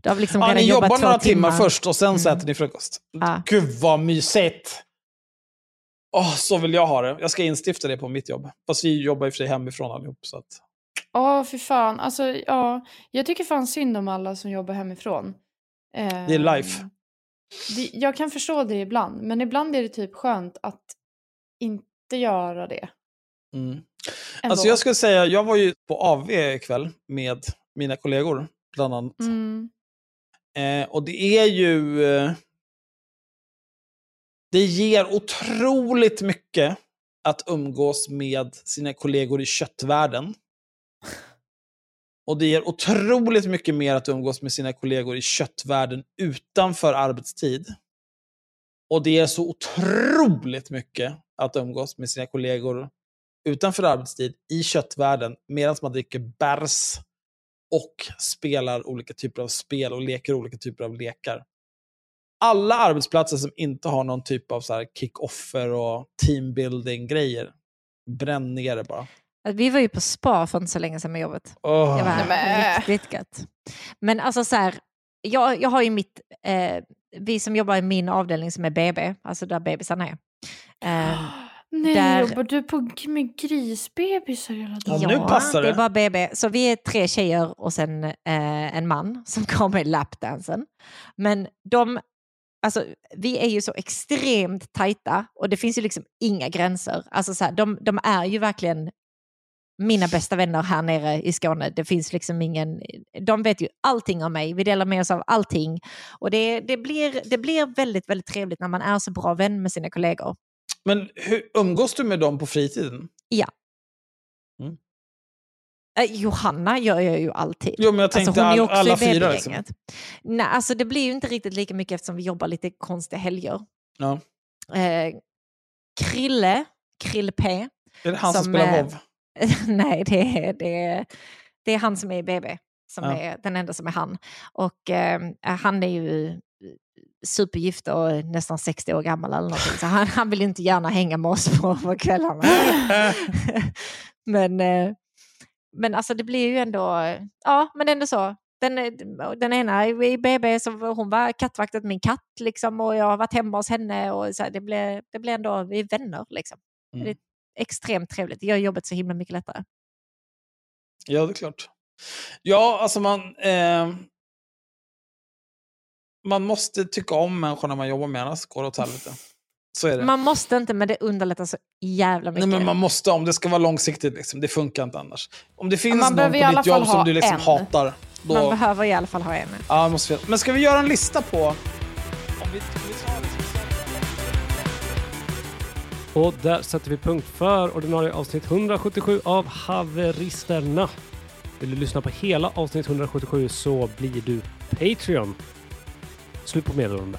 Du har liksom Ja, ni jobbat jobbar några timmar först och sen så Mm. äter ni frukost. Ja. Gud vad mysigt! Åh, så vill jag ha det. Jag ska instifta det på mitt jobb. Fast vi jobbar i och för sig hemifrån allihop. Så att... Ja, för fan. Alltså, ja, jag tycker fan synd om alla som jobbar hemifrån. Eh, Det är life. Det, jag kan förstå det ibland, men ibland är det typ skönt att inte göra det. Mm. Alltså jag skulle säga, jag var ju på AV ikväll med mina kollegor, bland annat. Mm. Eh, och det är ju... Eh, det ger otroligt mycket att umgås med sina kollegor i köttvärlden. Och det ger otroligt mycket mer att umgås med sina kollegor i köttvärlden utanför arbetstid. Och det ger så otroligt mycket att umgås med sina kollegor utanför arbetstid i köttvärlden medan man dricker bärs och spelar olika typer av spel och leker olika typer av lekar. Alla arbetsplatser som inte har någon typ av så här kick-offer och teambuilding-grejer, bränn ner det bara. Vi var ju på spa för inte så länge sedan med jobbet. Åh. Det var Nej, men- riktigt gött. Men alltså så här, jag, jag har ju mitt, eh, vi som jobbar i min avdelning som är BB, alltså där bebisarna är. Eh, Nej, där- jobbar du på, med grisbebisar hela Ja, dagen? nu passar det. det. är bara BB. Så vi är tre tjejer och sen eh, en man som kommer i lapdansen. Men de, alltså, vi är ju så extremt tajta och det finns ju liksom inga gränser. Alltså, så här, de, de är ju verkligen mina bästa vänner här nere i Skåne. Det finns liksom ingen, de vet ju allting om mig, vi delar med oss av allting. Och det, det, blir, det blir väldigt, väldigt trevligt när man är så bra vän med sina kollegor. Men hur, umgås du med dem på fritiden? Eh, Johanna gör jag ju alltid. Jo, men jag tänkte Alltså, är ju all, alla fyra. Liksom. Nej, alltså det blir ju inte riktigt lika mycket eftersom vi jobbar lite konstiga helger. Ja. Eh, Krille, Krille P. Är det han som, Som, spelar eh, WoW? Nej, det är, det, är, det är han som är i BB. Som Ja. är den enda som är han. Och eh, han är ju supergift och nästan 60 år gammal eller någonting. Så han, han vill inte gärna hänga med oss på, på kvällarna. men, eh, men alltså det blir ju ändå, ja men ändå så. Den, den ena i BB, så hon var kattvakt åt min katt liksom, och jag har varit hemma hos henne. Och så här, det, blev, det blev ändå, vi är vänner liksom. Mm. Det är extremt trevligt. Det gör jobbet så himla mycket lättare. Ja, det är klart. Ja, alltså man... Eh, man måste tycka om människorna man jobbar med, annars går det åt helvete. Så är det. Man måste inte, men det underlättar så jävla Nej, mycket. men man måste om det ska vara långsiktigt. Liksom. Det funkar inte annars. Om det finns man någon på ditt jobb som du liksom en. hatar, då... Man behöver i alla fall ha en. ja, måste vi... Men ska vi göra en lista på... Och där sätter vi punkt för ordinarie avsnitt 177 av Haveristerna. Vill du lyssna på hela avsnitt 177 så blir du Patreon. Slut på meddelande.